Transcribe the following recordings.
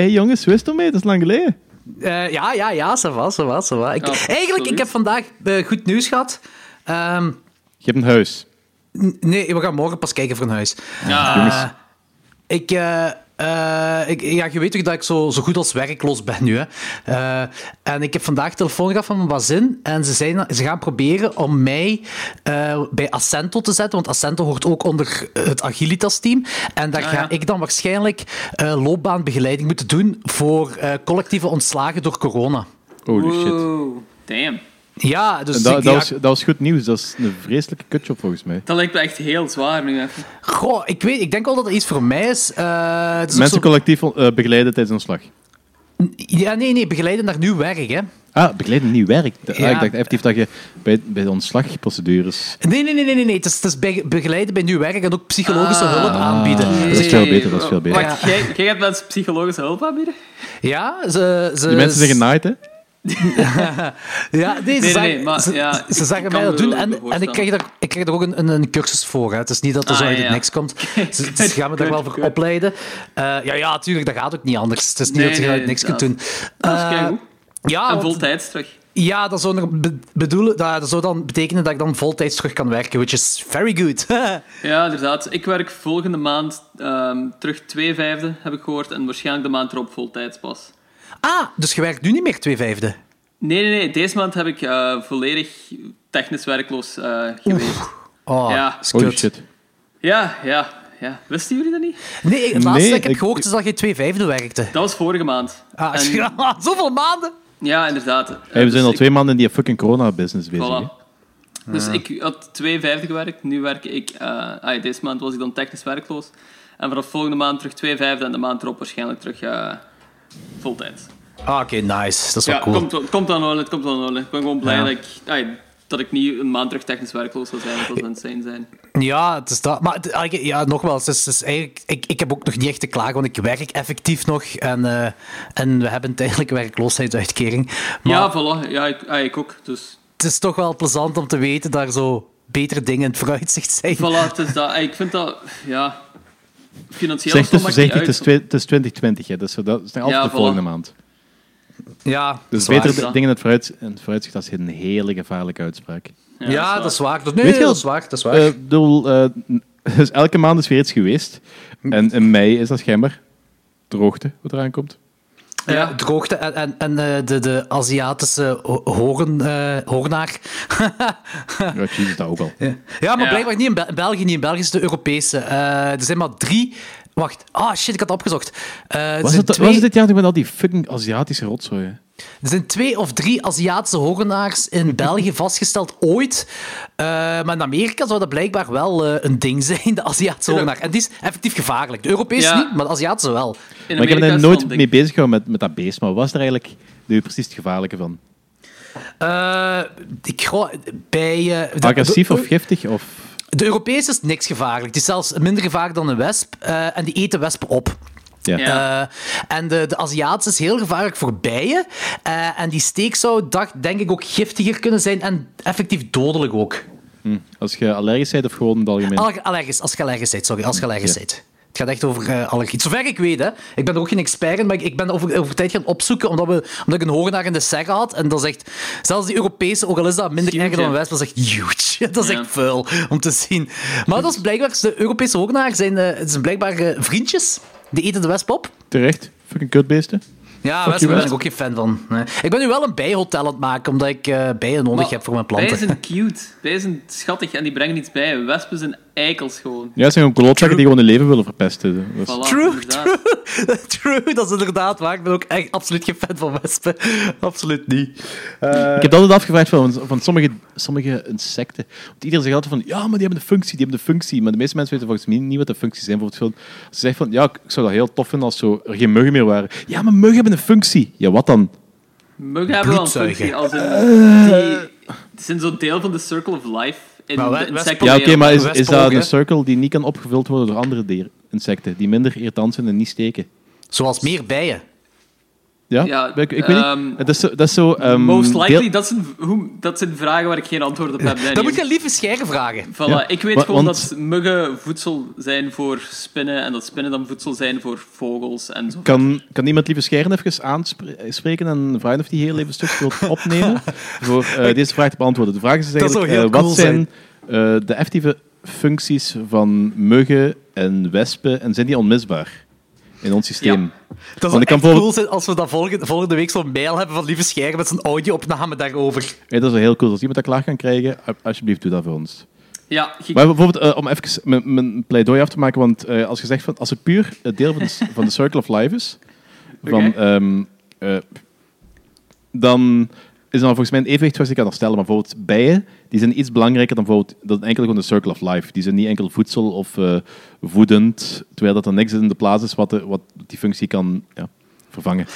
hey, jongens, is het ermee? Dat is lang geleden. Eh, ja, ja, ja, ça va, ça va, ça va. Ik, Ja, eigenlijk, sorry. ik heb vandaag eh, goed nieuws gehad. Ehm, Je hebt een huis. nee, we gaan morgen pas kijken voor een huis. Ja, Jongens. Ik, eh, ik, ja, je weet toch dat ik zo, zo goed als werkloos ben nu. Hè? Eh, en ik heb vandaag telefoon gehad van mijn bazin. En ze, zijn, ze gaan proberen om mij eh, bij Accento te zetten. Want Accento hoort ook onder het Agilitas-team. En daar Ah, ga ja. ik dan waarschijnlijk eh, loopbaanbegeleiding moeten doen voor eh, collectieve ontslagen door corona. Holy shit. Wow. Damn. Ja, dus dat, ik- dat, ja, was, dat was goed nieuws. Dat is een vreselijke kutjob volgens mij. Dat lijkt me echt heel zwaar nu even. goh, ik, weet, ik denk wel dat het iets voor mij is. Eh, het is Mensen zo- collectief eh, begeleiden tijdens ontslag. ja, nee, nee, begeleiden naar nieuw werk, hè. Ah, begeleiden nieuw werk. Ah, Ja. ik dacht effectief dat je bij, bij de ontslagprocedures... Nee, nee, nee, nee, nee. nee. Het is, het is be- begeleiden bij nieuw werk en ook psychologische Ah. hulp aanbieden. Dat is veel beter, dat is veel beter. Wacht, jij, jij gaat mensen psychologische hulp aanbieden? Ja, ze... ze Die mensen zijn genaaid, hè? Ja, nee, ze, nee, maar ze, ja, ze mij dat doen en, en ik, krijg er, ik krijg er ook een, een, een cursus voor. Hè. Het is niet dat er zo Ah, uit het ja. niks komt. Ze, ze gaan me daar wel voor opleiden. Eh, ja, ja, natuurlijk, dat gaat ook niet anders. Het is niet dat je uit niks kunt doen. Eh, ja, En voltijds terug. ja, dat zou, bedoelen, dat, dat zou dan betekenen dat ik dan voltijds terug kan werken, which is very good. Ja, inderdaad. Ik werk volgende maand ehm, terug twee vijfde, heb ik gehoord. En waarschijnlijk de maand erop voltijds pas. Ah, dus je werkt nu niet meer twee vijfde? Nee, nee, nee. Deze maand heb ik eh, volledig technisch werkloos eh, geweest. Oh, Ja. shit. Ja, ja, ja. Wisten jullie dat niet? Nee, het laatste Nee, dat ik heb ik- gehoord is dat je twee vijfde werkte. Dat was vorige maand. Ah, En- ja, zoveel maanden! ja, inderdaad. Eh, Hey, we dus zijn al ik- twee maanden in die fucking corona-business bezig. Voilà. Dus ik had twee vijfde gewerkt. Nu werk ik... eh, ah, deze maand was ik dan technisch werkloos. En vanaf volgende maand terug twee vijfde. En de maand erop waarschijnlijk terug voltijds. Ah, Oké, nice. Dat is wel Ja, cool. komt, komt dan wel, het komt dan wel. Ik ben gewoon blij Ja. dat, ik, ah, dat ik niet een maand terug technisch werkloos zou zijn. Dat zou insane zijn. Ja, het is dat. Maar eigenlijk- ja, nogmaals, het is, het is eigenlijk, ik, ik heb ook nog niet echt te klagen, want ik werk effectief nog. En, eh, en we hebben tijdelijke werkloosheidsuitkering. Maar Ja, voilà. Ja, ik, ah, ik ook. Dus het is toch wel plezant om te weten dat er zo betere dingen in het vooruitzicht zijn. voilà, het is dat. Ah, Ik vind dat... Ja... Financieel Zeg, of zo het is het is, uit. twe- het is 2020, hè. Dus dat is altijd Ja, de voilà. volgende maand. Ja, Dus dat is beter waar. waar. dingen in het, vooruit, in het vooruitzicht, dat is een hele gevaarlijke uitspraak. Ja, dat is waar. Dat- Nee, Weet je dat is waar. Dat is waar. Eh, bedoel, eh, dus elke maand is weer iets geweest. En in mei is dat schijnbaar droogte wat eraan komt. Ja, Ja. droogte en, en, en eh, de, de Aziatische ho- horen, eh hoornaar. Ja, jezus, dat ook al. Ja, ja maar Ja. blijkbaar niet in Bel- België, niet in België is het de Europese. Eh, er zijn maar drie. Wacht, ah shit, ik had het opgezocht. Eh, er, Was het, twee, was het dit jaar nog met al die fucking Aziatische rotzooi? er zijn twee of drie Aziatische hoornaars in België vastgesteld ooit. Eh, maar in Amerika zou dat blijkbaar wel eh, een ding zijn, de Aziatische hoornaar. En die is effectief gevaarlijk. De Europese Ja. niet, maar de Aziatische wel. In Maar ik heb er nooit mee bezig gehouden met, met dat beest. Maar wat was er eigenlijk nu precies het gevaarlijke van? Eh, ik bij... Agressief de- of giftig? Of... De Europese is niks gevaarlijk. Die is zelfs minder gevaarlijk dan een wesp. eh, en die eten wespen op. Ja. Eh, en de, de Aziatische is heel gevaarlijk voor bijen. Eh, en die steek zou, dacht, denk ik, ook giftiger kunnen zijn en effectief dodelijk ook. Als je allergisch bent of gewoon in het algemeen? Allerg- Allergisch, als je allergisch bent, sorry, als je allergisch bent. Het gaat echt over eh allergie. Zover ik weet, hè. Ik ben er ook geen expert in, maar ik, ik ben over, over tijd gaan opzoeken, omdat, we, omdat ik een hoornaar in de segge had. En dat is echt... Zelfs die Europese, ook al is dat minder erg dan een wesp, dat is echt huge. Dat is Ja. echt vuil om te zien. Maar dat is blijkbaar... De Europese hoornaar zijn, eh, zijn blijkbaar eh, vriendjes. Die eten de wesp op. Terecht. Fucking kutbeesten. Ja, Fuck wespen ben ik ook geen fan van. Nee. Ik ben nu wel een bijhotel aan het maken, omdat ik eh, bijen nodig Maar heb voor mijn planten. Bijen zijn cute. Bijen zijn schattig en die brengen iets bij. Wespen zijn eikels gewoon. Ja, het zijn gewoon klootzakken die gewoon hun leven willen verpesten. Dat is- Voilà, True, inderdaad. true, true, dat is inderdaad waar. Ik ben ook echt absoluut geen fan van wespen. Absoluut niet. Ik heb altijd afgevraagd van, van sommige, sommige insecten. Want iedereen zegt altijd van, ja, maar die hebben een functie, die hebben een functie. Maar de meeste mensen weten volgens mij niet wat de functies zijn. Bijvoorbeeld, ze zeggen van, ja, ik zou dat heel tof vinden als zo, er geen muggen meer waren. Ja, maar muggen hebben een functie. Ja, wat dan? Muggen hebben wel een functie. Als in, die, die zijn zo'n deel van de circle of life. In Maar Ja, oké, maar is, is dat een circle die niet kan opgevuld worden door andere dieren, insecten, die minder irritant zijn en niet steken? Zoals meer bijen. Ja, Ja, ik, ik weet ehm, niet. Dat is zo... Dat is zo ehm, Most likely, deel- dat, zijn, hoe, dat zijn vragen waar ik geen antwoord op heb. Dan Daniel. moet je lieve scheren vragen. Voilà, Ja, ik weet wa- gewoon want- dat muggen voedsel zijn voor spinnen en dat spinnen dan voedsel zijn voor vogels en zo. Kan, kan iemand lieve Scheren even aanspreken en vragen of hij heel even een stuk wil opnemen voor eh, deze vraag te beantwoorden? De vraag is Dat zou eigenlijk, heel eh, wat cool zijn eh, de effectieve functies van muggen en wespen en zijn die onmisbaar in ons systeem? Ja. Dat zou ik echt cool zijn als we dan volgende, volgende week zo'n mail hebben van lieve scheren met zijn audio-opname daarover. Ja, dat is wel heel cool. Als iemand dat klaar kan krijgen, alsjeblieft doe dat voor ons. Ja, Maar bijvoorbeeld, eh, om even mijn, mijn pleidooi af te maken, want eh, als je zegt van, als het puur het deel van de, s- van de Circle of Life is, van, ehm, eh, dan is dan volgens mij een evenwicht zoals je kan herstellen. Maar bijvoorbeeld bijen, die zijn iets belangrijker dan, bijvoorbeeld, dan enkel gewoon de Circle of Life. Die zijn niet enkel voedsel of eh, voedend, terwijl dat er niks in de plaats is wat, de, wat die functie kan ja, vervangen.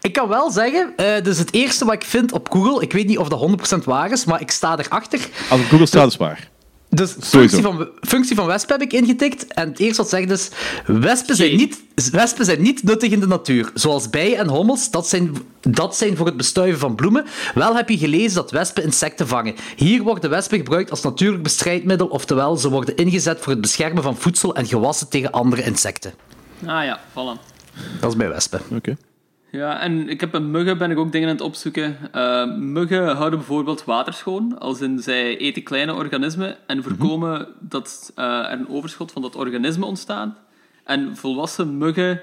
Ik kan wel zeggen, eh dus het eerste wat ik vind op Google, ik weet niet of dat 100% waar is, maar ik sta erachter. Als Google staat, is waar. Dus functie van, functie van wespen heb ik ingetikt. En het eerste wat zegt is, wespen zijn, niet, wespen zijn niet nuttig in de natuur. Zoals bijen en hommels, dat zijn, dat zijn voor het bestuiven van bloemen. Wel heb je gelezen dat wespen insecten vangen. Hier worden wespen gebruikt als natuurlijk bestrijdmiddel, oftewel ze worden ingezet voor het beschermen van voedsel en gewassen tegen andere insecten. Ah ja, voilà. Dat is bij wespen. Oké. Ja, en ik heb bij muggen ben ik ook dingen aan het opzoeken. Eh, muggen houden bijvoorbeeld water schoon, als in zij eten kleine organismen en voorkomen dat eh, er een overschot van dat organisme ontstaat. En volwassen muggen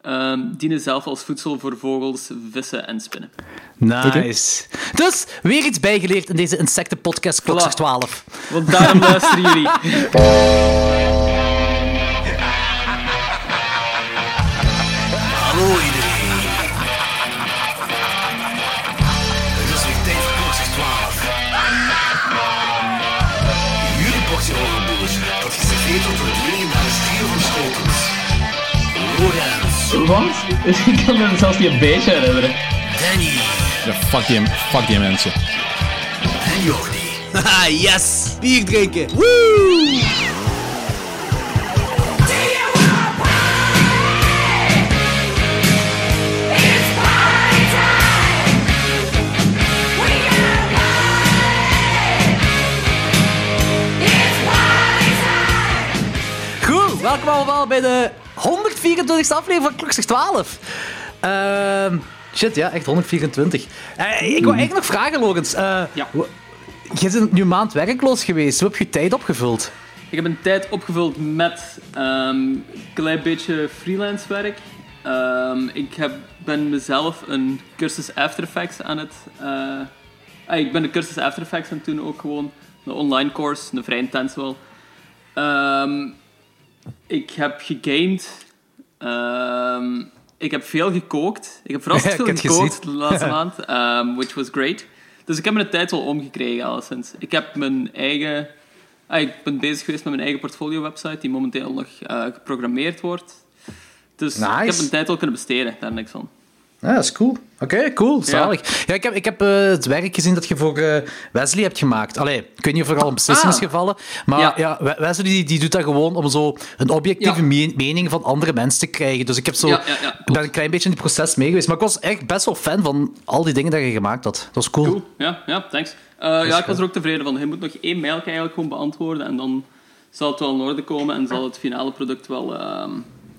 ehm, dienen zelf als voedsel voor vogels, vissen en spinnen. Nice. Dus, weer iets bijgeleerd in deze insectenpodcast Klok Voilà. 12. Want daarom luisteren jullie. Lorenz, Wat? Ik kan me zelfs niet een beetje herinneren. Danny Ja, fuck die, fuck die mensen. en Jordi. Haha, yes! Bier drinken. Woo! Welkom allemaal bij de 124e aflevering van Klokzeg 12. Ehm shit, ja, echt 124. Eh, ik wou eigenlijk nog vragen, Logans. Eh, Ja. Je bent nu een maand werkloos geweest. Hoe heb je je tijd opgevuld? Ik heb een tijd opgevuld met ehm, een klein beetje freelance werk. Ehm, ik heb, ben mezelf een cursus After Effects aan het... eh, ah, ik ben de cursus After Effects aan het doen ook gewoon. Een online course, een vrij intens wel. Ehm, ik heb gegamed. Ehm, ik heb veel gekookt. Ik heb ik veel gekookt de laatste maand, ehm, which was great. Dus ik heb mijn tijd wel omgekregen, alleszins. Ik heb mijn eigen... Ah, ik ben bezig geweest met mijn eigen portfolio-website, die momenteel nog eh, geprogrammeerd wordt. Dus Nice. ik heb mijn tijd wel kunnen besteden, daar niks van. Ja, dat is cool. Oké, cool. Zalig. Ja. ik heb, ik heb eh, het werk gezien dat je voor eh, Wesley hebt gemaakt. Allee, ik weet niet of er al een beslissing is Ah. gevallen. Maar ja. Ja. We- Wesley die, die doet dat gewoon om zo een objectieve Ja. mening van andere mensen te krijgen. Dus ik, heb zo, ik ben een klein beetje in het proces mee geweest. Maar ik was echt best wel fan van al die dingen dat je gemaakt had. Dat was cool. Cool, ja, ja thanks. Eh, ja, ik was er ook tevreden van. Je moet nog één mail eigenlijk gewoon beantwoorden en dan zal het wel in orde komen en zal het finale product wel ehm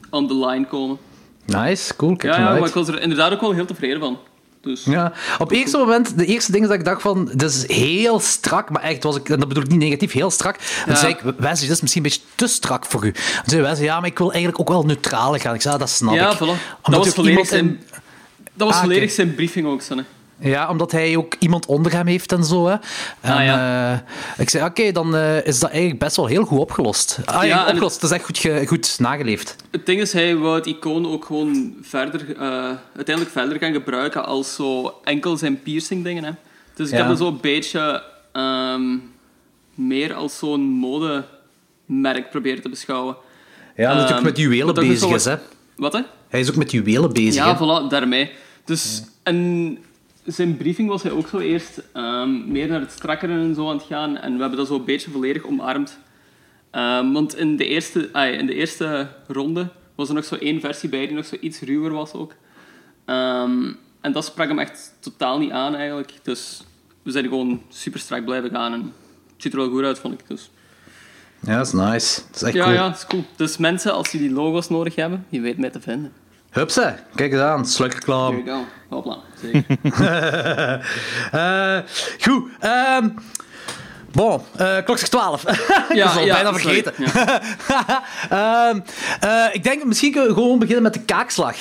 on the line komen. Nice, cool. Kijk Ja, ja, maar ik was er inderdaad ook wel heel tevreden van. Dus, Ja, op het eerste moment, de eerste dingen dat ik dacht van, dit is heel strak, maar echt, was ik, en dat bedoel ik niet negatief, heel strak. En toen zei ik, Wesley, dit is misschien een beetje te strak voor u. En toen zei Wesley, ja, maar ik wil eigenlijk ook wel neutraal gaan. Ik zei, ja, dat snap ja, ik. voilà. Omdat Dat was volledig iemand zijn, dat was Ah, volledig zijn briefing ook, Sanne. Ja, omdat hij ook iemand onder hem heeft en zo. Hè. En, Ah, ja. eh, ik zei, oké, dan eh, is dat eigenlijk best wel heel goed opgelost. Ah, ja, opgelost. Het is echt goed, goed nageleefd. Het ding is, hij wou het icoon ook gewoon verder, eh, uiteindelijk verder gaan gebruiken als zo enkel zijn piercing dingen. Hè. Dus ik Ja. heb het zo een beetje ehm, meer als zo'n modemerk proberen te beschouwen. Ja, omdat hij ook Ehm, met juwelen ook bezig is. Hè. Wat hè? Hij is ook met juwelen bezig. Ja, hè. voilà, daarmee. Dus, en zijn briefing was hij ook zo eerst ehm, meer naar het strakkere en zo aan het gaan. En we hebben dat zo een beetje volledig omarmd. Ehm, want in de, eerste, ah, in de eerste ronde was er nog zo één versie bij die nog zo iets ruwer was ook. Ehm, en dat sprak hem echt totaal niet aan eigenlijk. Dus we zijn gewoon super strak blijven gaan. En het ziet er wel goed uit, vond ik. Dus. Ja, dat is nice. Dat is echt Ja, cool. ja, dat is cool. Dus mensen, als jullie logo's nodig hebben, je weet mij te vinden. Hupsa, kijk eens aan. Go. Hopla, zeker. Eh goed. ehm bon, eh klok zegt 12. ik was al bijna vergeten. Ja. Ehm, eh, ik denk, misschien kunnen we gewoon beginnen met de kaakslag.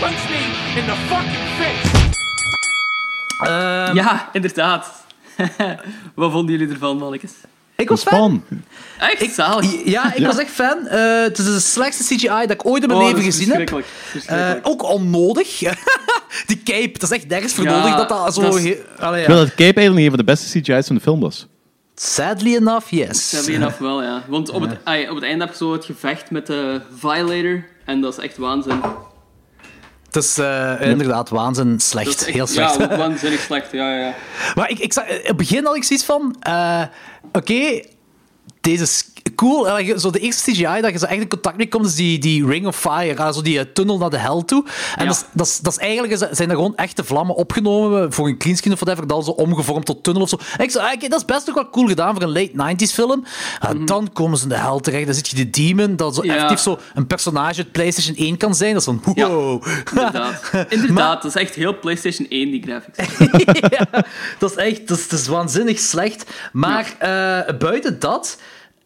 Punch me in the fucking face! Ehm, ja, inderdaad. Wat vonden jullie ervan, mannetjes? Ik was fan. Echt. Ja, ik was echt fan. Eh, het is de slechtste CGI dat ik ooit in mijn Oh, leven gezien heb. verschrikkelijk. Eh, ook onnodig. Die cape, dat is echt nergens voor Ja, nodig dat dat zo... dat is- he- Allee, Ik wil ja. dat Cape eigenlijk een van de beste CGI's van de film was. Sadly enough, yes. Je af wel, ja. Want op het, ai, op het einde heb je zo het gevecht met de Violator. En dat is echt waanzin. Het is eh, inderdaad waanzin slecht. Echt- Heel slecht. Ja, waanzinnig slecht. Ja, ja, ja. Maar ik, ik zag, in het begin had ik zoiets van... eh, Oké, deze is cool. En zo de eerste CGI dat je zo echt in contact mee komt, is die, die Ring of Fire. zo die eh, tunnel naar de hel toe. En Ja. dat, is, dat, is, dat is eigenlijk... Zijn er gewoon echte vlammen opgenomen voor een greenscreen of whatever, dan zo omgevormd tot tunnel of zo. En ik zo, ah, oké, dat is best ook wel cool gedaan voor een late 90s film. En dan komen ze in de hel terecht. Dan zit je de demon, dat zo Mhm. Ja. effectief zo een personage uit PlayStation 1 kan zijn. Dat is van, Ja. wow. Inderdaad. Inderdaad, dat is echt heel PlayStation 1, die graphics. ja, dat is echt dat is, dat is waanzinnig slecht. Maar eh, buiten dat,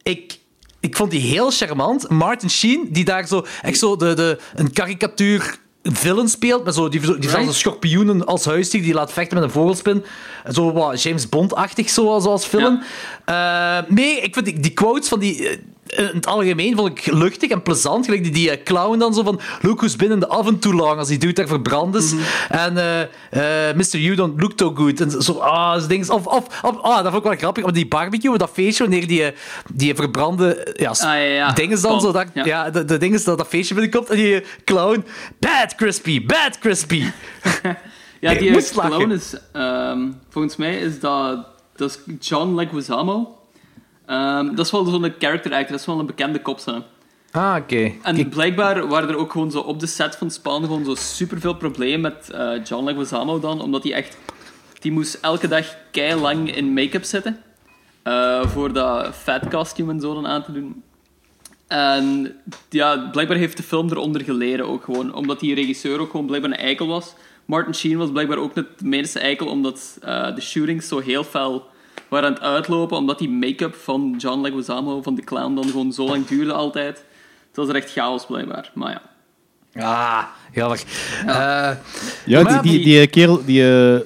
ik, ik vond die heel charmant. Martin Sheen, die daar zo echt zo de, de, een karikatuur villain speelt, met zo, die, die zelfs Right. een schorpioenen als huisdier, die laat vechten met een vogelspin. Zo wat James Bond-achtig, zo, zoals film. Eh, nee, ik vind die, die quotes van die... eh, in het algemeen vond ik luchtig en plezant. Gelijk die, die eh, clown dan zo van... Look who's been in the oven too long. Als die dude daar verbrand is. En eh, eh, Mr. You don't look too good. En zo, ah, zo dingen. Of, of, of ah, dat vond ik wel grappig. Op die barbecue, met dat feestje, wanneer die, die verbrande ja, Ah, ja, ja. dingen dan zo... Dat, ja. ja. de, de dingen dat dat feestje binnenkomt. En die clown... Bad crispy, bad crispy. Ja, die clown is... ehm, volgens mij is dat... Dat is John Leguizamo. Ehm, dat is wel zo'n character actor. Dat is wel een bekende kop, zo. Ah, oké. En blijkbaar waren er ook gewoon zo op de set van Spawn gewoon zo superveel problemen met eh, John Leguizamo dan, omdat hij echt... Die moest elke dag kei lang in make-up zitten. eh, voor dat fat costume en zo dan aan te doen. En ja, blijkbaar heeft de film eronder geleden ook gewoon, omdat die regisseur ook gewoon blijkbaar een eikel was. Martin Sheen was blijkbaar ook het meeste eikel, omdat eh, de shootings zo heel fel waren aan het uitlopen, omdat die make-up van John Leguizamo, van de clown, dan gewoon zo lang duurde altijd. Het was er echt chaos blijkbaar, maar ja. Ah, jammer. Eh, Ja, die, die, die- die eh, kerel, die uh,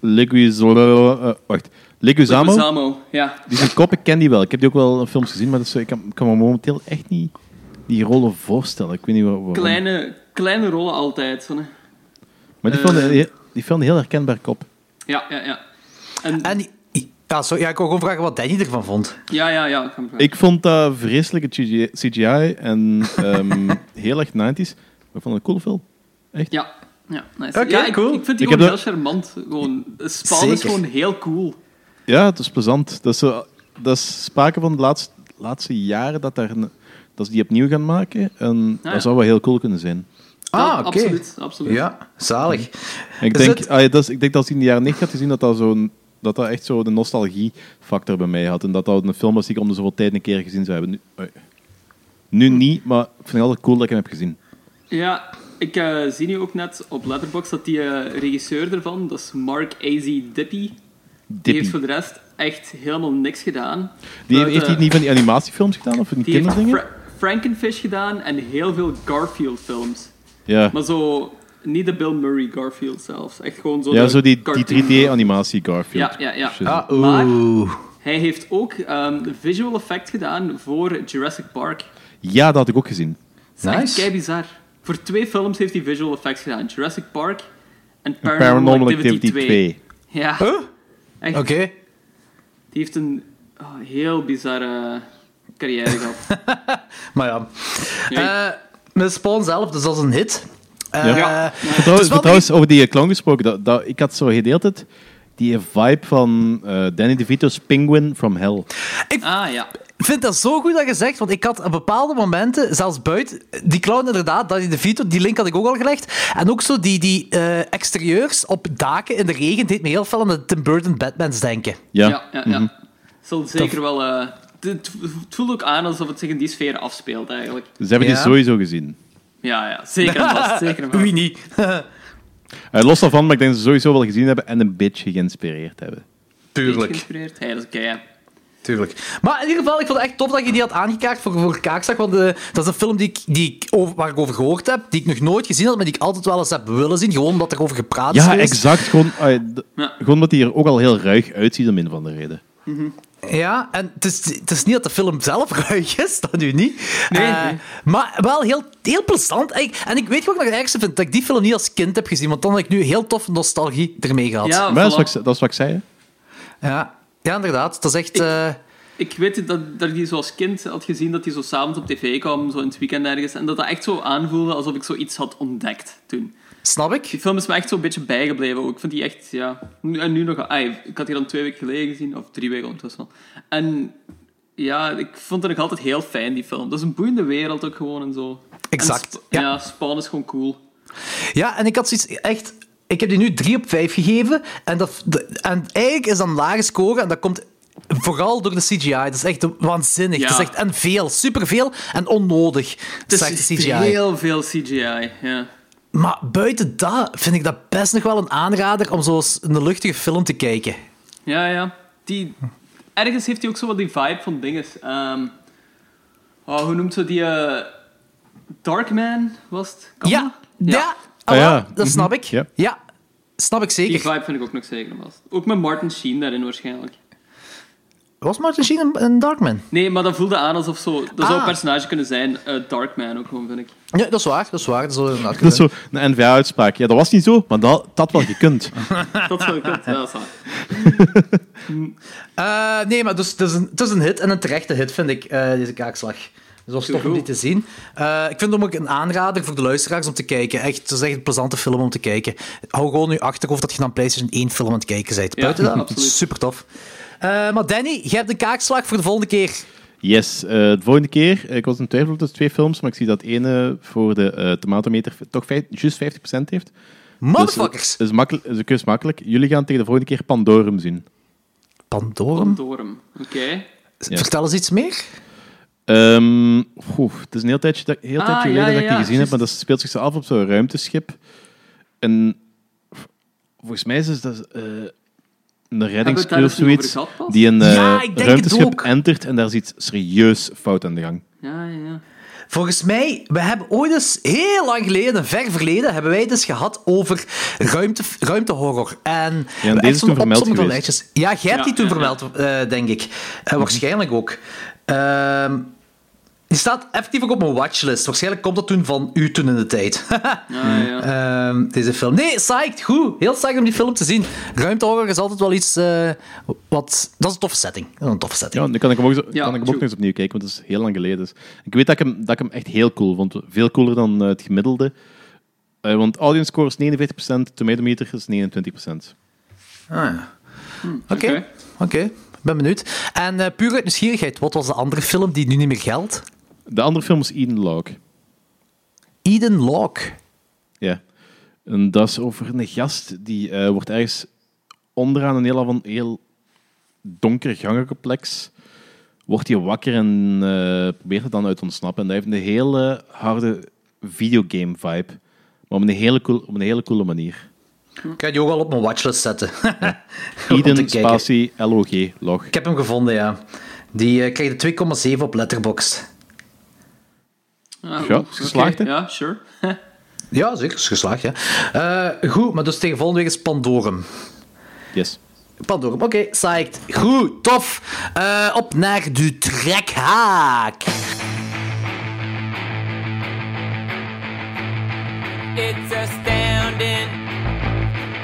Leguizamo... eh, wacht. Leguizamo, Leguizamo, ja. die zijn kop, ik ken die wel. Ik heb die ook wel in films gezien, maar dat is, ik, kan, me momenteel echt niet die rollen voorstellen. Ik weet niet waar- waarom. Kleine, kleine rollen altijd. Maar die eh, film, die, die film heel herkenbaar kop. Ja, ja, ja. En, en... Ja, sorry, ja, ik wil gewoon vragen wat Danny ervan vond. ja, ja, ja. Ik ga me vragen. Ik vond dat vreselijke CGI, CGI en ehm, heel erg 90s. Maar ik vond het een coole film. Echt. Ja, ja, nice. Ja, ik, cool. ik vind die Ik gewoon heel charmant. Gewoon, Spawn is gewoon heel cool. Ja, het is plezant. Dat is, zo, dat is sprake van de laatste, laatste jaren dat, daar een- dat ze die opnieuw gaan maken. En ja. dat zou wel heel cool kunnen zijn. Ah, Ja, oké. Absoluut, absoluut. Ja, zalig. Ik Is denk, het- ah, ja, dat is, ik denk dat als je in de jaren 90 had gezien, dat dat, zo'n, dat dat echt zo de nostalgie-factor bij mij had. En dat dat een film was die ik om de zoveel tijd een keer gezien zou hebben. Nu, nu niet, maar ik vind het altijd cool dat ik hem heb gezien. Ja, ik eh, zie nu ook net op Letterboxd dat die eh, regisseur ervan, dat is Mark A.Z. Dippy, die heeft voor de rest echt helemaal niks gedaan. Die, heeft hij niet van die animatiefilms gedaan? Of van die kinderdingen? Fra- Frankenfish gedaan en heel veel Garfield-films. Ja, Maar zo, niet de Bill Murray Garfield zelfs. Echt gewoon zo ja zo die, die 3D-animatie Garfield. Ja, ja, ja. Ah, Maar-. Hij heeft ook ehm, visual effect gedaan voor Jurassic Park. Ja, dat had ik ook gezien. Dat is Nice. kei bizar. Voor twee films heeft hij visual effects gedaan. Jurassic Park en Paranormal, Paranormal Activity, Activity 2. 2. Ja, Huh? echt. Oké. Die heeft een oh, heel bizarre carrière gehad. Maar ja. Ja. Eh, met Spawn zelf, dus dat is een hit. Eh, Ja. Ja. Trouwens, trouwens, over die clown gesproken, dat, dat, ik had zo gedeeld het, die vibe van eh, Danny DeVito's Penguin from Hell. ah ja. vind dat zo goed dat gezegd, want ik had op bepaalde momenten, zelfs buiten, die clown inderdaad, dat de Vito, die link had ik ook al gelegd. En ook zo die, die eh, exterieurs op daken in de regen, deed me heel veel aan de Tim Burton Batmans denken. Ja. Ja, ja, ja. Zal zeker wel... eh, het, voelt ook aan alsof het zich in die sfeer afspeelt, eigenlijk. Ze hebben die Ja. sowieso gezien. Ja, ja. Zeker vast. Zeker vast. Wie niet? Eh, los daarvan, maar ik denk dat ze sowieso wel gezien hebben en een beetje geïnspireerd hebben. Beetje geïnspireerd. Hey, dat is oké, ja. Tuurlijk. Maar in ieder geval, ik vond het echt tof dat je die had aangekaart voor, voor Kaakslag. Want eh, dat is een film die ik, die ik over, waar ik over gehoord heb, die ik nog nooit gezien had, maar die ik altijd wel eens heb willen zien. Gewoon omdat er over gepraat is Ja, geweest. exact. Gewoon, eh, Ja. gewoon omdat hij er ook al heel ruig uitziet om een van de reden. Ja, en het is, het is niet dat de film zelf ruig is, dat nu niet. Nee, Eh, nee. Maar wel heel, heel plezant. En ik, en ik weet wat ik nog het ergste vind, dat ik die film niet als kind heb gezien, want dan had ik nu heel tof nostalgie ermee gehad. Ja, Maar dat is, wat ik, dat is wat ik zei. hè. ja, ja, inderdaad. Dat is echt... Ik- eh, Ik weet dat, dat ik die zo als kind had gezien, dat die zo s'avonds op tv kwam, zo in het weekend ergens. En dat dat echt zo aanvoelde alsof ik zoiets had ontdekt toen. Snap ik? Die film is me echt zo'n beetje bijgebleven ook. Ik vind die echt, ja... En nu nog... ai, ik had die dan twee weken geleden gezien, of drie weken ondertussen al. En ja, ik vond het nog altijd heel fijn, die film. Dat is een boeiende wereld ook gewoon en zo. Exact, En Sp- ja. ja. Spawn is gewoon cool. Ja, en ik had zoiets echt... Ik heb die nu 3 op 5 gegeven. En, dat, de- en eigenlijk is dat een lage score. En dat komt vooral door de CGI. Dat is echt waanzinnig. Ja. Dat is echt en veel. Superveel en onnodig. Het is zegt de CGI. heel veel CGI, ja. Maar buiten dat vind ik dat best nog wel een aanrader om zo een luchtige film te kijken. Ja, ja. Die, ergens heeft hij ook zo wat die vibe van dinges. Ehm, oh, hoe noemt ze die? eh, Darkman was het? Kan Ja, dat? ja. ah, Ah, ja. dat snap Mhm, ik. ja. Ja, snap ik Die zeker. vibe vind ik ook nog zeker. Ook met Martin Sheen daarin waarschijnlijk. Was Martin Sheen een, een Darkman? Nee, maar dat voelde aan alsof zo... Dat zou Ah. een personage kunnen zijn. eh, Darkman ook gewoon, vind ik. Ja, dat is waar. Dat is waar. Dat is wel inderdaad Dat is zo een NVA-uitspraak. Ja, dat was niet zo, maar dat dat had wel gekund. Dat zou ik Ja, dat is waar. Eh, nee, maar dus, het, is een, het is een hit en een terechte hit, vind ik, eh, deze kaakslag. Dus dat was tof om die te zien. Eh, ik vind hem ook een aanrader voor de luisteraars om te kijken. Echt, het is echt een plezante film om te kijken. Hou gewoon nu achterhoofd dat je dan PlayStation 1 film aan het kijken bent. Ja, Buiten dat, absoluut. super tof. Eh, maar Danny, jij hebt de kaakslag voor de volgende keer. Yes, eh, de volgende keer. Ik was in twijfel tussen twee films, maar ik zie dat ene voor de eh tomatometer toch juist 50% heeft. Motherfuckers. Dus, is, makkelijk, is een keus makkelijk. Jullie gaan tegen de volgende keer Pandorum zien. Pandorum. Dorm. Oké. Ja. Vertel eens iets meer. Ehm, het is een heel tijdje, dat- heel Ah, tijdje ja, geleden dat ik die ja, gezien heb, maar dat speelt zich zo af op zo'n ruimteschip. En volgens mij is het dat, eh, een reddingscrew of zoiets die een eh, Ja, het ruimteschip entert en daar is iets serieus fout aan de gang. Ja, ja. Volgens mij, we hebben ooit eens heel lang geleden, een ver verleden, hebben wij het eens gehad over ruimte, ruimtehorror. En Ja, en deze toen vermeld. Ja, jij hebt Ja, die toen ja, vermeld, eh, denk ik. Eh, Waarschijnlijk ook. Ehm, die staat effectief ook op mijn watchlist. Waarschijnlijk komt dat toen van u toen in de tijd. Ja, ja. Ehm, deze film. Nee, psyched. Goed. Heel psyched om die film te zien. Ruimtehorror is altijd wel iets eh, wat... Dat is een toffe setting. Dat is een toffe setting. Ja, nu kan ik hem ook, zo, Ja, kan ik hem ook nog eens opnieuw kijken, want dat is heel lang geleden. Dus ik weet dat ik, hem, dat ik hem echt heel cool vond. Veel cooler dan eh, het gemiddelde. Eh, want audience score is 49%, tomatometer is 29%. Ah, ja. Oké. Oké. Ik ben benieuwd. En eh, puur uit nieuwsgierigheid, wat was de andere film die nu niet meer geldt? De andere film is Eden Log. Eden Log. Ja. En dat is over een gast die eh, wordt ergens onderaan een heel, avon- heel donker gangencomplex. Wordt hij wakker en eh, probeert er dan uit te ontsnappen. En dat heeft een hele harde videogame vibe. Maar op een hele, cool, op een hele coole manier. Ik ga die ook al op mijn watchlist zetten. Om te Eden kijken. spatie LOG log. Ik heb hem gevonden, ja. Die krijgt een 2,7 op Letterboxd. Ah, Ja, is geslaagd, hè? Ja, sure. Ja, zeker. Is geslaagd, ja. Eh, goed, maar dus tegen volgende week is Pandorum. Yes. Pandorum, oké, psyched. Goed, tof. Eh, op naar de trekhaak. It's astounding.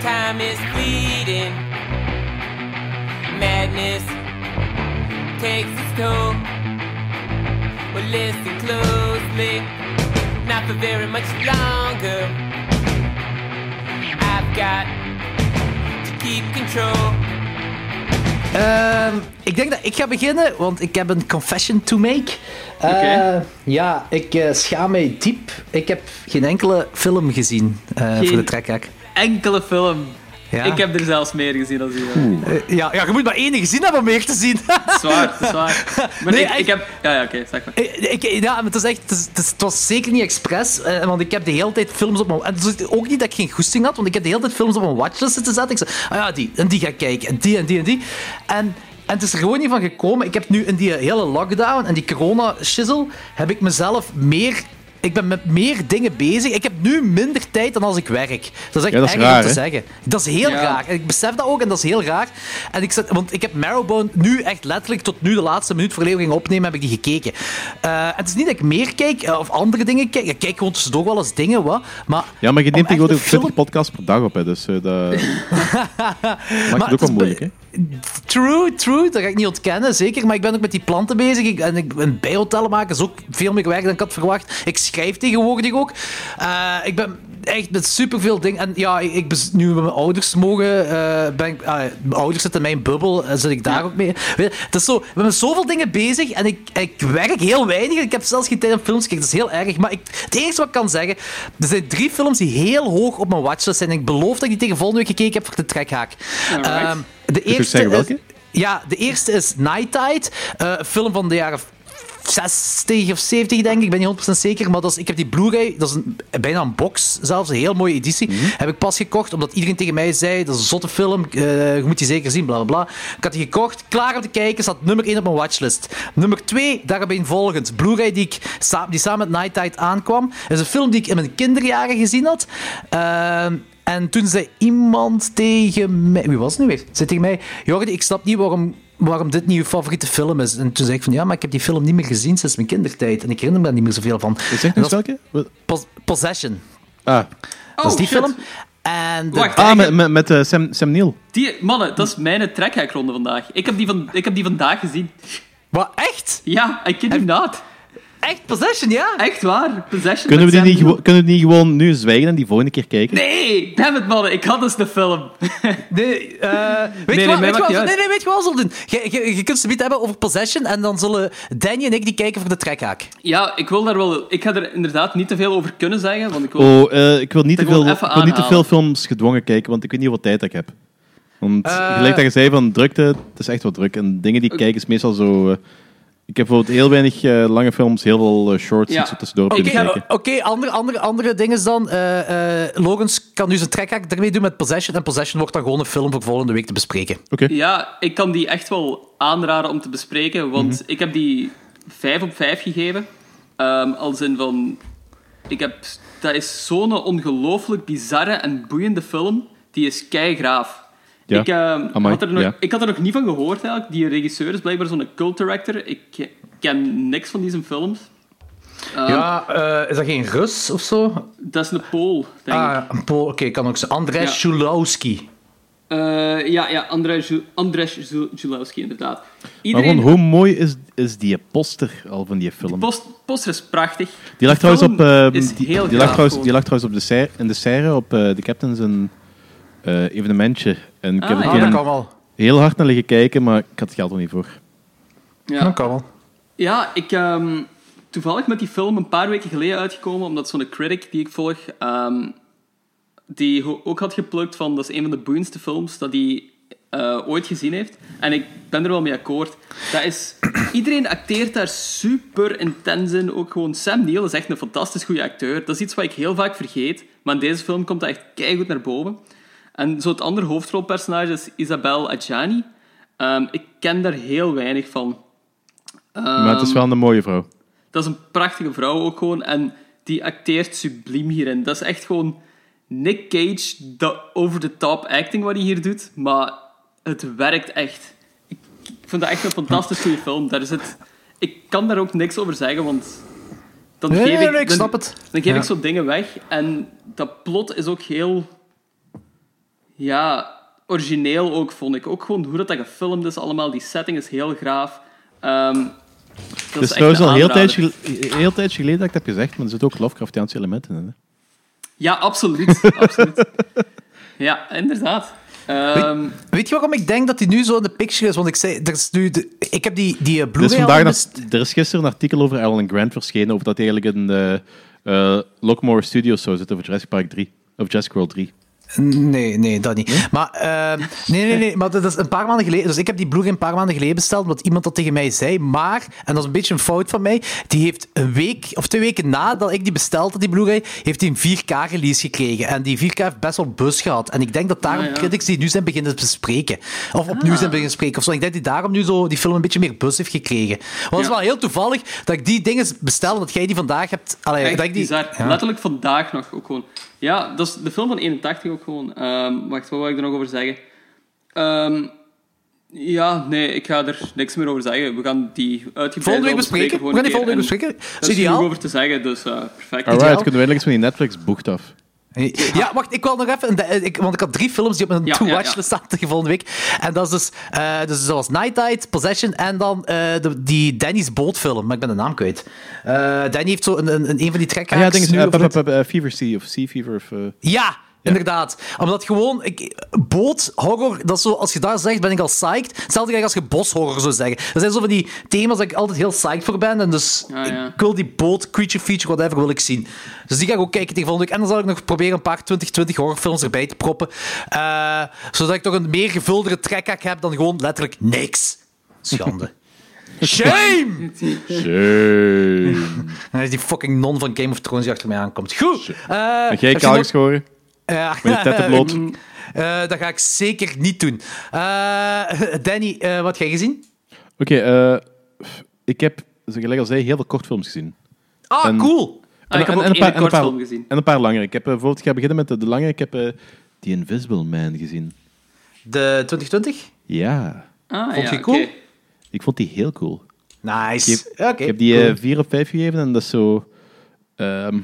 Time is fleeting. Madness takes its toll. Well, listen closely. Not for very much longer. I've got to keep control. Ehm, ik denk dat ik ga beginnen, want ik heb een confession to make. Eh, Oké. Ja, ik eh, schaam mij diep. Ik heb geen enkele film gezien eh, Geen- voor de trekhak. Enkele film. Ja. Ik heb er zelfs meer gezien dan u. Eh, ja, ja, je moet maar één gezien hebben om meer te zien. Zwaar, zwaar. Maar Nee, ik, echt. ik heb... Ja, ja, oké, zeg maar. Ik, ik- ja, maar het, is echt, het, is- was zeker niet expres, eh, want ik heb de hele tijd films op mijn... En het ook niet dat ik geen goesting had, want ik heb de hele tijd films op mijn watchlist zitten zetten. Ik zei, ah ja, die, en die ga ik kijken, en die, en die, en die. En, en het is er gewoon niet van gekomen. Ik heb nu in die hele lockdown en die corona-shizzle, heb ik mezelf meer... Ik ben met meer dingen bezig. Ik heb nu minder tijd dan als ik werk. Dat is echt Ja, dat is erg raar, om te zeggen. Dat is heel Ja. raar. En ik besef dat ook en dat is heel raar. En ik zet, want ik heb Marrowbone nu echt letterlijk tot nu de laatste minuut voor Leo ging opnemen, heb ik die gekeken. Eh, het is niet dat ik meer kijk eh, of andere dingen kijk. Ik kijk gewoon tussendoor wel eens dingen, wat. Maar, Ja, maar je neemt tegenwoordig een 20 film- podcasts per dag op, hè, dus eh, dat maakt Maar het ook wel moeilijk. Hè? True, true, dat ga ik niet ontkennen, zeker. Maar ik ben ook met die planten bezig. Ik, en ik ben bijhotellen maken, is ook veel meer werk dan ik had verwacht. Ik schrijf tegenwoordig ook. Eh, ik ben echt met superveel dingen. En ja, ik, nu met mijn ouders mogen, eh, ben ik, ah, mijn ouders zitten in mijn bubbel, en zit ik daar ook mee. Weet je, Het is zo, ik ben met zoveel dingen bezig en ik, ik werk heel weinig. Ik heb zelfs geen tijd om films te kijken, dat is heel erg. Maar ik, het enige wat ik kan zeggen, er zijn drie films die heel hoog op mijn watchlist zijn. En ik beloof dat ik die tegen volgende week gekeken heb voor de trekhaak. Ehm, de je eerste zeggen is- welke? ja, de eerste is Night Tide. eh, een film van de jaren 60 of 70, denk ik. Ik ben niet 100% zeker. Maar dat is, ik heb die Blu-ray, dat is een, bijna een box, zelfs een heel mooie editie. Mhm. Heb ik pas gekocht, omdat iedereen tegen mij zei: dat is een zotte film, eh, je moet die zeker zien, bla bla bla. Ik had die gekocht, klaar om te kijken, staat nummer 1 op mijn watchlist. Nummer 2, daarbij volgend. Blu-ray die, ik, die samen met Night Tide aankwam. is een film die ik in mijn kinderjaren gezien had. Ehm, en toen zei iemand tegen mij... Wie was het nu weer? Zei tegen mij... Jordi, ik snap niet waarom, waarom dit niet je favoriete film is. En toen zei ik van... Ja, maar ik heb die film niet meer gezien sinds mijn kindertijd. En ik herinner me daar niet meer zoveel van. Nog dat is welke? Pos- Possession. Ah, dat is die shit. film. En de- Wacht, ah ik- met, met, met eh, Sam, Sam Neill. Die, mannen, dat is mijn trekhackronde vandaag. Ik heb, die van, ik heb die vandaag gezien. Wat, echt? Ja, I kid you not. Echt Possession, ja? Echt waar. Possession Kunnen we, die niet, gewo- kunnen we die niet gewoon nu zwijgen en die volgende keer kijken? Nee, damn it, mannen. Ik had dus de film. Nee, eh, weet nee, je wat, mij weet je maakt wat, niet nee, uit. nee, weet je wat we zullen doen? Je, je, je kunt het hebben over Possession en dan zullen Danny en ik die kijken voor de trekhaak. Ja, ik wil daar wel... Ik ga er inderdaad niet te veel over kunnen zeggen, want ik wil... Oh, eh, ik wil niet, te Ik wil veel, even ik wil niet te veel films gedwongen kijken, want ik weet niet hoeveel tijd ik heb. Want Eh. gelijk dat je zei van drukte, het is echt wat druk. En dingen die ik kijk is meestal zo... eh, ik heb bijvoorbeeld heel weinig eh, lange films, heel veel eh, shorts, Ja. tussendoor Oké, kijken. oké, andere, andere, andere dingen dan. eh eh Logans kan nu zijn trekhaak ermee doen met Possession. En Possession wordt dan gewoon een film voor volgende week te bespreken. Oké. Ja, ik kan die echt wel aanraden om te bespreken, want ik heb die 5 op 5 gegeven. Ehm als in van... Ik heb... Dat is zo'n ongelooflijk bizarre en boeiende film. Die is keigraaf. Ja. Ik, ehm, Amai, had er nog, ja. ik had er nog niet van gehoord eigenlijk. Die regisseur is blijkbaar zo'n cult director. Ik ken niks van die zijn films. Ehm, ja, eh, is dat geen Rus of zo? Dat is een Pool, denk ik. Ah, een Pool. Oké, kan ook zijn. Andrzej Ja. Szulowski. Eh, ja, ja, Andrzej Julowski, inderdaad. Maar Iedereen... gewoon, hoe mooi is, is die poster al van die film? Post, poster is prachtig. Die lag trouwens op, eh, is die, die lag trouwens, gewoon. die lag trouwens op de serre, in de serre op eh, de Captains eh, evenementje. En ik heb Ah, ja. Ah, dat een kan wel. heel hard naar liggen kijken, maar ik had het geld er niet voor. Ja, Dat kan wel. ja ik... ehm, toevallig met die film een paar weken geleden uitgekomen, omdat zo'n critic die ik volg, ehm, die ook had geplukt van dat is een van de boeiendste films dat hij eh, ooit gezien heeft. En ik ben er wel mee akkoord. Dat is... Iedereen acteert daar super intens in. Ook gewoon Sam Neill is echt een fantastisch goede acteur. Dat is iets wat ik heel vaak vergeet. Maar in deze film komt dat echt keigoed naar boven. En zo het andere hoofdrolpersonage is Isabelle Adjani. Ehm, ik ken daar heel weinig van. maar het is Ehm, wel een mooie vrouw. dat is een prachtige vrouw ook gewoon. En die acteert subliem hierin. Dat is echt gewoon Nick Cage, de over-the-top acting wat hij hier doet. Maar het werkt echt. Ik, ik vind dat echt een fantastisch goede film. Daar zit, ik kan daar ook niks over zeggen, want... Dan Nee, geef ik, dan- snap het. Dan geef Ja. ik zo dingen weg. En dat plot is ook heel... Ja, origineel ook, vond ik. Ook gewoon hoe dat, dat gefilmd is allemaal. Die setting is heel graaf. Ehm, dat Het is echt trouwens een al heel tijdje, gel- heel tijdje geleden dat ik het heb gezegd, maar er zitten ook Lovecraftiaanse elementen in. Hè? Ja, absoluut. absoluut. Ja, inderdaad. Ehm, Weet je waarom ik denk dat hij nu zo in de picture is? Want ik zei, er is nu de, ik heb die, die eh, Er is, Blu-ray vandaag er is gisteren een artikel over Alan Grant verschenen, over dat hij eigenlijk in de eh Lockmore Studios zou zitten over Jurassic Park 3. Of Jurassic World 3. Nee, nee, dat niet. Maar, ehm, nee, nee, nee, maar dat is een paar maanden geleden. Dus ik heb die Blu-ray een paar maanden geleden besteld, omdat iemand dat tegen mij zei. Maar, en dat is een beetje een fout van mij, die heeft een week of twee weken nadat ik die bestelde, die Blu-ray, heeft hij een 4K-release gekregen. En die 4K heeft best wel bus gehad. En ik denk dat daarom Ah, ja. critics die nu zijn beginnen te bespreken. Of opnieuw zijn beginnen spreken. Of zo. Ik denk dat hij daarom nu zo die film een beetje meer bus heeft gekregen. Want het is wel heel toevallig dat ik die dingen bestel, dat jij die vandaag hebt. Allee, Echt dat ik die. Ja. Letterlijk vandaag nog ook gewoon. Ja, dat is de film van 81 ook gewoon. Ehm, wacht, wat wil ik er nog over zeggen? Ehm, ja, nee, ik ga er niks meer over zeggen. We gaan die uitgebreid Volgende week wel bespreken. We gaan die volgende week bespreken. En Dat is Er over te zeggen, dus eh, perfect. Alright, Ideaal. kunnen we eindelijk eens van die Netflix boekt af. Ja, wacht, ik wil nog even... de- Ik, want ik had drie films die op mijn Ja, to-watch ja, staan tegen volgende week. En dat is dus... eh, dus dat was Night Tide, Possession en dan eh, de, die Danny's Bootfilm. Maar ik ben de naam kwijt. Eh, Danny heeft zo een, een, een van die Ah, trekhaaks ja, nu eh, over pep- het- eh, Fever Sea of Sea Fever. Of, eh, Ja, inderdaad. Omdat gewoon... Ik, boot, horror, dat is zo... Als je daar zegt, ben ik al psyched. Hetzelfde als je boshorror zou zeggen. Dat zijn zo van die thema's dat ik altijd heel psyched voor ben. En dus ja. ik wil die boot, creature feature, whatever, wil ik zien. Dus die ga ik ook kijken tegen volgende week. En dan zal ik nog proberen een paar 2020 horrorfilms erbij te proppen. Eh, zodat ik toch een meer gevuldere trekhak heb dan gewoon letterlijk niks. Schande. Shame! Shame. En is die fucking non van Game of Thrones die achter mij aankomt. Goed. eh, Heb jij kaal nog-? Ja. Met je tetten bloot? Eh, dat ga ik zeker niet doen. Eh, Danny, eh, wat heb jij gezien? Oké, eh, ik heb, zoals ik gelijk al zei, heel veel kortfilms gezien. Ah, En- cool. Ah, ik heb ook een paar, en, een paar, gezien. en een paar langere. Ik heb eh, bijvoorbeeld, ik ga beginnen met de, de langere. Ik heb eh The Invisible Man gezien. De 2020? Ja, Ah, Vond ja, je cool? oké. ik vond die heel cool. Nice. Ik Oké. Ik heb die cool. 4 op 5 gegeven en dat is zo... ehm,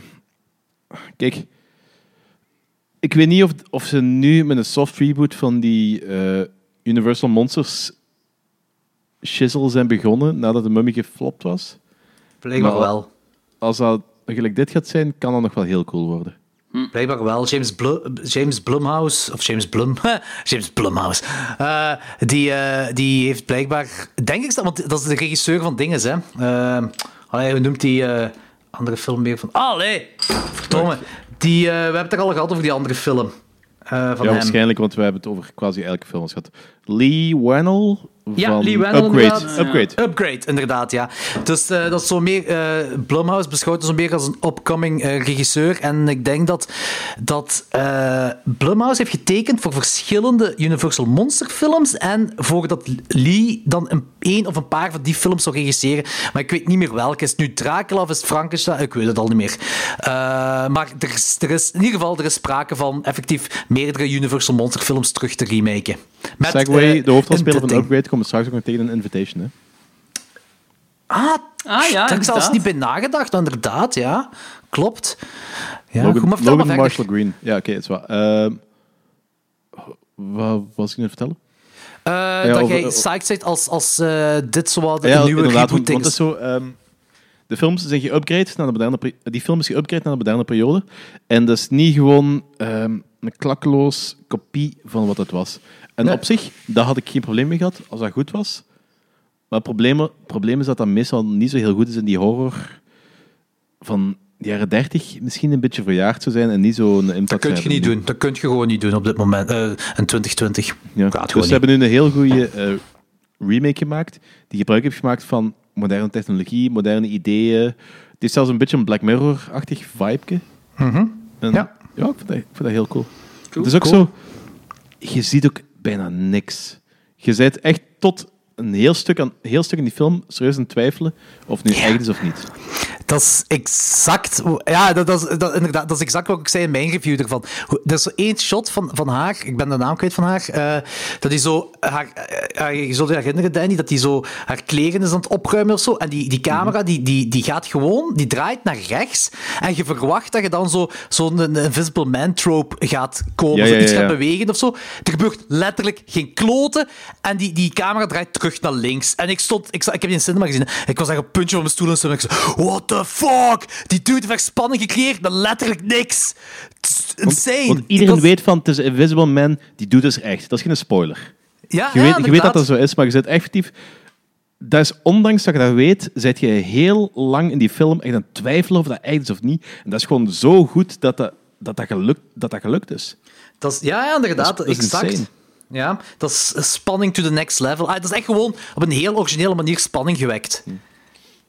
kijk, ik weet niet of, of ze nu met een soft reboot van die eh, Universal Monsters shizzle zijn begonnen nadat de mummy geflopt was. Blijkbaar maar- wel. Als dat gelijk dit gaat zijn, kan dat nog wel heel cool worden. Blijkbaar wel. James, Blu James Blumhouse, of James Blum, James Blumhouse, eh, die, eh, die heeft blijkbaar, denk ik, want dat is de regisseur van dinges, hè. Allee, hoe noemt die andere film meer van... Allee, verdomme. Die, eh, we hebben het er al gehad over die andere film. eh, van ja, hem. waarschijnlijk, want we hebben het over quasi elke film gehad. Lee Wannell Ja, van Lee Wannell Upgrade. inderdaad. Upgrade. Upgrade, inderdaad, ja. Dus eh, dat is zo meer... eh Blumhouse beschouwt zo meer als een upcoming eh, regisseur. En ik denk dat, dat eh, Blumhouse heeft getekend voor verschillende Universal Monster films. En voor dat Lee dan een, één of een paar van die films zou regisseren. Maar ik weet niet meer welke. Is het nu Dracula of is het Frankenstein? Ik weet het al niet meer. Eh, maar er is, er is, in ieder geval er is sprake van effectief meerdere Universal Monster films terug te remaken. Met, Segway, eh, de hoofdrolspeler van een- Upgrade, komen straks ook nog tegen een invitation. Hè? Ah, Ah, ja, daar heb ik zelfs niet bij nagedacht, inderdaad, ja. Klopt. Ja, Logan, goed, maar Logan maar. Marshall Green. Ja, oké, het is wel. Ehm, wat was ik nu aan het vertellen? Eh, dat over- jij psyched zegt als, als eh, dit zo wat een ja, nieuwe inderdaad. reboot Want, het is zo, ehm, de films zijn geüpgrade naar de moderne Die film is geüpgrade naar de moderne periode. En dat is niet gewoon ehm, een klakkeloos kopie van wat het was. En Nee. op zich, daar had ik geen probleem mee gehad, als dat goed was. Maar het probleem, het probleem is dat dat meestal niet zo heel goed is in die horror van de jaren 30 misschien een beetje verjaard zou zijn en niet zo'n impact Dat kun je niet doen. Dat kun je gewoon niet doen op dit moment. eh, in 2020. Ja. Gaat Dus ze hebben nu een heel goede eh, remake gemaakt, die gebruik heeft gemaakt van moderne technologie, moderne ideeën. Het is zelfs een beetje een Black Mirror-achtig vibe. En, Ja. ja, ik vind, dat, ik vind dat heel cool. Cool. Het is ook Cool. zo, je ziet ook bijna niks. Je bent echt tot een heel stuk, aan, heel stuk in die film serieus aan het twijfelen of het nu echt is of niet. Dat is exact... Ja, dat, dat, is, dat, inderdaad, dat is exact wat ik zei in mijn review ervan. Er is zo één shot van, van haar, ik ben de naam kwijt van haar, eh, dat die zo... Haar, eh, je zult je herinneren, Danny, dat die zo haar kleren is aan het opruimen of zo. En die, die camera, die, die, die gaat gewoon... Die draait naar rechts. En je verwacht dat je dan zo- zo'n een Invisible Man trope gaat komen. Ja, zo ja, iets ja, gaat ja. bewegen of zo. Er gebeurt letterlijk geen kloten. En die, die camera draait terug naar links. En ik stond... Ik, ik heb die in cinema gezien. Ik was echt een puntje van mijn stoel en zo. En ik what the fuck? Die dude heeft echt spanning gecreëerd met letterlijk niks. Insane. Want iedereen was- weet van, het is Invisible Man, die doet dus echt. Dat is geen spoiler. Ja, Je, ja, weet, je weet dat dat zo is, maar je zit effectief... Dat is, ondanks dat je dat weet, zit je heel lang in die film echt aan het twijfelen of dat echt is of niet. En dat is gewoon zo goed dat dat, dat, dat, gelukt, dat, dat gelukt is. Dat is, ja, ja, inderdaad. Dat is- dat is exact. insane. Ja, dat is spanning to the next level. Ah, dat is echt gewoon op een heel originele manier spanning gewekt.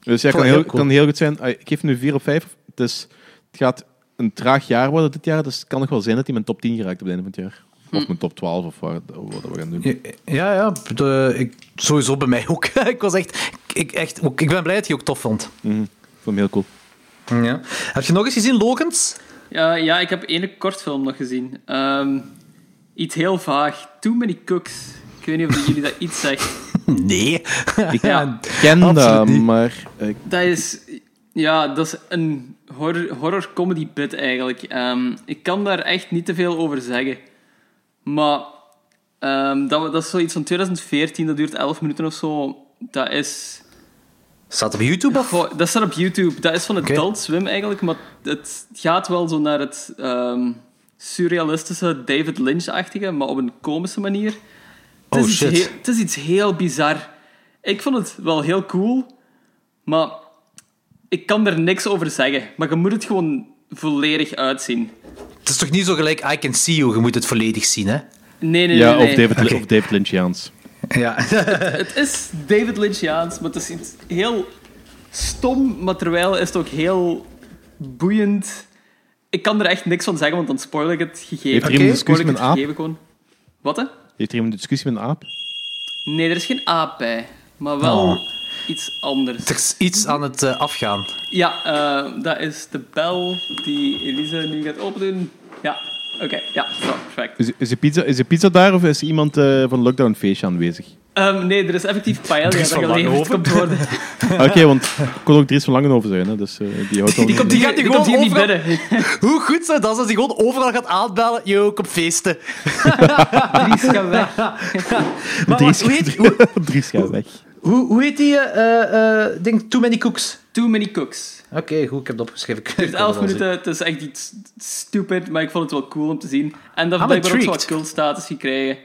Dus ja, kan heel, heel cool. kan heel goed zijn. Ah, Ik geef nu 4 op 5. Dus het gaat een traag jaar worden dit jaar. Dus het kan nog wel zijn dat hij mijn top 10 geraakt op het einde van het jaar. Of mijn top 12 of wat, wat we gaan doen. Ja, ja, de, ik, sowieso bij mij ook. ik was echt, ik, echt ik ben blij dat je ook tof vond. Ik vond hem heel cool. Ja. Heb je nog eens gezien, Logans? Ja, ja, ik heb één kortfilm nog gezien. Ehm, iets heel vaag. Too Many Cooks. Ik weet niet of jullie dat iets zegt. Nee. Ik Ja. ken Absoluut dat, maar... eh, Dat is, ja, dat is een horror, horror comedy bit eigenlijk. Ehm, ik kan daar echt niet te veel over zeggen. Maar ehm, dat, dat is zoiets van 2014, dat duurt 11 minuten of zo. Dat is. Staat op YouTube of? Goh, dat staat op YouTube. Dat is van Oké. Adult Swim eigenlijk, maar het gaat wel zo naar het ehm, surrealistische David Lynch-achtige, maar op een komische manier. Het Oh, is, iets shit. heel, het is iets heel bizar. Ik vond het wel heel cool, maar ik kan er niks over zeggen. Maar je moet het gewoon volledig uitzien. Het is toch niet zo gelijk I Can See You, je moet het volledig zien, hè? Nee, nee, ja, nee. of nee. David, of David Lynchiaans. Ja. Het is David Lynchiaans, maar het is iets heel stom, maar terwijl is het ook heel boeiend. Ik kan er echt niks van zeggen, want dan spoil ik het gegeven. Heeft er iemand een discussie ik met het een aap? gegeven gewoon. Wat, hè? Heeft er iemand een discussie met een aap? Nee, er is geen aap bij. Maar wel Oh. iets anders. Er is iets aan het eh, afgaan. Ja, eh, dat is de bel die Elise nu gaat opendoen. Ja, oké. Ja, zo, perfect. Is, is, de pizza, is de pizza daar of is iemand eh, van Lockdown Feestje aanwezig? Ehm, nee, er is effectief paella dat geleverd komt worden. Oké, want ik kon ook Dries van Langenhoven zijn, hè, dus eh, die houdt. Die komt- die gaat Die gewoon komt hier niet binnen. Hoe goed zou dat zijn als hij gewoon overal gaat aanbellen? Yo, kom feesten. Dries gaat weg. Maar Dries, hoe, heet, hoe, Dries gaat weg. hoe, hoe heet die? eh eh ding, Too Many Cooks. Too many cooks. Oké, goed, ik heb het opgeschreven. Het duurt 11 minuten, het is echt iets stupid, maar ik vond het wel cool om te zien. En dat heeft blijkbaar ook zo intrigued. wat cultstatus gekregen.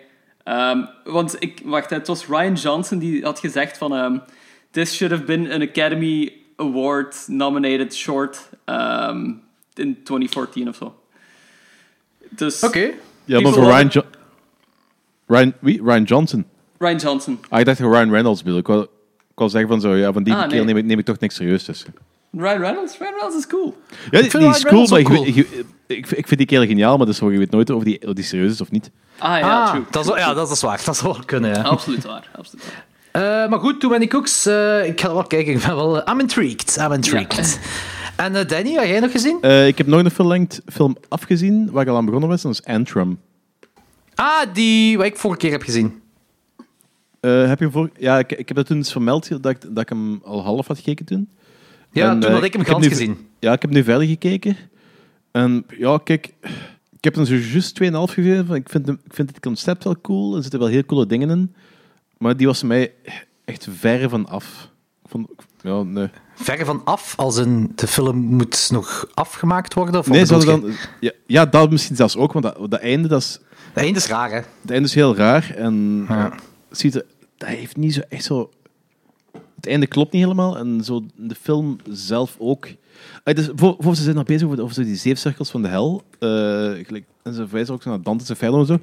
Ehm, want ik, wacht, het was Ryan Johnson die had gezegd van... ehm, This should have been an Academy Award nominated short ehm, in 2014 of zo. Dus Oké. Ja, maar voor Ryan... Jo- Ryan, wie? Ryan Johnson. Ryan Johnson. Ah, ik dacht dat Ryan Reynolds bedoel. Ik wou, ik wou zeggen van zo, ja, van die Ah, keer nee. neem ik, neem ik toch niks serieus tussen. Ryan Reynolds? Ryan Reynolds is cool. Ja, die, vind die is Ryan cool, maar ik, ik, ik, ik vind die kerel geniaal, maar dus, je weet nooit of die, of die serieus is of niet. Ah ja, Ah, true. dat is, wel- ja, dat is waar. Dat zou wel kunnen, ja. Absoluut waar. Absoluut waar. Eh, maar goed, Too Many Cooks. eh, ik ga wel kijken. Ik ben wel... I'm intrigued. I'm intrigued. En eh, Danny, had jij nog gezien? Eh, ik heb nog een full-length film afgezien, waar ik al aan begonnen was, dat is Antrim. Ah, die wat ik vorige keer heb gezien. Eh, heb je voor... Ja, ik, ik heb dat toen eens vermeld, dat ik, dat ik hem al half had gekeken toen. Ja, En, toen eh, had ik hem heb gans nu- gezien. Ja, ik heb nu verder gekeken. En ja, kijk, ik heb hem zo juist 2,5 gegeven. Ik vind, hem, ik vind het concept wel cool. Er zitten wel heel coole dingen in. Maar die was mij echt ver van af. Ik vond, ja, nee. Verre van af, als in de film moet nog afgemaakt worden? Of Nee, dan, ja, ja, dat misschien zelfs ook, want dat, dat einde, dat is? Het einde is raar, hè? dat einde is heel raar. En ja, ziet er, dat heeft niet zo echt zo... Het einde klopt niet helemaal. En zo de film zelf ook. Ah, dus voor, voor ze zijn nog bezig over, over die zeven cirkels van de hel. Eh, gelijk, en ze verwijzen ook zo naar Dante's Inferno en zo.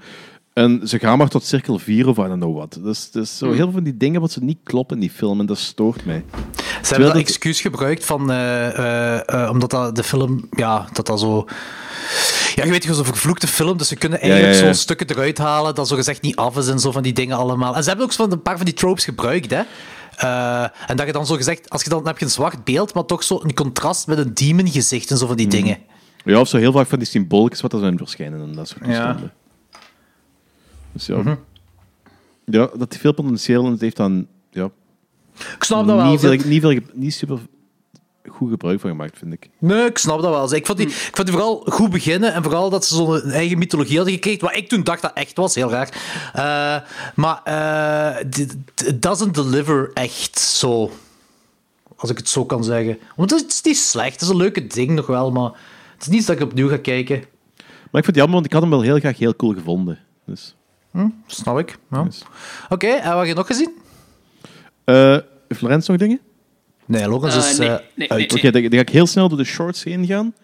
En ze gaan maar tot cirkel 4 of I don't know what. Dus, dus zo heel veel van die dingen wat ze niet kloppen in die film. En dat stoort mij. Ze hebben dat dat- excuus gebruikt van, eh, eh, omdat dat de film, ja, dat dat zo... Ja, je weet, zo'n vervloekte film, dus ze kunnen eigenlijk ja, ja. zo'n stukken eruit halen dat zo gezegd niet af is en zo van die dingen allemaal. En ze hebben ook zo van een paar van die tropes gebruikt, hè. Eh, en dat je dan zo gezegd, als je dan, dan heb je een zwart beeld, maar toch zo een contrast met een demon gezicht en zo van die Mhm. dingen. Ja, of zo heel vaak van die symbooltjes wat er zijn verschijnen. En dat soort Ja. Dus ja. Ja, dat veel potentieel en het heeft dan ja, Ik snap dat wel. veel, niet, veel, niet super goed gebruik van gemaakt, vind ik. Nee, ik snap dat wel. Ik vond, die, ik vond die vooral goed beginnen en vooral dat ze zo'n eigen mythologie hadden gekregen, wat ik toen dacht dat echt was, heel raar. Eh, maar eh, d- d- it doesn't deliver echt zo, als ik het zo kan zeggen. Want het is niet slecht, het is een leuke ding nog wel, maar het is niet dat ik opnieuw ga kijken. Maar ik vind het jammer, want ik had hem wel heel graag heel cool gevonden. Dus, Snap ik. Ja. dus. Oké, en wat heb je nog gezien? Eh, Florence nog dingen? Nee, Logans Eh, is nee, eh, nee, uit. nee, Oké, dan, dan ga ik heel snel door de shorts heen gaan.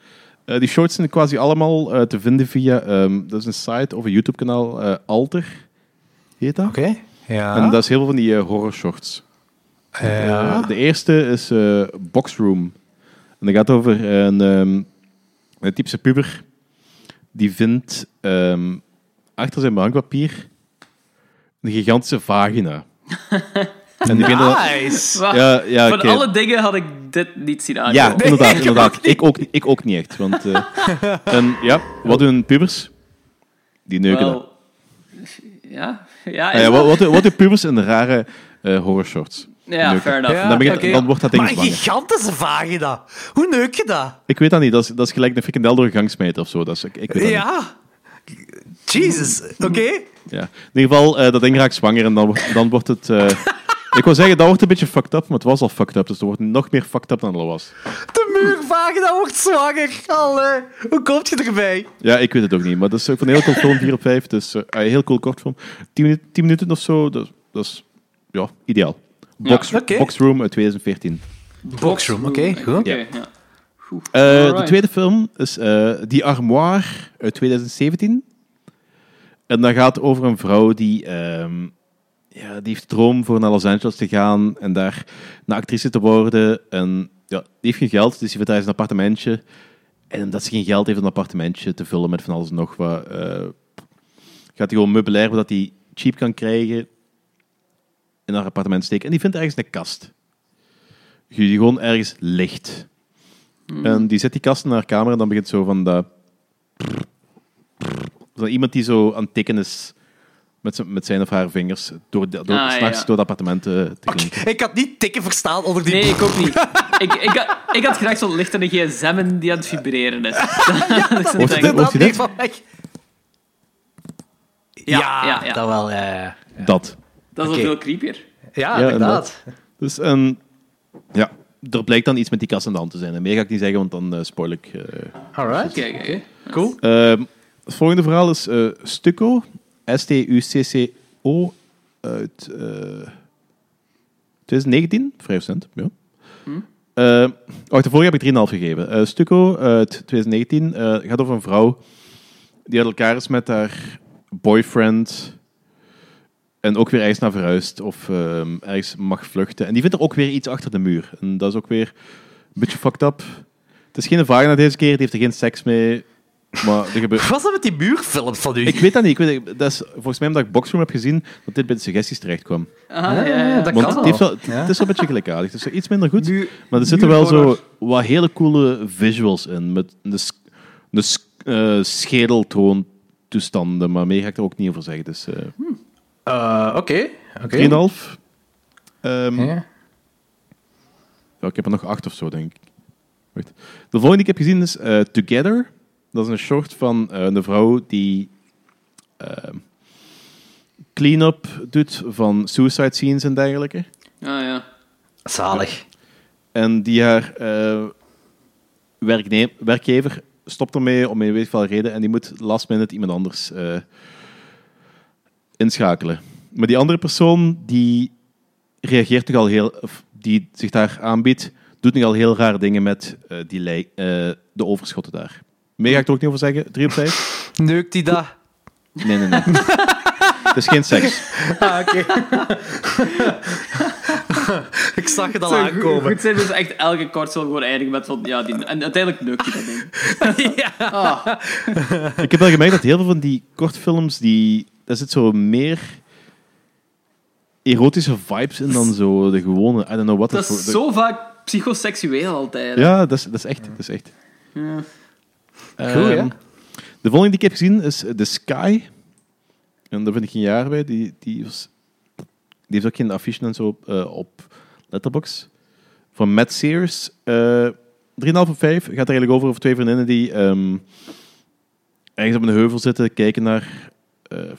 Eh, die shorts zijn quasi allemaal eh, te vinden via... ehm, dat is een site of een YouTube-kanaal, eh, Alter heet dat. Oké. Ja. En dat is heel veel van die horror shorts. ja. De eerste is eh Boxroom. En dat gaat over een, ehm, een typische puber die vindt ehm, achter zijn bankpapier een gigantische vagina. en dat- Nice. Ja, ja, Van alle dingen had ik dit niet zien Ja, aankomen. inderdaad. inderdaad. Ik, ook, ik ook niet echt. Want, eh, en ja, wat doen pubers? Die neuken dat. Wel, ja, ja, Ah is ja, wat, wat, doen- wat doen pubers in de rare eh horror shorts? ja neuken. fair enough. En dan, begint, oké. dan wordt dat ding Maar een gigantische vagina. Hoe neuk je dat? Ik weet dat niet. Dat is, dat is gelijk een frikandel door een gang smijten of zo. Dat is, ik, ik weet dat niet. Ja. Jesus. Oké. Ja. In ieder geval, eh, dat ding raakt zwanger en dan, wordt- dan wordt het... eh, ik wil zeggen, dat wordt een beetje fucked up, maar het was al fucked up. Dus het wordt nog meer fucked up dan het al was. De muurvagina wordt zwanger. Allee. Hoe komt je erbij? Ja, ik weet het ook niet. Maar dat is ook van een heel cool film, 4 op 5. Dus eh, een heel cool kort film. 10 minuten, 10 minuten of zo, dat, dat is ja, ideaal. Box. Boxroom uit 2014. Boxroom. Oké, goed. Ja. ja. Eh, de tweede film is eh Die Armoire uit 2017. En dat gaat over een vrouw die, ehm, ja, die heeft de droom voor naar Los Angeles te gaan en daar een actrice te worden. En ja, die heeft geen geld, dus die eens een appartementje. En omdat ze geen geld heeft om een appartementje te vullen met van alles en nog wat, eh, gaat hij gewoon meubilair dat hij cheap kan krijgen in haar appartement steken. En die vindt ergens een kast. Die gewoon ergens ligt. En die zet die kast in haar kamer en dan begint zo van dat... Zo iemand die zo aan het tikken is met zijn, met zijn of haar vingers door, de- door, Ah, s'nachts ja. door het appartement te klinken. Ik had niet tikken verstaan onder die... Nee, ik ook niet. ik, ik, had, ik had graag zo'n licht aan de gsm die aan het vibreren is. Dat is Hoort je een dit? ding. Hoort je dit? van weg. Ja, Ja, ja, ja. dat wel. Ja, ja. Dat. Dat is Oké. wel veel creepier. ja, Ja, inderdaad. Dus en, ja, er blijkt dan iets met die kast aan de hand te zijn. En meer ga ik niet zeggen, want dan eh, spoil ik. eh. Alright. Kijk, kijk. Cool. Ehm, het volgende verhaal is eh, Stucco. S-T-U-C-C-O. Uit eh 2019. Vrij recent, ja. Eh, oh, de vorige heb ik 3,5 gegeven. Eh, Stucco uit 2019 eh, gaat over een vrouw die uit elkaar is met haar boyfriend en ook weer ergens naar verhuist of ehm, ergens mag vluchten. En die vindt er ook weer iets achter de muur. En dat is ook weer een beetje fucked up. Het is geen vagina deze keer, die heeft er geen seks mee. Maar er gebeurt... Wat was dat met die muurfilms van u? Ik weet dat niet. Ik weet, dat is volgens mij omdat ik Boxroom heb gezien, dat dit bij de suggesties terecht kwam. Ah, ja, ja. dat Want kan het, heeft wel, Ja. het is wel een beetje gelijkaardig. Het is wel iets minder goed. Muur- maar er zitten wel zo wat hele coole visuals in. Met de, de eh, schedeltoontoestanden. Maar meer ga ik er ook niet over zeggen. Dus eh Eh, Oké. Oké. 3,5. Ehm, Ja. ja, ik heb er nog 8 of zo, denk ik. Wacht. De volgende die ik heb gezien is eh, Together. Dat is een short van eh, een vrouw die ehm, clean-up doet van suicide scenes en dergelijke. Ah, ja. Zalig. En die haar eh, werkne- werkgever stopt ermee om een weet veel reden en die moet last minute iemand anders eh, inschakelen. Maar die andere persoon die reageert toch al heel, of die zich daar aanbiedt, doet nog al heel rare dingen met eh, die eh, de overschotten daar. Meer ga ik er ook niet over zeggen. 3 op 5? Neukt die dat? Nee, nee, nee. Het is geen seks. Ah, oké. ik zag het al aankomen. goed zijn dus echt elke kortsel gewoon eindigen met van, ja, die, en uiteindelijk neukt hij dat ding. ja. Ah, Ik heb wel gemerkt dat heel veel van die kortfilms, die, daar zit zo meer erotische vibes in dan zo de gewone, I don't know what. dat is zo vaak psychoseksueel altijd. hè. Ja, dat is, dat is echt. Dat is echt. Ja. Ehm. De volgende die ik heb gezien is The Sky. En daar vind ik geen jaar bij. Die, die, was, die heeft ook geen affiche en zo op, eh, op Letterboxd. Van Matt Sears. Eh 3,5 op 5. Gaat er eigenlijk over over twee vriendinnen die ehm, ergens op een heuvel zitten, kijken naar eh,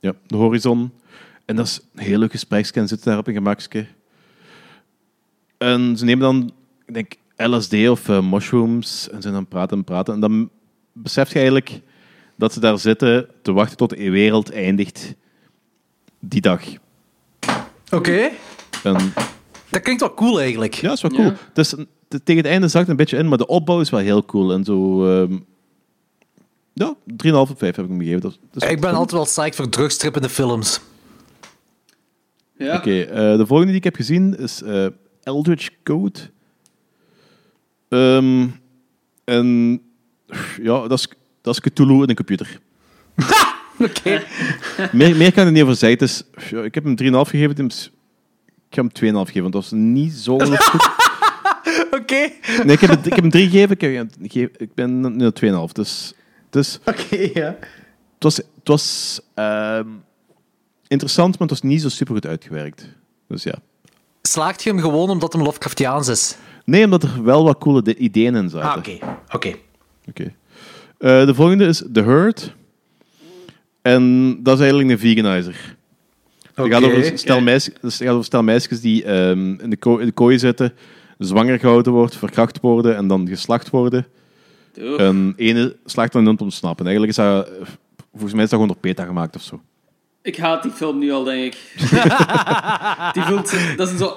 ja, de horizon. En dat is een heel leuk gespreksje en zitten daar op een gemakske. En ze nemen dan, ik denk, LSD of eh, mushrooms en zijn dan praten en praten. En dan beseft je eigenlijk dat ze daar zitten te wachten tot de wereld eindigt die dag. Oké. En, Dat klinkt wel cool eigenlijk. ja, dat is wel cool. Ja. Een- te- tegen het einde zakt het een beetje in, maar de opbouw is wel heel cool. En zo... ehm, ja, 3,5 op 5 heb ik hem gegeven. Dat, is- dat is Ik ben altijd wel psyched voor drugstrippende films. Ja. Oké, eh, de volgende die ik heb gezien is eh, Eldritch Code. Ehm, en ja, dat is, dat is Cthulhu in een computer. Oké. Meer, meer kan ik er niet over zeggen. Ja, ik heb hem 3,5 gegeven. is- Ik ga hem 2,5 geven, want dat was niet zo goed. Oké. Nee, ik heb, het- ik heb hem 3 gegeven. Ik, heb, ik, ben nu op 2,5. Dus, dus Oké, ja. het was, het was ehm, interessant, maar het was niet zo super goed uitgewerkt. Dus ja. Slaagt je hem gewoon omdat hem Lovecraftiaans is? Nee, omdat er wel wat coole de- ideeën in zaten. Ah, oké. Oké. Oké. Eh, de volgende is The Herd. En dat is eigenlijk een veganizer. Het gaat over een stel, meisjes, dus gaat over stel meisjes die ehm, in, de ko- in de kooi zitten, zwanger gehouden wordt, verkracht worden en dan geslacht worden. Doe. En ene slaagt dan om te ontsnappen. Eigenlijk is dat, volgens mij is dat gewoon door PETA gemaakt of zo. Ik haat die film nu al, denk ik. die, voelt, dat is zo,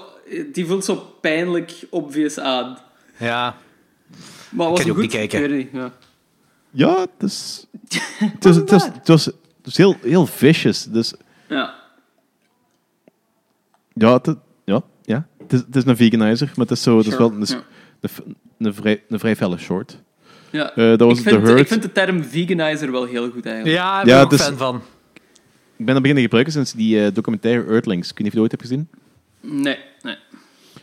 die voelt zo pijnlijk obvious aan. Ja. Maar was Kan je het ook goed? niet kijken. Het niet, ja. Ja, het is... Het is, het is, het was, het was heel, heel vicious. Dus ja. ja, het, ja, ja. Het, is, het is een veganizer, maar het is, zo, het is wel een, ja. een, een, vrij, een vrij felle short. Ja. Eh, dat was ik, The vind, Hurt. ik vind de term veganizer wel heel goed eigenlijk. Ja, ik ben Ja, er ook dus- fan van. Ik ben dat beginnen gebruiken sinds die eh, documentaire Earthlings. Ik weet niet of je dat ooit hebt gezien. Nee, nee.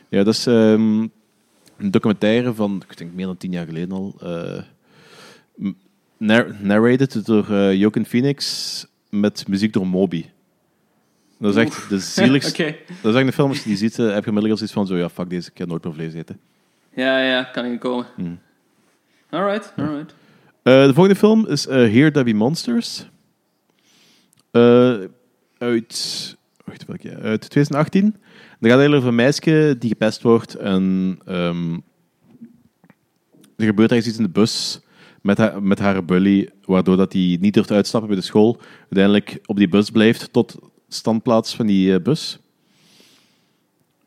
Ja, dat is ehm, een documentaire van, ik denk meer dan tien jaar geleden al. eh, narrated door eh Joaquin Phoenix met muziek door Moby. Dat is echt de zieligste. Dat is echt een film, als je die ziet, eh, heb je onmiddellijk al zoiets van zo, ja, fuck deze, ik ga nooit meer vlees eten. Ja, ja, kan ik komen. Hmm. Alright, alright. De volgende film is Here There Be Monsters. Uit, wacht, welk jaar? uit 2018. Dat gaat eigenlijk over een meisje die gepest wordt en ehm, er gebeurt ergens iets in de bus met haar, met haar bully, waardoor dat die niet durft uitstappen bij de school. Uiteindelijk op die bus blijft tot standplaats van die eh, bus.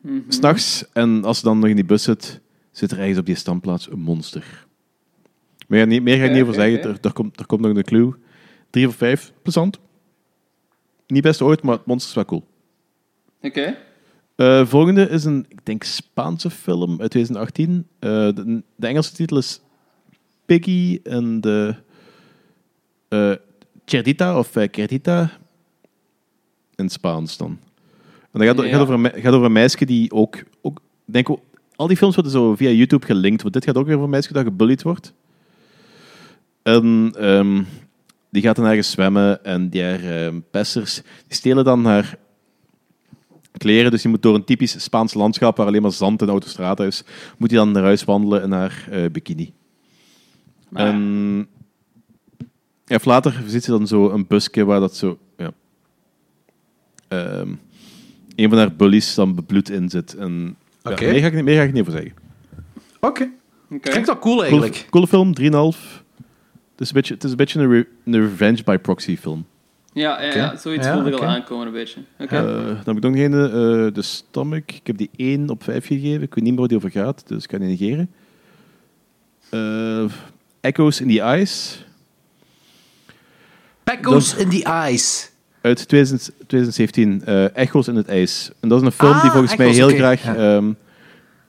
Mhm. S'nachts, en als ze dan nog in die bus zit, zit er ergens op die standplaats een monster. Meer, niet, meer ga ik niet over oké, zeggen. oké. Er, er, komt, er komt nog een clue. Drie of vijf. Plezant. Niet best ooit, maar het monster is wel cool. Oké. Eh, volgende is een, ik denk, Spaanse film uit 2018. Eh, de, de Engelse titel is Piggy en de eh Cerdita of Cerdita in Spaans dan. En dat gaat, Ja. gaat, over, een, me- gaat over een meisje die ook, ook ik denk al die films worden zo via YouTube gelinkt, want dit gaat ook weer over een meisje dat gebullied wordt. En ehm, die gaat dan ergens zwemmen en die haar ehm, pesters, die stelen dan haar kleren, dus je moet door een typisch Spaans landschap waar alleen maar zand en autostrada is, moet hij dan naar huis wandelen in haar eh, bikini. Ah. En ja, of later ziet ze dan zo een busje waar dat zo, ja, ehm, een van haar bullies dan bebloed in zit. En, ja, meer, ga ik, niet- meer ga ik niet over zeggen. Oké. Oké. Klinkt wel cool eigenlijk. coole film, 3,5. Het is een beetje, het is een, beetje een, re- een revenge by proxy film. Ja, ja, ja, zoiets Ja, voelde ik oké. al aankomen een beetje. Oké. Eh, dan heb ik nog een, eh de Stomach. Ik heb die 1 op 5 gegeven. Ik weet niet meer waar die over gaat, dus ik kan die negeren. Eh, Echoes in the Ice. Echoes in the Eyes. Uit 2000 2017. eh Echo's in het ijs. En dat is een film Ah, die volgens mij Echoes, heel graag ja. ehm,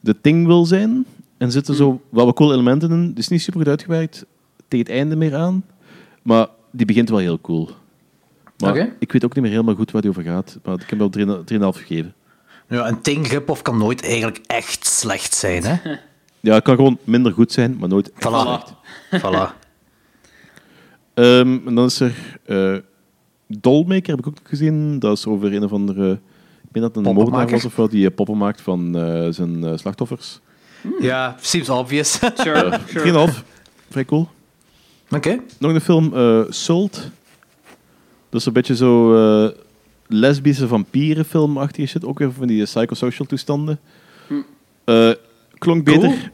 de Thing wil zijn. En er zitten zo wel wat cool elementen in. Het is niet super goed uitgewerkt. Tegen het einde meer aan. Maar die begint wel heel cool. Maar ik weet ook niet meer helemaal goed waar die over gaat. Maar ik heb wel 3,5 gegeven. Ja, een Ting rip-off kan nooit eigenlijk echt slecht zijn, hè? Ja, het kan gewoon minder goed zijn, maar nooit echt Voilà. slecht. voilà. Ehm, en dan is er eh Dollmaker, heb ik ook gezien. Dat is over een of andere... Ik denk dat het een moordenaar was of wel, die eh, poppen maakt van eh, zijn slachtoffers. Ja, seems obvious. Sure, sure. 3,5. Vrij cool. Oké. Nog een film, eh Is een beetje zo eh, lesbische vampierenfilmachtige shit. Ook weer van die psychosocial toestanden. Eh, klonk Cool. beter,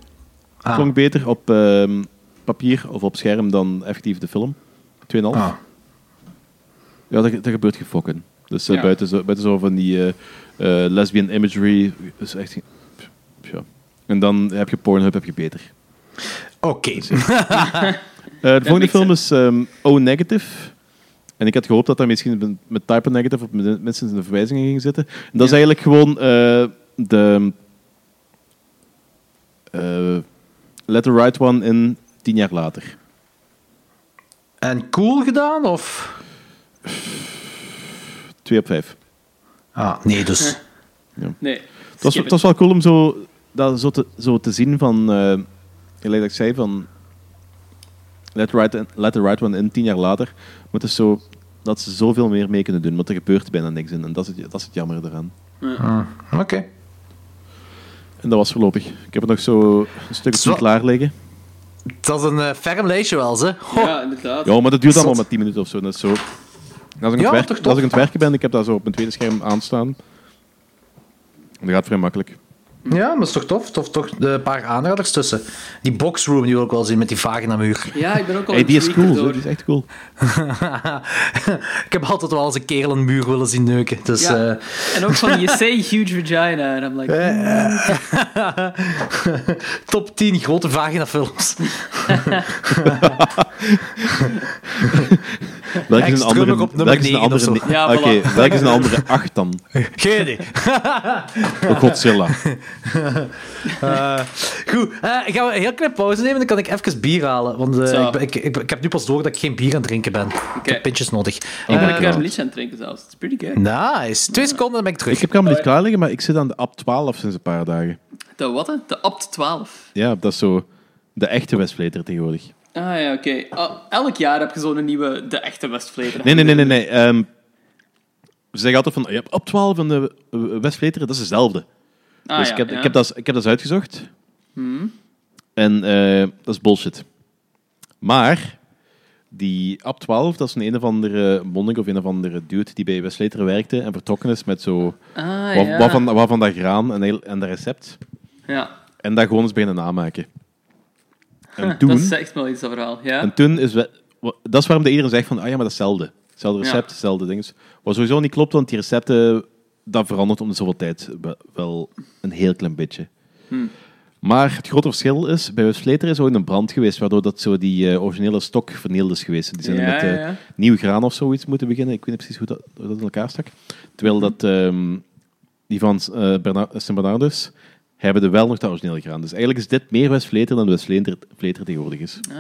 Ah. klonk beter op ehm, papier of op scherm dan effectief de film. 2,5. Ah. Ja, dat, dat gebeurt gefokken. Dus eh, Ja. buiten, zo, buiten zo van die lesbian imagery is echt... Ja. En dan heb je Pornhub, heb je beter. Oké. Eh, de volgende film is ehm, O Negative. En ik had gehoopt dat daar misschien met- Type Negative of met- minstens een verwijzing in ging zitten. En dat is eigenlijk gewoon eh, de eh Let the Right One in tien jaar later. En cool gedaan, of? Twee op vijf. Ah, nee, dus... Nee. Het was, het was wel cool om zo, dat zo, te, zo te zien van... eh gelijk dat ik zei, van... Let the, right, let the Right One in tien jaar later. Maar het is zo dat ze zoveel meer mee kunnen doen. Want er gebeurt bijna niks in. En dat is het, dat is het jammer eraan. Oké. En dat was voorlopig. Ik heb er nog zo een stuk of klaar liggen. Dat is een eh, ferm lijstje wel, ze. Ja, inderdaad. Ja, maar dat duurt allemaal maar 10 minuten of zo. Dat is zo. Als ik, het Ja, werk- als ik aan het werken ben, ik heb dat zo op mijn tweede scherm aanstaan. En dat gaat vrij makkelijk. Ja, maar is toch tof? Tof toch de paar aanraders tussen. Die boxroom die wil ik wel zien met die vagina-muur. Ja, ik ben ook al Hey, die is cool, die is echt cool. ik heb altijd wel eens een kerel een muur willen zien neuken. Dus, Ja. eh, En ook van, you say huge vagina. En I'm like, top 10 grote vagina-films. Welke is een andere, op nummer welke is een 9 of andere ne- Ja, Oké, voilà. welke is een andere 8 dan? Geen idee. Oh, Godzilla. Eh, goed, eh, gaan we een heel klein pauze nemen, dan kan ik even bier halen. Want eh, Zo. ik, ben- ik, ik, ik heb nu pas door dat ik geen bier aan het drinken ben. Ik heb pintjes nodig. ik ben een karmelietje aan het drinken zelfs. It's pretty good. nice. Twee seconden, dan ben ik terug. Ik heb hem niet klaar liggen, maar ik zit aan de AP 12 sinds een paar dagen. De wat? hè? De Abt 12. Ja, dat is zo de echte Westvleter tegenwoordig. Ah ja, oké. Ah, elk jaar heb je zo'n nieuwe, de echte Westvleter. Nee, nee, nee, nee. nee. ehm, ze zeggen altijd van, ja, op 12 en de Westvleteren, dat is dezelfde. Ah, dus ja, ik, heb, ja. ik, heb dat, ik heb dat eens uitgezocht. En eh, dat is bullshit. Maar die Ab 12, dat is een een of andere monnik of een of andere dude die bij Westvleteren werkte en vertrokken is met zo... Ah, wat, ja. wat, van, wat van dat graan en, heel- en dat recept. ja. En dat gewoon eens beginnen namaken. En Dat toen... zegt wel iets, dat verhaal. Ja? En toen is... we- Dat is waarom de iedereen zegt van, ah ja, maar dat is hetzelfde. Hetzelfde Ja. recept, hetzelfde ding. Wat sowieso niet klopt, want die recepten, dat verandert om de zoveel tijd we- wel een heel klein beetje. Hmm. Maar het grote verschil is, bij Westvleteren is ooit een brand geweest, waardoor dat zo die eh, originele stok vernield is geweest. Die zijn Ja, met eh, ja, nieuw graan of zoiets moeten beginnen. Ik weet niet precies hoe dat, hoe dat in elkaar stak. Terwijl dat, ehm, die van eh Sint Bernardus hebben er wel nog dat originele graan. Dus eigenlijk is dit meer Westvleteren dan Westvleteren tegenwoordig is. Ah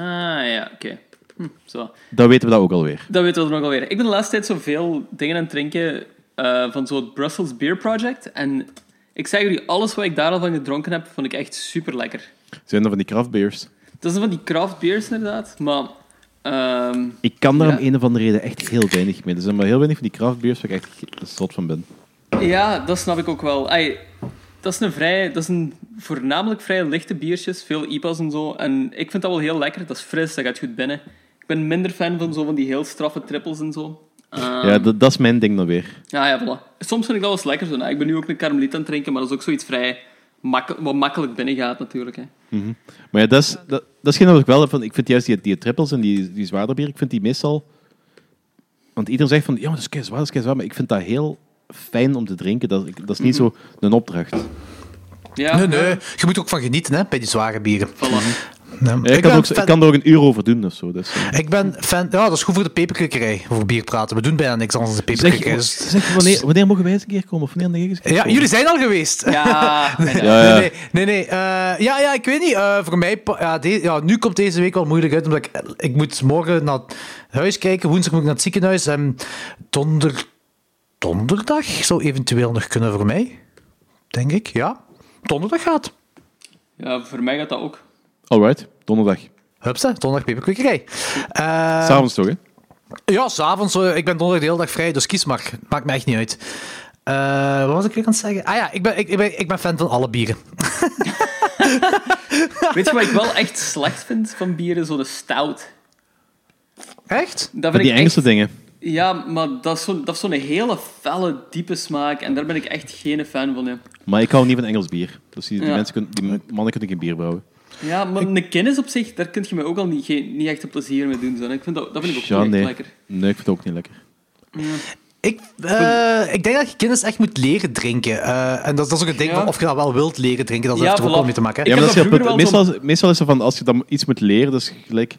ja, oké. Hm, zo. Dan weten we dat ook alweer. Dat weten we nog alweer. Ik ben de laatste tijd zoveel dingen aan het drinken eh, van zo'n Brussels Beer Project. En ik zeg jullie, alles wat ik daar al van gedronken heb, vond ik echt super lekker. Zijn er van die craft beers? Dat zijn van die craft beers inderdaad, maar... ehm, Ik kan daar Ja. om een of andere reden echt heel weinig mee. Er zijn maar heel weinig van die craft beers waar ik echt zot van ben. ja, dat snap ik ook wel. Ai, dat is een vrij... Dat is een voornamelijk vrij lichte biertjes, veel IPA's en zo. En ik vind dat wel heel lekker. Dat is fris, dat gaat goed binnen. Ik ben minder fan van zo van die heel straffe trippels en zo. Ehm, ja, dat, dat is mijn ding dan weer. Ja, ja, voilà. Soms vind ik dat wel eens lekker zo. Nou, ik ben nu ook een karmeliet aan het drinken, maar dat is ook zoiets vrij wat makkelijk binnengaat natuurlijk. Hè. Maar ja, dat is, dat, dat is geen wat ik wel heb. Van, ik vind juist die, die trippels en die, die zwaarder bier, ik vind die meestal... Want iedereen zegt van, ja, maar dat is kei zwaar, dat is kei zwaar. Maar ik vind dat heel fijn om te drinken. Dat, dat is niet zo een opdracht. Ja, Nee, nee. ja, Je moet ook van genieten hè, bij die zware bieren. voilà. Nee. Ja, ik, kan ook, fan- ik kan er ook een uur over doen of zo. Dus. Ik ben fan... Ja, dat is goed voor de peperkikkerij. Over bier praten. We doen bijna niks anders dan de peperkikkerij. Zeg, Dus- zeg wanneer, wanneer mogen wij eens een keer komen? Of wanneer eens een keer Ja, komen? jullie zijn al geweest. Ja, Ja, ja. Nee, nee. Eh, ja, ja, ik weet niet. Eh, voor mij, ja, de- ja, nu komt deze week wel moeilijk uit, omdat ik, ik moet morgen naar het huis kijken. Woensdag moet ik naar het ziekenhuis. En donder, donderdag zou eventueel nog kunnen voor mij. Denk ik, ja. Donderdag gaat. ja, voor mij gaat dat ook. Alright, donderdag. Hupsa, donderdag peperkwekerij. Eh, S'avonds toch, hè? ja, s'avonds. eh, ik ben donderdag de hele dag vrij, dus kies maar. Maakt mij echt niet uit. Eh, wat was ik weer aan het zeggen? Ah ja, ik ben, ik, ik ben, ik ben fan van alle bieren. Weet je wat ik wel echt slecht vind van bieren? Zo de stout. Echt? Dat vind die ik Engelse echt... dingen. Ja, maar dat is zo'n zo'n hele felle, diepe smaak. En daar ben ik echt geen fan van. Ja. Maar ik hou niet van Engels bier. Dus die, die, Ja. mensen kunnen, die mannen kunnen geen bier brouwen. Ja, maar een kennis op zich, daar kun je me ook al niet, geen, niet echt een plezier mee doen. Zo. Ik vind dat, dat vind ik ook Ja, niet nee. lekker. Nee, ik vind het ook niet lekker. Ik, eh, ik denk dat je kennis echt moet leren drinken. Eh, en dat, dat is ook het ding Ja. of je dat wel wilt leren drinken. Dat Ja, heeft er ook wel mee te maken. Ik ja, maar heb dat is Meestal, meestal is het van, als je dan iets moet leren, dus gelijk...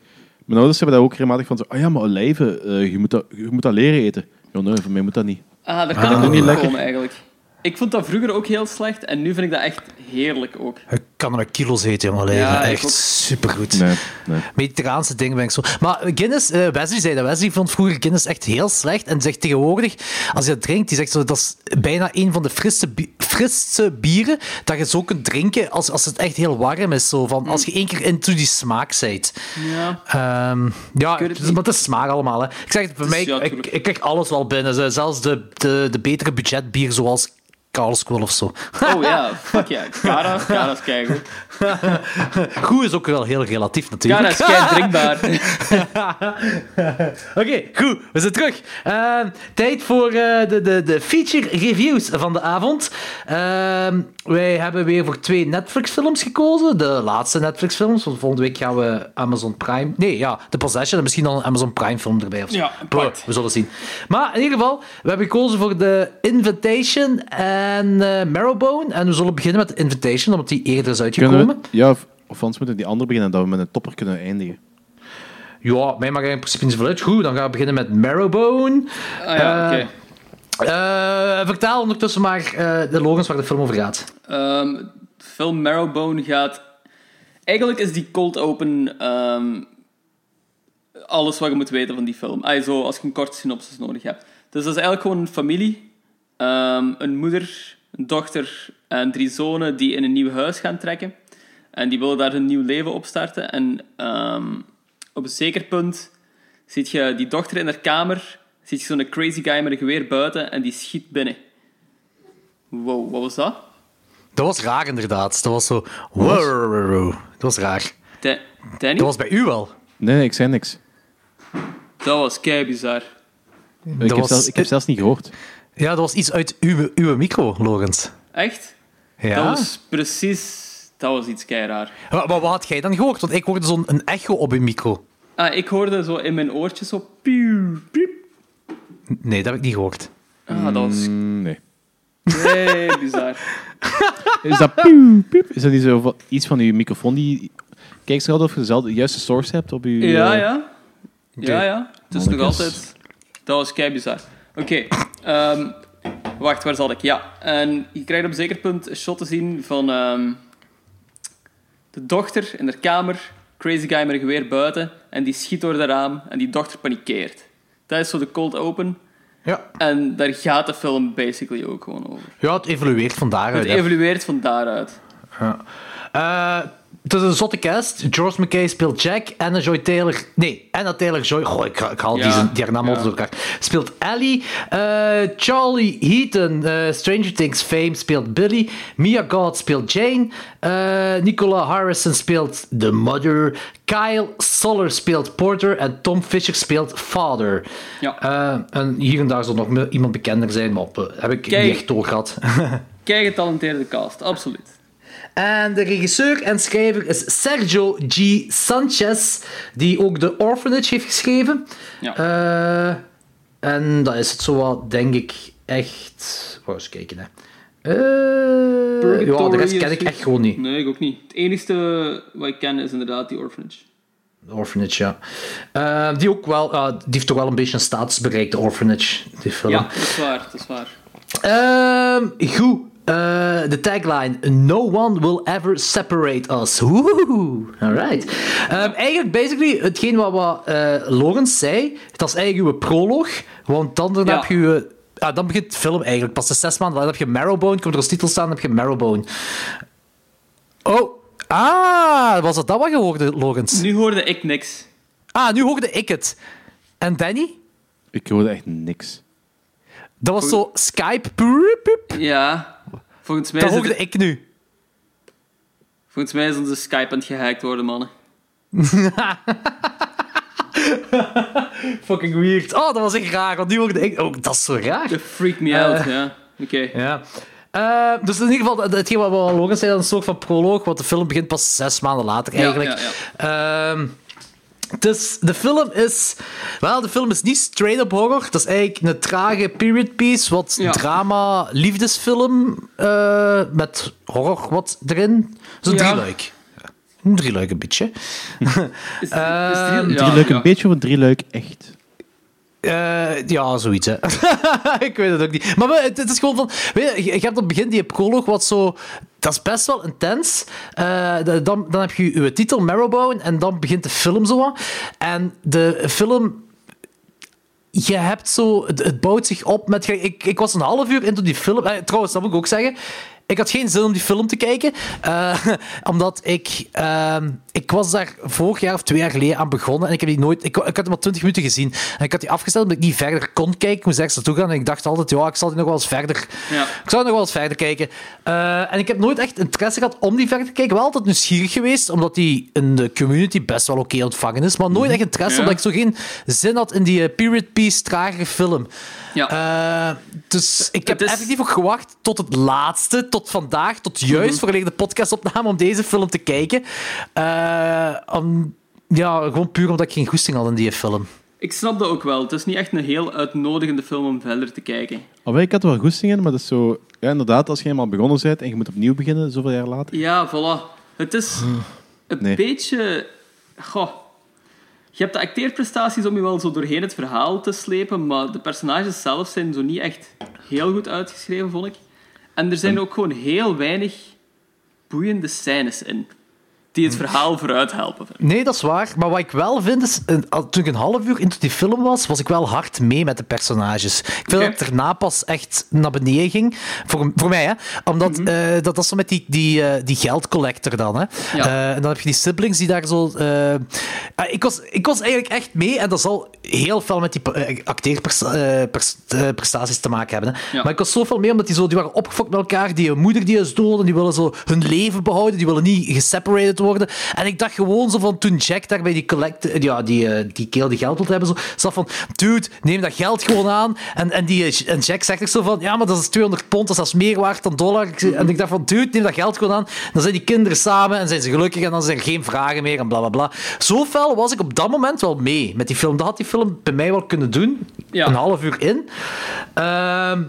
Mijn ouders hebben dat ook regelmatig van zo, ah ja, maar olijven, eh, je, moet dat, je moet dat leren eten. Ja, nee, voor mij moet dat niet. Ah, daar kan Ah, ik ook niet niet lekker. komen eigenlijk. Ik vond dat vroeger ook heel slecht en nu vind ik dat echt heerlijk ook. Ik kan er met kilo's eten, jongen. Ja, echt supergoed. Nee, nee. Mediterraanse dingen ben ik zo. Maar Guinness, eh, Wesley zei dat. Wesley vond vroeger Guinness echt heel slecht. En zegt tegenwoordig, als je dat drinkt, die zegt zo, dat is bijna een van de frisse, frisse bieren dat je zo kunt drinken als, als het echt heel warm is. Zo, van, als je één keer into die smaak bent. Ja. Ehm, ja, het maar het is smaak allemaal. Hè. Ik zeg het, voor Het mij, ja, ik, ik krijg alles wel binnen. Zelfs de, de, de betere budgetbier, zoals Carlsquil of zo. Oh ja, fuck ja. Cara, Cara is keigoed. Goed is ook wel heel relatief natuurlijk. Cara is kei drinkbaar. Oké, goed. We zijn terug. Eh, tijd voor eh, de, de, de feature reviews van de avond. Ehm, wij hebben weer voor twee Netflix-films gekozen. De laatste Netflix-films. Want volgende week gaan we Amazon Prime... Nee, ja, The Possession. En misschien al een Amazon Prime-film erbij. Of zo. Ja. We zullen zien. Maar in ieder geval, we hebben gekozen voor The Invitation en eh Marrowbone. En we zullen beginnen met The Invitation, omdat die eerder is uitgekomen. Ja, of, of anders moeten die andere beginnen, dat we met een topper kunnen eindigen. Ja, mij mag in principe niet zoveel uit. Goed, dan gaan we beginnen met Marrowbone. Ah ja, Eh, oké. Eh, vertaal ondertussen maar eh, de Logans waar de film over gaat. Ehm, de film Marrowbone gaat... Eigenlijk is die cold open ehm, alles wat je moet weten van die film. Ah, zo, als je een korte synopsis nodig hebt. Dus dat is eigenlijk gewoon een familie. Ehm, een moeder, een dochter en drie zonen die in een nieuw huis gaan trekken. En die willen daar een nieuw leven opstarten. En ehm, op een zeker punt ziet je die dochter in haar kamer. Ziet je zo'n crazy guy met een geweer buiten en die schiet binnen. Wow, wat was dat? Dat was raar inderdaad. Dat was zo... Wow. Dat was raar. Da- Danny? Dat was bij u wel. Nee, ik zei niks. Dat was kei bizar. ik, heb was- zelfs, ik heb zelfs niet gehoord. Ja, dat was iets uit uw, uw micro, Logans. Echt? Ja. Dat was precies... Dat was iets kei raar. Maar, maar wat had jij dan gehoord? Want ik hoorde zo'n een echo op uw micro. Ah, ik hoorde zo in mijn oortje zo... Pieuw, piep. Nee, dat heb ik niet gehoord. Ah, dat was Mm, nee. kei bizar. Is dat pieuw, piep? Is dat niet zo van, iets van je microfoon die... Kijk eens of je dezelfde, de juiste source hebt op je... Ja, eh, ja. Ja, ja. Het is nog altijd... Dat was kei bizar. Oké. ehm, wacht, waar zat ik? Ja. En je krijgt op een zeker punt een shot te zien van... ehm, de dochter in haar kamer. Crazy guy met een geweer buiten. En die schiet door de raam. En die dochter panikeert. Dat is zo de cold open. Ja. En daar gaat de film basically ook gewoon over. Ja, het evolueert van daaruit. Het evolueert van daaruit. Eh, het is een zotte cast. George McKay speelt Jack. Anna Joy Taylor... Nee, Anna Taylor-Joy... Goh, ik, ik haal Ja. die, die haar naam Ja. altijd door elkaar. Speelt Ellie. Eh, Charlie Heaton, eh, Stranger Things fame, speelt Billy. Mia God speelt Jane. Eh, Nicola Harrison speelt The Mother. Kyle Soller speelt Porter. En Tom Fisher speelt Father. Ja. En hier en daar zal nog iemand bekender zijn, maar eh, heb ik Kijk. niet echt doorgehad. Kei getalenteerde cast, absoluut. En de regisseur en schrijver is Sergio G. Sanchez, die ook The Orphanage heeft geschreven. Ja. Eh, en dat is het zo wat, denk ik, echt... Wou eens kijken, hè. Eh, ja, de rest ken ik echt gewoon niet. Nee, ik ook niet. Het enige wat ik ken is inderdaad die Orphanage. The Orphanage, ja. Eh, die ook wel... die heeft toch wel een beetje een status bereikt, The Orphanage, die film. Ja, dat is waar, dat is waar. Ehm, goed. Eh, de tagline: No one will ever separate us. Woehoe. Alright. Ehm, eigenlijk, basically, hetgeen wat, wat eh, Lawrence zei, dat is eigenlijk uw proloog. Want dan, dan Ja. heb je. uw- ah, dan begint de film eigenlijk. Pas de zes maanden later heb je Marrowbone. Komt er als titel staan, dan heb je Marrowbone. Oh. Ah, was dat dat wat je hoorde, Lawrence? Nu hoorde ik niks. Ah, nu hoorde ik het. En Danny? Ik hoorde echt niks. Dat was zo Skype. Ja, volgens mij, Dat hoorde ik nu. volgens mij is onze Skype aan het gehackt worden, mannen. Fucking weird. Oh, dat was echt raar, want nu hoorde ik... Oh, dat is zo raar. Dat freakt me out, ja. Oké. Ja. Eh, dus in ieder geval, hetgeen wat we zei, dat is een soort van proloog, want de film begint pas zes maanden later eigenlijk. ja, Ehm, dus de film is... Wel, de film is niet straight-up horror. Dat is eigenlijk een trage period piece, wat Ja. drama, liefdesfilm eh, met horror wat erin. Zo'n Ja. drieluik. Een drieluik een beetje. Is, is Ehm, drie- Drie leuk een beetje of een drie leuk echt? Eh, ja, zoiets, hè. ik weet het ook niet. Maar het, het is gewoon van... Weet je, je hebt op het begin die proloog wat zo... Dat is best wel intens. De- dan, dan heb je je titel, Marrowbone, en dan begint de film zo. En de film... Je hebt zo... Het, bouwt zich op met... Ik, ik was een half uur into die film... eh, trouwens, dat moet ik ook zeggen. Ik had geen zin om die film te kijken. omdat ik... ehm, ik was daar vorig jaar of twee jaar geleden aan begonnen. En ik heb die nooit... Ik, ik had hem maar 20 minuten gezien. En ik had die afgesteld omdat ik niet verder kon kijken. Ik moest ergens naartoe gaan. En ik dacht altijd, ja, ik zal die nog wel eens verder... Ja. Ik zou nog wel eens verder kijken. Eh, en ik heb nooit echt interesse gehad om die verder te kijken. Wel altijd nieuwsgierig geweest, omdat die in de community best wel oké ontvangen is. Maar nooit echt interesse, Ja. omdat ik zo geen zin had in die eh, period piece, tragere film. Ja. Eh, dus ik heb is- effectief ook gewacht tot het laatste, tot vandaag, tot juist Mhm. ik de podcastopname om deze film te kijken. Eh, om, ja, gewoon puur omdat ik geen goesting had in die film. Ik snap dat ook wel. Het is niet echt een heel uitnodigende film om verder te kijken. Alweer, ik had er wel goesting in, maar dat is zo... Ja, inderdaad, als je eenmaal begonnen bent en je moet opnieuw beginnen, zoveel jaar later. Ja, voilà. Het is een Nee. beetje... Goh. Je hebt de acteerprestaties om je wel zo doorheen het verhaal te slepen, maar de personages zelf zijn zo niet echt heel goed uitgeschreven, vond ik. En er zijn ook gewoon heel weinig boeiende scènes in. Die het verhaal vooruit helpen. Nee, dat is waar. Maar wat ik wel vind is, toen ik een half uur into die film was, was ik wel hard mee met de personages. Ik vind dat het daarna pas echt naar beneden ging. Voor, voor mij, hè. Omdat eh, dat, dat is zo met die, die, eh, die geldcollector dan, hè. Ja. Eh, en dan heb je die siblings die daar zo... ah, ik, was, ik was eigenlijk echt mee, en dat zal heel veel met die acteerprestaties te maken hebben. Hè. Ja. Maar ik was zoveel mee, omdat die, zo, die waren opgefokt met elkaar. Die moeder die is dood en die willen zo hun leven behouden. Die willen niet geseparated worden. En ik dacht gewoon zo van, toen Jack daar bij die collect... Ja, die, eh, die keel die geld wil hebben, zo, zat van, dude, neem dat geld gewoon aan. En, en, die, eh, en Jack zegt ook zo van, ja, maar dat is 200 pond, dat is meer waard dan dollar. En ik dacht van, dude, neem dat geld gewoon aan. Dan zijn die kinderen samen en zijn ze gelukkig en dan zijn er geen vragen meer en bla bla bla. Zo fel was ik op dat moment wel mee met die film. Dat had die film bij mij wel kunnen doen. Ja. Een half uur in. Ehm,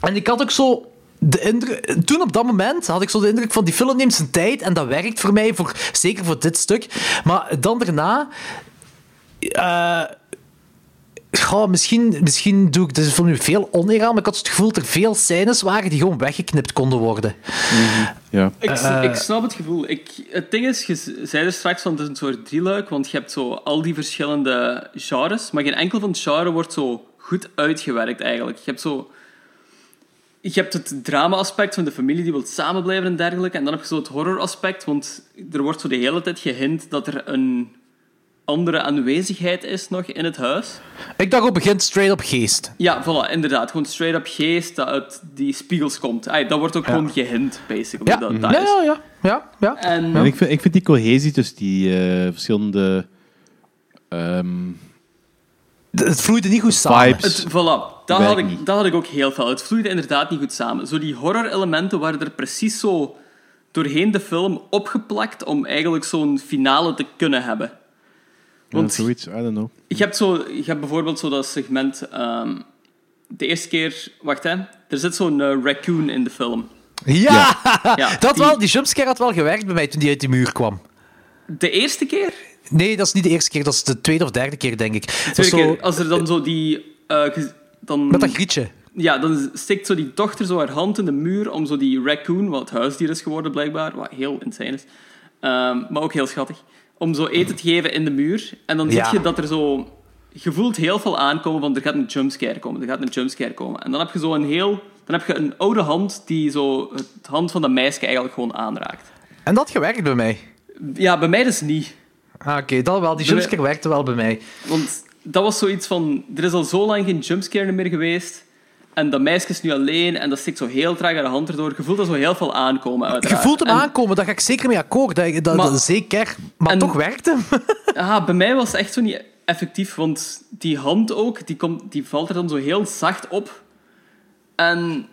en ik had ook zo de indruk... Toen op dat moment had ik zo de indruk van die film neemt zijn tijd en dat werkt voor mij, voor, zeker voor dit stuk. Maar dan daarna... eh, goh, misschien, misschien doe ik deze film nu veel oneer aan, maar ik had het gevoel dat er veel scènes waren die gewoon weggeknipt konden worden. Ja. Ik, Eh, ik snap het gevoel. Ik, het ding is, je zei er straks van het is een soort drieluik, want je hebt zo al die verschillende genres, maar geen enkel van het genre wordt zo goed uitgewerkt eigenlijk. Je hebt zo... Je hebt het drama-aspect van de familie die wil samenblijven en dergelijke, en dan heb je zo het horror-aspect, want er wordt zo de hele tijd gehint dat er een andere aanwezigheid is nog in het huis. Ik dacht op begint straight op geest. Ja, voilà, inderdaad. Gewoon straight-up geest dat uit die spiegels komt. Ay, dat wordt ook gewoon gehint, basically. Ja, Dat, dat ja, is. ja, ja, ja, ja. En En ik vind, ik vind die cohesie tussen die eh, verschillende ehm, Het vloeide niet goed samen. vibes... Het, voilà, dat had, ik, dat had ik ook heel veel. Het vloeide inderdaad niet goed samen. Zo die horror-elementen waren er precies zo doorheen de film opgeplakt om eigenlijk zo'n finale te kunnen hebben. ja, Want zoiets, I don't know. je hebt, zo, je hebt bijvoorbeeld zo dat segment... ehm, de eerste keer... Wacht, hè. Er zit zo'n eh, raccoon in de film. Ja, Ja, dat die- wel, die jumpscare had wel gewerkt bij mij toen die uit die muur kwam. De eerste keer? Nee, dat is niet de eerste keer, dat is de tweede of derde keer, denk ik. Dat zo, keer, als er dan zo die... eh, dan, met dat grietje. Ja, dan steekt zo die dochter zo haar hand in de muur om zo die raccoon, wat huisdier is geworden blijkbaar, wat heel insane is, ehm, maar ook heel schattig, om zo eten te geven in de muur. En dan Ja. zie je dat er zo... Je voelt heel veel aankomen van er gaat een jumpscare komen, er gaat een jumpscare komen. En dan heb je zo een heel... Dan heb je een oude hand die zo het hand van dat meisje eigenlijk gewoon aanraakt. En dat gewerkt bij mij. Ja, bij mij dus niet. Ah, Oké, dat wel. Die Bij jumpscare werkte wel bij mij. Want dat was zoiets van... Er is al zo lang geen jumpscare meer geweest. En dat meisje is nu alleen en dat stikt zo heel traag haar hand erdoor. Je voelt er zo heel veel aankomen, Je uiteraard. voelt hem En- aankomen, daar ga ik zeker mee akkoord. Dat, dat, Maar- dat- zeker. Maar en- toch werkt hem. Ah, bij mij was het echt zo niet effectief, want die hand ook, die, komt, die valt er dan zo heel zacht op. En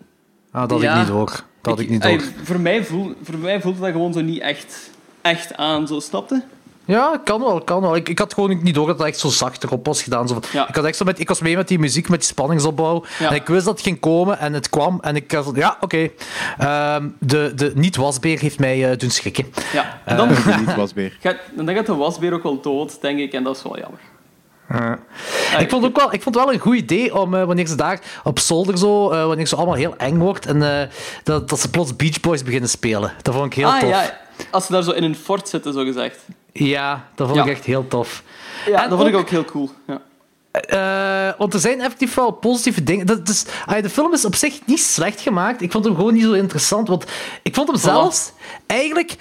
Ah, dat had Ja. ik niet door. Dat ik, niet ey, door. voor, mij voel, voor mij voelde dat gewoon zo niet echt, echt aan, zo snapte? Ja, kan wel, kan wel. Ik, ik had gewoon niet door dat het echt zo zacht erop was gedaan. Zo. van- Ja. Ik, had echt zo met, ik was mee met die muziek, met die spanningsopbouw. Ja. En ik wist dat het ging komen en het kwam. En ik had ja, oké. Ehm, de de niet-wasbeer heeft mij eh, doen schrikken. Ja. En dan, Dat niet wasbeer. gaat, dan gaat de wasbeer ook wel dood, denk ik, en dat is wel jammer. Ik vond, ook wel, ik vond het wel een goed idee om, eh, wanneer ze daar op zolder zo, eh, wanneer ze allemaal heel eng wordt, en eh, dat, dat ze plots Beach Boys beginnen spelen. Dat vond ik heel ah tof. ja, als ze daar zo in een fort zitten, zo gezegd. Ja, dat vond Ja. ik echt heel tof. Ja, En dat vond ik ook- heel cool. Ja. Eh, want er zijn effectief wel positieve dingen. Dat, dus, de film is op zich niet slecht gemaakt. Ik vond hem gewoon niet zo interessant. Want ik vond hem zelfs eigenlijk.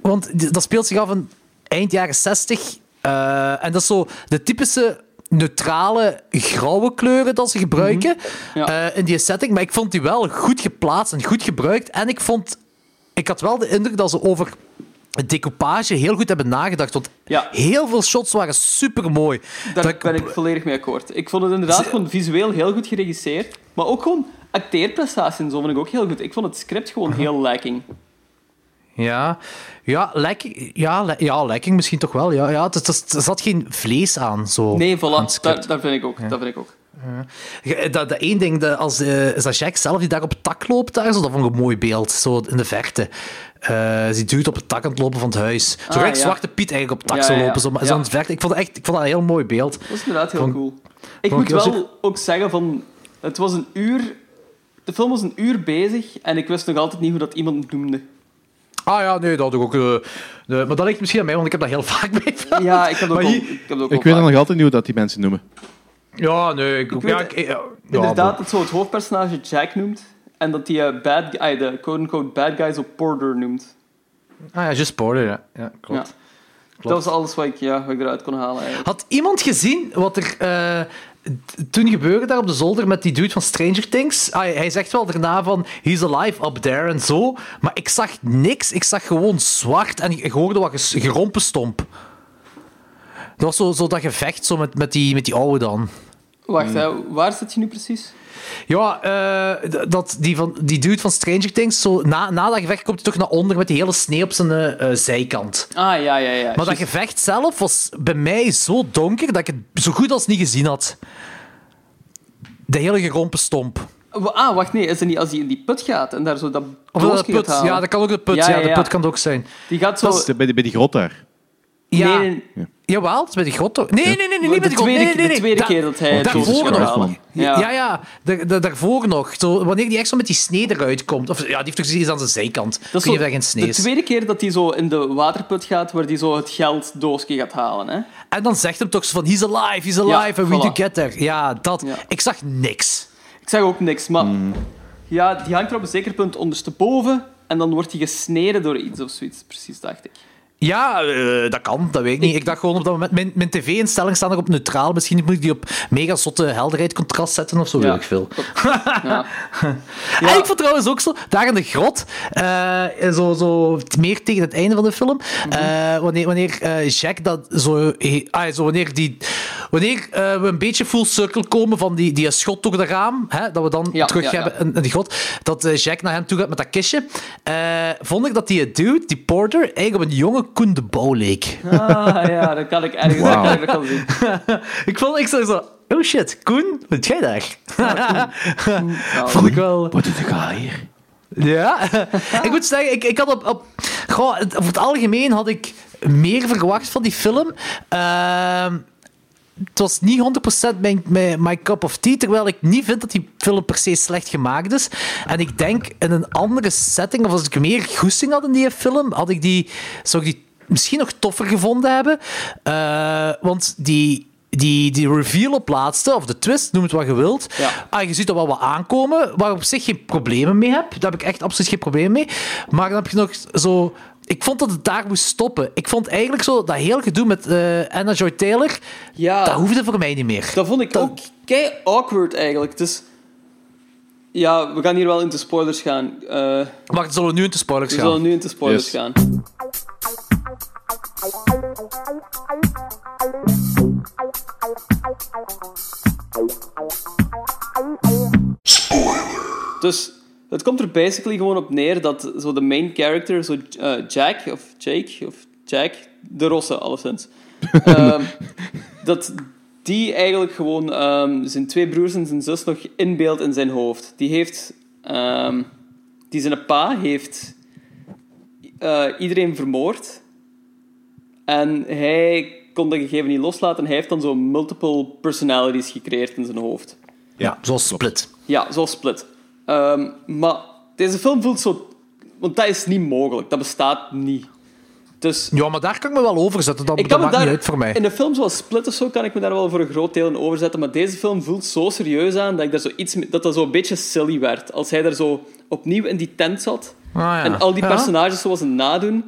Want dat speelt zich af in eind jaren 60. eh, en dat is zo de typische neutrale grauwe kleuren dat ze gebruiken Ja. eh, in die setting. Maar ik vond die wel goed geplaatst en goed gebruikt. En ik vond. Ik had wel de indruk dat ze over decoupage heel goed hebben nagedacht. Want Ja. heel veel shots waren super mooi. Daar ben ik volledig mee akkoord. Ik vond het inderdaad gewoon visueel heel goed geregisseerd. Maar ook gewoon acteerprestaties en zo vond ik ook heel goed. Ik vond het script gewoon heel lacking. Ja, ja, lekking, ja, le- ja, lekking misschien toch wel. Ja, ja, er zat geen vlees aan. Zo, Nee, aan voilà. Daar, daar vind ik ook. Dat vind ik ook. Ja, Dat, dat één ding, de, als, eh, is dat Jack zelf die daar op het tak loopt, daar, zo, dat vond ik een mooi beeld. Zo in de verte. Eh ze duwt op het tak aan het lopen van het huis. Zo Ah, gelijk ja. Zwarte Piet eigenlijk op het tak Ja, zou lopen. Zo, maar ja. zo in het verte. Ik vond, het echt, ik vond dat een heel mooi beeld. Dat is inderdaad heel Vond- cool. Ik moet ik wel ook zeggen van... Het was een uur... De film was een uur bezig en ik wist nog altijd niet hoe dat iemand noemde. Ah ja, nee, dat had ik ook. eh, de- maar dat ligt misschien aan mij, want ik heb dat heel vaak bij. Ja, ik heb dat ook, hier- ik heb dat ook Ik weet nog altijd niet hoe dat die mensen noemen. Ja, nee, ik, weet ja, het. ik- ja, Inderdaad, dat zo het hoofdpersonage Jack noemt. En dat die eh, bad guy, de quote-unquote bad guy zo Porter noemt. Ah ja, just Porter, ja. ja klopt. Ja. Dat was alles wat ik, ja, wat ik eruit kon halen eigenlijk. Had iemand gezien wat er eh, toen gebeurde daar op de zolder met die dude van Stranger Things? Ah, hij zegt wel daarna van he's alive up there en zo, maar ik zag niks. Ik zag gewoon zwart en ik hoorde wat ges- gerompenstomp. Dat was zo, zo dat gevecht zo met, met, die, met die oude dan. Wacht, hè, waar zit je nu precies? Ja, eh, dat, die, van, die dude van Stranger Things, zo, na, na dat gevecht komt hij toch naar onder met die hele sneeuw op zijn eh, eh, zijkant. Ah, ja, ja, ja. Maar dat gevecht zelf was bij mij zo donker dat ik het zo goed als niet gezien had. De hele gerompenstomp. Wa- Ah, wacht, nee. Is het niet als hij in die put gaat en daar zo dat Of put. halen? Ja, dat kan ook de put. Ja, Ja, ja, de put kan het ook zijn. Die gaat zo... Dat is bij, die, bij die grot daar. Ja. Nee, nee, Jawel, dat is bij die grot toch? Nee, nee, nee, nee, niet bij De die grot. tweede- Nee, nee, nee. de tweede Da- keer dat hij het Daarvoor nog. Ja, Ja. ja. Daar- daar- daarvoor nog. Zo, wanneer die echt zo met die snee eruit komt. Of ja, die heeft toch iets aan zijn zijkant. Dat is geen snee de tweede keer dat hij zo in de waterput gaat, waar hij zo het gelddoosje gaat halen. Hè? En dan zegt hem toch zo van, he's alive, he's alive, and we voilà. to get there. Ja, dat. Ja. Ik zag niks. Ik zeg ook niks, maar Hmm. ja, die hangt er op een zeker punt ondersteboven en dan wordt hij gesneden door iets of zoiets. Precies, dacht ik. Ja, eh, dat kan, dat weet ik niet. Ik dacht gewoon op dat moment... Mijn, mijn tv-instelling staat nog op neutraal. Misschien moet ik die op mega zotte helderheid contrast zetten of zo, weet ik veel. Ja. En ik vond trouwens ook zo, daar in de grot, eh, zo, zo meer tegen het einde van de film, eh, wanneer, wanneer Jack dat zo, ah, zo wanneer die, wanneer we een beetje full circle komen van die, die schot door de raam, hè, dat we dan Ja, terug ja, ja. hebben in, in die grot, dat Jack naar hem toe gaat met dat kistje, vond ik dat die dude, die Porter, eigenlijk op een jonge Koen de Bouw leek. Ah ja, dat kan ik ergens dat kan ik nog wel zien. ik vond, ik zag zo, oh shit, Koen, wat jij daar? Vond ik wel... Wat doet de hier? Ja, ik moet zeggen, ik, ik had op, op goh, het- over het algemeen had ik meer verwacht van die film. Ehm, het was niet 100% mijn, mijn, my cup of tea, terwijl ik niet vind dat die film per se slecht gemaakt is. En ik denk in een andere setting, of als ik meer goesting had in die film, had ik die, zou ik die misschien nog toffer gevonden hebben. Eh, want die, die, die reveal op laatste, of de twist, noem het wat je wilt. Ja. Ah, je ziet er wel wat aankomen, waar ik op zich geen problemen mee heb. Daar heb ik echt absoluut geen probleem mee. Maar dan heb je nog zo... Ik vond dat het daar moest stoppen. Ik vond eigenlijk zo dat heel gedoe met eh, Anna Joy Taylor, Ja. dat hoefde voor mij niet meer. Dat vond ik ook kei awkward eigenlijk. Dus ja, we gaan hier wel into spoilers gaan. Maar het zullen we nu in de spoilers we gaan. zullen nu into spoilers Yes. gaan. Dus het komt er basically gewoon op neer dat zo de main character, zo eh, Jack, of Jake, of Jack, de Rosse, alleszins. Ehm, dat die eigenlijk gewoon ehm, zijn twee broers en zijn zus nog inbeeldt in zijn hoofd. Die heeft... ehm, die zijn pa heeft eh, iedereen vermoord. En hij kon dat gegeven niet loslaten. Hij heeft dan zo multiple personalities gecreëerd in zijn hoofd. Ja, zoals Split. Ja, zoals Split. Ehm, maar deze film voelt zo... Want dat is niet mogelijk. Dat bestaat niet. Dus Ja, maar daar kan ik me wel overzetten. Dat, ik dat me maakt daar... niet uit voor mij. In een film zoals Split of zo kan ik me daar wel voor een groot deel in overzetten. Maar deze film voelt zo serieus aan dat ik daar zo iets, dat dat zo een beetje silly werd. Als hij daar zo opnieuw in die tent zat. Ah, ja. En al die Ja. personages zoals een nadoen.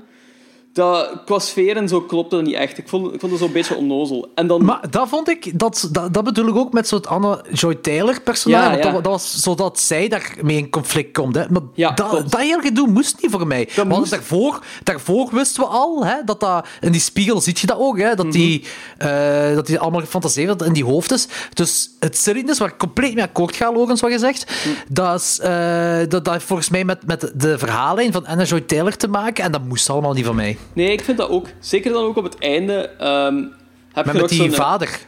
Dat, qua sfeer en zo klopte dat niet echt. Ik vond, ik vond het zo'n beetje onnozel. En dan... Maar dat vond ik, dat, dat, dat bedoel ik ook met zo'n Anna Joy Taylor personage. Ja, ja. Dat, dat was zodat zij daarmee in conflict komt. Hè. Maar Ja, dat, klopt. dat hele gedoe moest niet voor mij. Want moest- daarvoor, daarvoor wisten we al hè, dat dat. In die spiegel zie je dat ook, hè, dat, Mhm. die, eh, dat die allemaal gefantaseerd had in die hoofd is. Dus het serieus, waar ik compleet mee akkoord ga, Logans, wat je zegt, dat, is, eh, dat, dat heeft volgens mij met, met de verhaallijn van Anna Joy Taylor te maken. En dat moest allemaal niet van mij. Nee, ik vind dat ook. Zeker dan ook op het einde. ehm, heb Maar je met die zo'n- vader.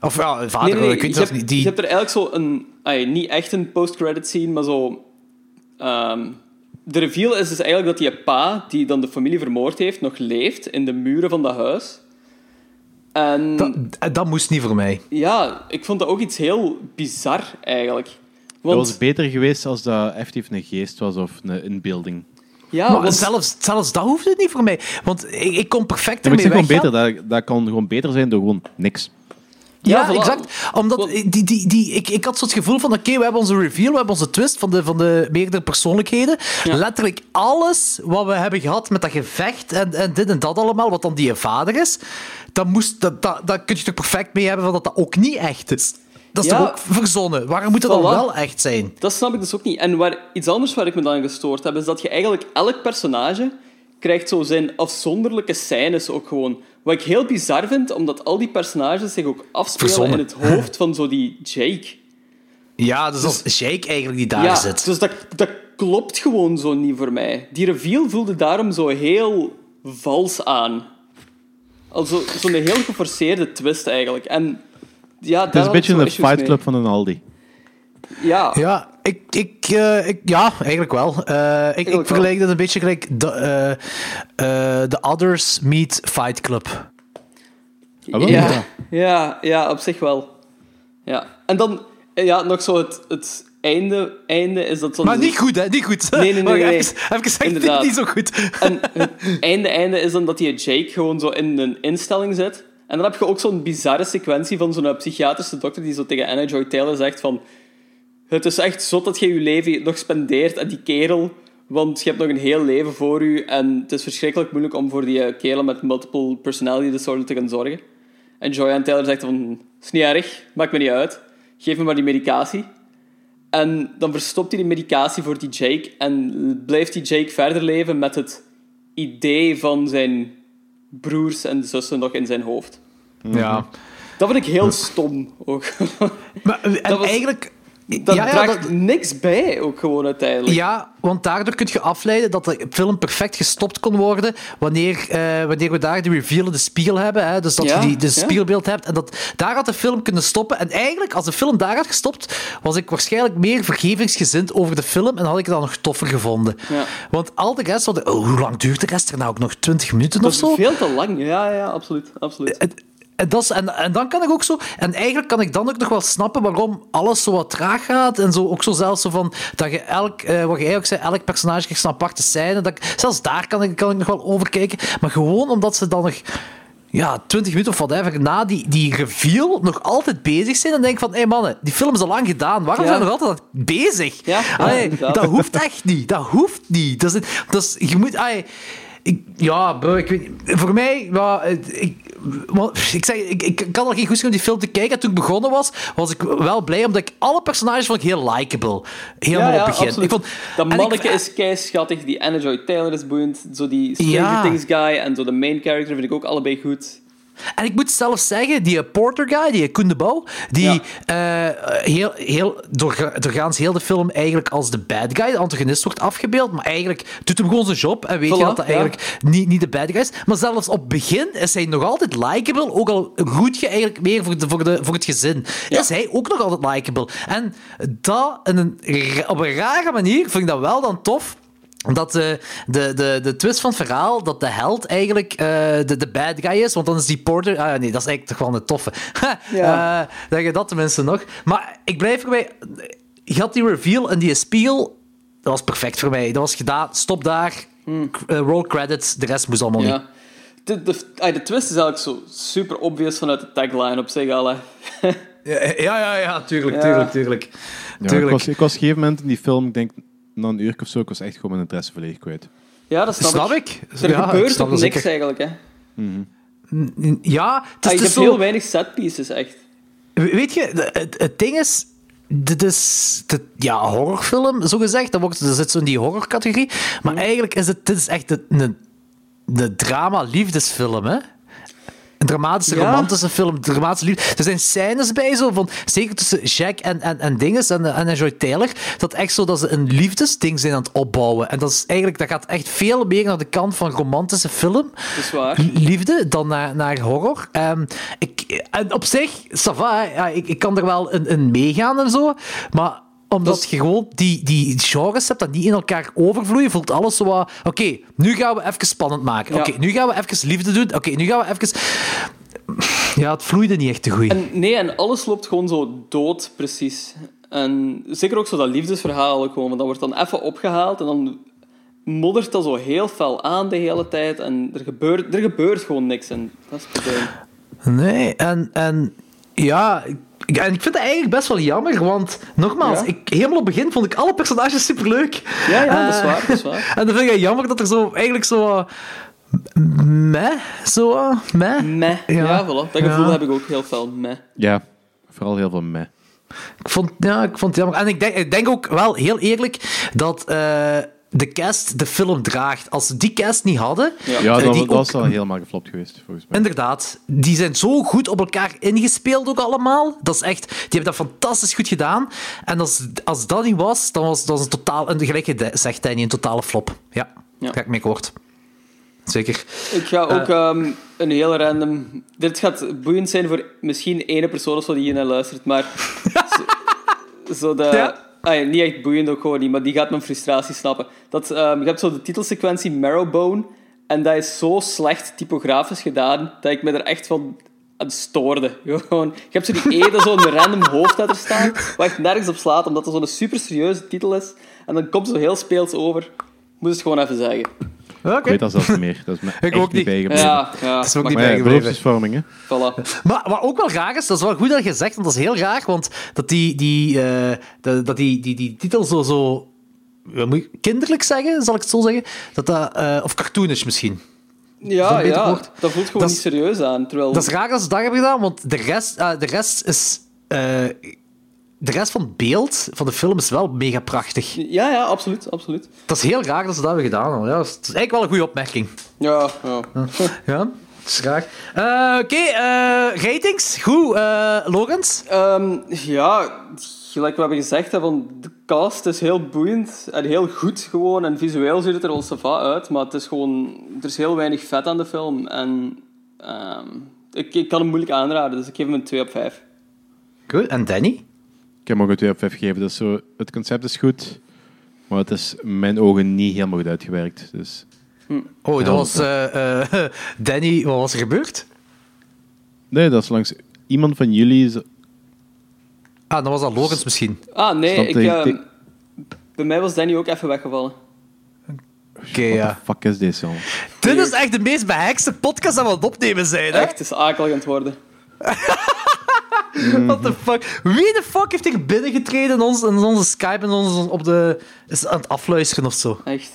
Of ja, vader, Nee, nee, nee. ik weet je, hebt, niet. Die... je hebt er eigenlijk zo een... ay, niet echt een post-credit scene, maar zo... ehm, de reveal is dus eigenlijk dat die pa, die dan de familie vermoord heeft, nog leeft in de muren van dat huis. En Dat, dat moest niet voor mij. ja, ik vond dat ook iets heel bizar, eigenlijk. Dat Want, was beter geweest als dat effectief een geest was of een inbeelding. Ja, maar want- zelfs, zelfs dat hoefde niet voor mij. Want ik, ik kon perfect Ja, maar ik ermee zeg gewoon weggaan. beter. Dat, dat kan gewoon beter zijn door gewoon niks. Ja, Ja, exact. Omdat die, die, die, ik, ik had zo het gevoel van, oké, we hebben onze reveal, we hebben onze twist van de, van de meerdere persoonlijkheden. Ja. Letterlijk alles wat we hebben gehad met dat gevecht en, en dit en dat allemaal, wat dan die vader is, dat, moest, dat, dat, dat kun je toch perfect mee hebben van dat dat ook niet echt is. Dat is Ja. toch ook verzonnen? Waarom moet het dan wel echt zijn? Dat snap ik dus ook niet. En waar, iets anders waar ik me dan aan gestoord heb, is dat je eigenlijk elk personage krijgt zo zijn afzonderlijke scènes ook gewoon. Wat ik heel bizar vind, omdat al die personages zich ook afspelen Verzonnen. in het hoofd van zo die Jake. Ja, dus als Jake eigenlijk die daar ja, zit. dus dat, dat klopt gewoon zo niet voor mij. Die reveal voelde daarom zo heel vals aan. Zo'n heel geforceerde twist eigenlijk. En ja, Het is een beetje een fight club van een Aldi. Ja, Ja, ik, ik, eh, ik, ja eigenlijk wel. Eh, ik, ik vergelijk dat een beetje gelijk de, eh, eh, The Others meet Fight Club. Ah? Ja, Ja. ja, ja, op zich wel. Ja. En dan ja, nog zo het, het einde, einde is dat zo... Maar niet goed, hè? Niet goed. Nee, nee, nee, nee. Even, even gezegd, niet zo goed. En het einde, einde is dan dat die Jake gewoon zo in een instelling zit. En dan heb je ook zo'n bizarre sequentie van zo'n psychiatrische dokter die zo tegen Anna Joy Taylor zegt van... Het is echt zot dat je je leven nog spendeert aan die kerel, want je hebt nog een heel leven voor u en het is verschrikkelijk moeilijk om voor die eh, kerel met multiple personality disorder te gaan zorgen. En Joy Taylor zegt van... is niet erg, maakt me niet uit. Geef me maar die medicatie. En dan verstopt hij die medicatie voor die Jake en blijft die Jake verder leven met het idee van zijn broers en zussen nog in zijn hoofd. Ja. Dat vind ik heel stom ook. Maar, en was- eigenlijk... Dat ja, ja, draagt dat- niks bij, ook gewoon uiteindelijk. Ja, want daardoor kun je afleiden dat de film perfect gestopt kon worden wanneer, eh, wanneer we daar de reveal in de spiegel hebben. Hè? Dus dat Ja, je die, de spiegelbeeld hebt. En dat, daar had de film kunnen stoppen. En eigenlijk, als de film daar had gestopt, was ik waarschijnlijk meer vergevingsgezind over de film en had ik het dan nog toffer gevonden. Want al de rest... Hadden, oh, hoe lang duurt de rest er nou ook nog? 20 minuten Dat of zo? veel te lang. Ja, ja, absoluut. absoluut. En, dat is, en, en dan kan ik ook zo... En eigenlijk kan ik dan ook nog wel snappen waarom alles zo wat traag gaat. En zo, ook zo zelfs zo van... Dat je elk... eh, wat je eigenlijk zei, elk personage krijgt een aparte scène. Dat ik, zelfs daar kan ik, kan ik nog wel over kijken. Maar gewoon omdat ze dan nog... Ja, 20 minuten of whatever, na die, die reveal nog altijd bezig zijn. Dan denk ik van, hé hey mannen, die film is al lang gedaan. Waarom Ja. zijn we nog altijd bezig? Ja, ja, Allee, inderdaad. dat hoeft echt niet. Dat hoeft niet. Dat is, dat is, je moet... allee, ik, ja, bro, ik weet. Voor mij, ja, ik, ik, zeg, ik, ik kan al geen goed om die film te kijken. En toen ik begonnen was, was ik wel blij, omdat ik alle personages vond ik heel likable. Helemaal ja, ja, op het begin. absoluut. Ik vond, dat ik- manneke is kei schattig, die Anna Joy Taylor is boeiend, zo die Stranger Ja. Things guy en zo de main character vind ik ook allebei goed. En ik moet zelf zeggen, die Porter guy, die Koen de Bouw, die eh, heel, heel, door, doorgaans heel de film eigenlijk als de bad guy, de antagonist, wordt afgebeeld. Maar eigenlijk doet hem gewoon zijn job en weet je dat dat ja. eigenlijk niet, niet de bad guy is. Maar zelfs op het begin is hij nog altijd likable, ook al roet je eigenlijk meer voor, de, voor, de, voor het gezin. Is hij ook nog altijd likable. En dat in een, op een rare manier vind ik dat wel dan tof. Dat de, de, de, de twist van het verhaal, dat de held eigenlijk eh, de, de bad guy is, want dan is die Porter... Ah nee, dat is eigenlijk toch wel een toffe. Ja. Eh, dat je dat tenminste nog. Maar ik blijf erbij... Je had die reveal en die spiegel, dat was perfect voor mij. Dat was gedaan, stop daar, k- eh, roll credits, de rest moest allemaal niet. Ja. De, de, ah, de twist is eigenlijk zo super obvious vanuit de tagline op zich al. hè. Ja, ja, ja, ja tuurlijk, Ja. tuurlijk, tuurlijk. Ja, ik, was, ik was op een gegeven moment in die film, ik denk na een uur of zo, ik was echt gewoon mijn interesse volledig kwijt. Ja, dat snap, Snap ik. ik? Er Ja, gebeurt ook niks zeker. eigenlijk. Hè. Ja, het is, Ah, je hebt is zo... heel weinig setpieces, echt. Weet je, het, het ding is. Dit is de, ja, horrorfilm, zo gezegd. Dat, wordt, dat zit zo in die horrorcategorie. Maar eigenlijk is het, dit is echt een, de drama-liefdesfilm, hè? Een dramatische, Ja. romantische film. Dramatische liefde. Er zijn scènes bij, zo van, zeker tussen Jack en, en, en Dinges en, en Joy Taylor, dat echt zo dat ze een liefdesding zijn aan het opbouwen. En dat, is eigenlijk, dat gaat echt veel meer naar de kant van romantische film Dat is waar. liefde dan naar, naar horror. Ehm, ik, en op zich, ça va, hè. ja, ik, ik kan er wel in, in meegaan en zo. Maar omdat je gewoon die, die genres hebt dat niet in elkaar overvloeien, voelt alles zo wat... Oké, nu gaan we even spannend maken. Ja. Oké, nu gaan we even liefde doen. Oké, nu gaan we even... Ja, het vloeide niet echt te goed. En, nee, en alles loopt gewoon zo dood, precies. En zeker ook zo dat liefdesverhaal gewoon, want dat wordt dan even opgehaald en dan moddert dat zo heel fel aan de hele tijd en er gebeurt, er gebeurt gewoon niks en dat is het probleem. Nee, en, en ja, ik- en ik vind het eigenlijk best wel jammer, want nogmaals, Ja. ik, helemaal op het begin vond ik alle personages superleuk. Ja, ja, dat is Eh, waar, dat is waar. En dan vind ik het jammer dat er zo eigenlijk zo. eh, meh, zo. eh, meh. Meh. Ja, Ja. voilà. Dat gevoel Ja. heb ik ook heel fel. Meh. Ja, vooral heel veel meh. Ik vond, ja, ik vond het jammer. En ik denk, ik denk ook wel heel eerlijk dat eh, de cast de film draagt. Als ze die cast niet hadden. Ja. Ja, eh, dat, die dat was wel helemaal geflopt geweest, volgens mij. Inderdaad, die zijn zo goed op elkaar ingespeeld ook allemaal. Dat is echt, die hebben dat fantastisch goed gedaan. En als, als dat niet was, dan was dat een totaal, en gelijk zegt Danny, een totale flop. Ja, Ja. ga ik mee akkoord. Zeker. Ik ga ook ehm, een heel random... Dit gaat boeiend zijn voor misschien ene persoon of zo die hier naar luistert, maar... zo, zo de... Ja. Ah ja, niet echt boeiend ook gewoon niet, maar die gaat mijn frustratie snappen. Dat, ehm, je hebt zo de titelsequentie Marrowbone, en dat is zo slecht typografisch gedaan, dat ik me er echt van aan stoorde. Gewoon, je hebt zo die E dat zo een random hoofdletter staat, waar echt nergens op slaat, omdat het zo'n super serieuze titel is. En dan komt zo heel speels over. Ik moest het gewoon even zeggen. Oké. Ik weet dat zelfs niet meer. Dat is me echt ook niet bijgebleven. Ja, ja. Dat is ook maar- niet Maar ja, bijgebleven. hè. Voilà. Maar wat ook wel raar is, dat is wel goed dat je zegt, want dat is heel raar, want dat die, die, eh, dat, dat die, die, die titel zo, zo wat moet ik, kinderlijk zeggen, zal ik het zo zeggen, dat dat, eh, of cartoonish misschien. Ja, ja. woord? Dat voelt gewoon Dat niet serieus aan. Terwijl... Dat is raar dat ze dat hebben gedaan, want de rest, eh, de rest is... eh, de rest van het beeld van de film is wel mega prachtig. Ja, ja, absoluut, absoluut. Dat is heel raar dat ze dat hebben gedaan. Ja, dat is, eigenlijk wel een goede opmerking. Ja, ja. Ja, dat is raar. Eh, Oké, eh, ratings. Goed, eh Logans. Ehm, ja, gelijk we hebben gezegd, hè, van de cast is heel boeiend en heel goed gewoon. En visueel ziet het er wel sava uit, maar het is gewoon... Er is heel weinig vet aan de film. En ehm, ik, ik kan hem moeilijk aanraden, dus ik geef hem een 2 op 5. Goed, en Danny? Ik ook een 2 op 5 gegeven. Dat is zo, het concept is goed, maar het is in mijn ogen niet helemaal goed uitgewerkt. Dus Oh, dat Ja, was eh, eh, Danny. Wat was er gebeurd? nee, dat is langs iemand van jullie. zo- Ah, dan was dat Logans misschien. Ah, nee, Snap ik, ehm, bij mij was Danny ook even weggevallen. Oké, ja. What the fuck is dit, jongen? Dit is echt de meest behekste podcast dat we aan het opnemen zijn, hè? Echt, het is akelig aan het worden. What the fuck? Wie de fuck heeft hier binnengetreden in, ons, in onze Skype en ons op de... Is aan het afluisteren of zo? Echt.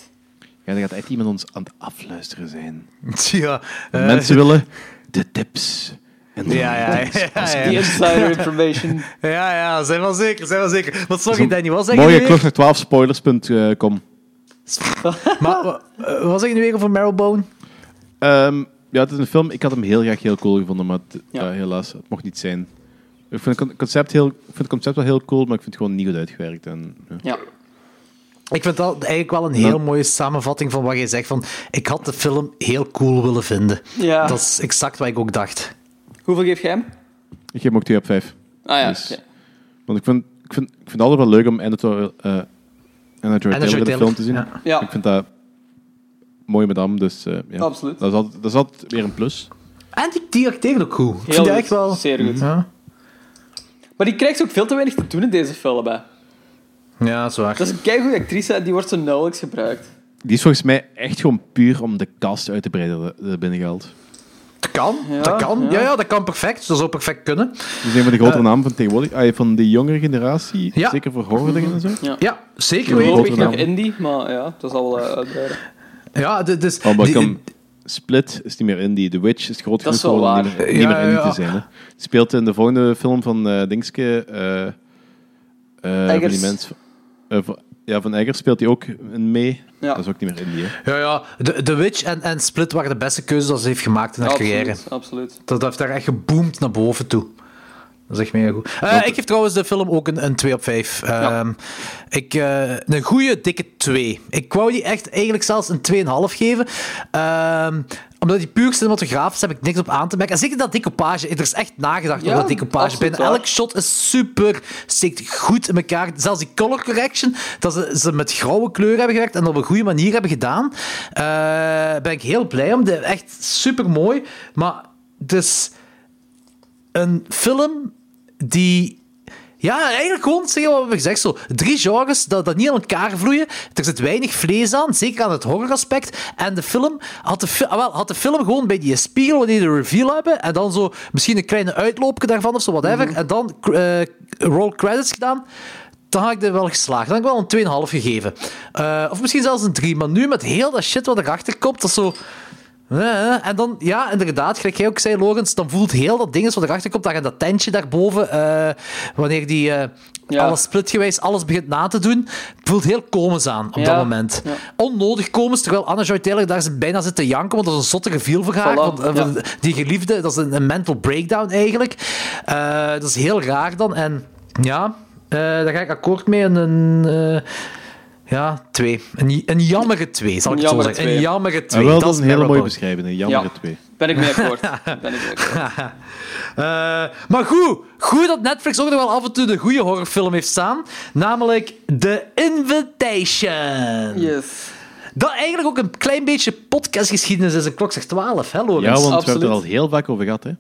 Ja, er gaat echt iemand ons aan het afluisteren zijn. Ja. eh, Mensen willen de tips. En de Ja, ja, ja, ja, ja. insider information. Ja, ja, zijn wel zeker, zijn wel zeker. Wat sorry, Danny, wat zeg je Mooie nu klok weer? naar 12spoilers.com. Maar, eh, wat zeg je nu weer over Marrowbone? Ehm ja, het is een film. Ik had hem heel graag heel cool gevonden, maar het- Ja. ja, helaas, het mocht niet zijn. Ik vind, het con- concept heel, ik vind het concept wel heel cool, maar ik vind het gewoon niet goed uitgewerkt. En, ja. Ja. Ik vind dat eigenlijk wel een heel mooie samenvatting van wat jij zegt. Van, ik had de film heel cool willen vinden. Ja. Dat is exact wat ik ook dacht. Hoeveel geef jij hem? Ik geef hem ook 2 op 5. Ah ja, Dus- oké. Want ik vind, ik vind, ik vind het altijd wel leuk om Anna Joy uh, Anna Joy Anna Taylor in de film te zien. ja. Ja. Ik vind dat mooi madame, dus eh, ja. Absoluut. Dat is, altijd, dat is altijd weer een plus. En die, die acteert ook goed. Ik vind die goed. echt wel... Zeer goed. Ja, Maar die krijgt ook veel te weinig te doen in deze film. Hè. ja dat is waar. Dat is een keigoede actrice en die wordt zo nauwelijks gebruikt. Die is volgens mij echt gewoon puur om de cast uit te breiden er binnen gehaald. Dat kan. Ja, dat kan. ja. Ja. Ja, dat kan perfect. Dat zou perfect kunnen. Die is een van de grotere namen van tegenwoordig. Ah, van de jongere generatie, Ja. zeker voor horror dingen en zo. Ja, zeker Ik weten. grotere nog indie, maar ja, dat zal wel eh, uitbreiden. Ja, d- dus... Oh, maar die- kan, Split is niet meer indie. The Witch is groot Dat genoeg om waar. niet meer, niet Ja, meer indie ja, te zijn. Hè. Speelt in de volgende film van eh Dingske... eh, eh, van Eggers. die mens, eh, van- ja, van Eggers speelt hij ook in mee. Ja. Dat is ook niet meer indie. Hè. Ja, ja. The, The Witch en, en Split waren de beste keuzes dat ze heeft gemaakt in haar carrière. Absoluut, absoluut. Dat heeft daar echt geboomd naar boven toe. Dat is echt mega goed. Eh, ik geef trouwens de film ook een, een 2 op 5. Ehm, ik, eh, een goede, dikke 2. Ik wou die echt eigenlijk zelfs een 2,5 geven. Ehm, omdat die puur cinematografisch heb ik niks op aan te merken. En zeker dat decoupage. Er is echt nagedacht Ja, over dat decoupage. waar. elk shot is super, steekt goed in elkaar. Zelfs die color correction, dat ze, ze met grauwe kleur hebben gewerkt en op een goede manier hebben gedaan. eh, ben ik heel blij om. De- Echt super mooi. Maar dus een film die. Ja, eigenlijk gewoon zeggen wat we hebben gezegd. Zo, drie genres dat, dat niet aan elkaar vloeien. Er zit weinig vlees aan, zeker aan het horroraspect. En de film had de, fi- ah, wel, had de film gewoon bij die spiegel, wanneer die de reveal hebben. En dan zo misschien een kleine uitloopje daarvan of zo, whatever. En dan eh, roll credits gedaan. Dan had ik er wel geslaagd. Dan had ik wel een 2,5 gegeven. Eh, of misschien zelfs een 3. Maar nu met heel dat shit wat erachter komt, dat zo. En dan, ja, inderdaad, gelijk jij ook zei, Logans, dan voelt heel dat ding wat erachter komt, dat je dat tentje daarboven, eh, wanneer die Ja. alles splitgewijs alles begint na te doen, voelt heel komisch aan op Ja, dat moment. ja. Onnodig komisch, terwijl Anna Joy Taylor daar bijna zit te janken, want dat is een zotte reveal voor haar. Voilà, want, eh. Die geliefde, dat is een, een mental breakdown eigenlijk. Dat is heel raar dan. En ja, daar ga ik akkoord mee. En ja, twee. Een, een jammere twee, zal ik Een het zo zeggen. Een twee. jammere twee. Ah, wel, dat is een hele mooie beschrijving. Een jammere Ja. twee. Ben ik mee akkoord. ben ik mee akkoord. Eh, maar goed, goed dat Netflix ook nog wel af en toe de goede horrorfilm heeft staan. Namelijk The Invitation. Yes. Dat eigenlijk ook een klein beetje podcastgeschiedenis is. Een klok zegt 12, hè, Lorenz? Ja, want we hebben het er al heel vaak over gehad. Hè.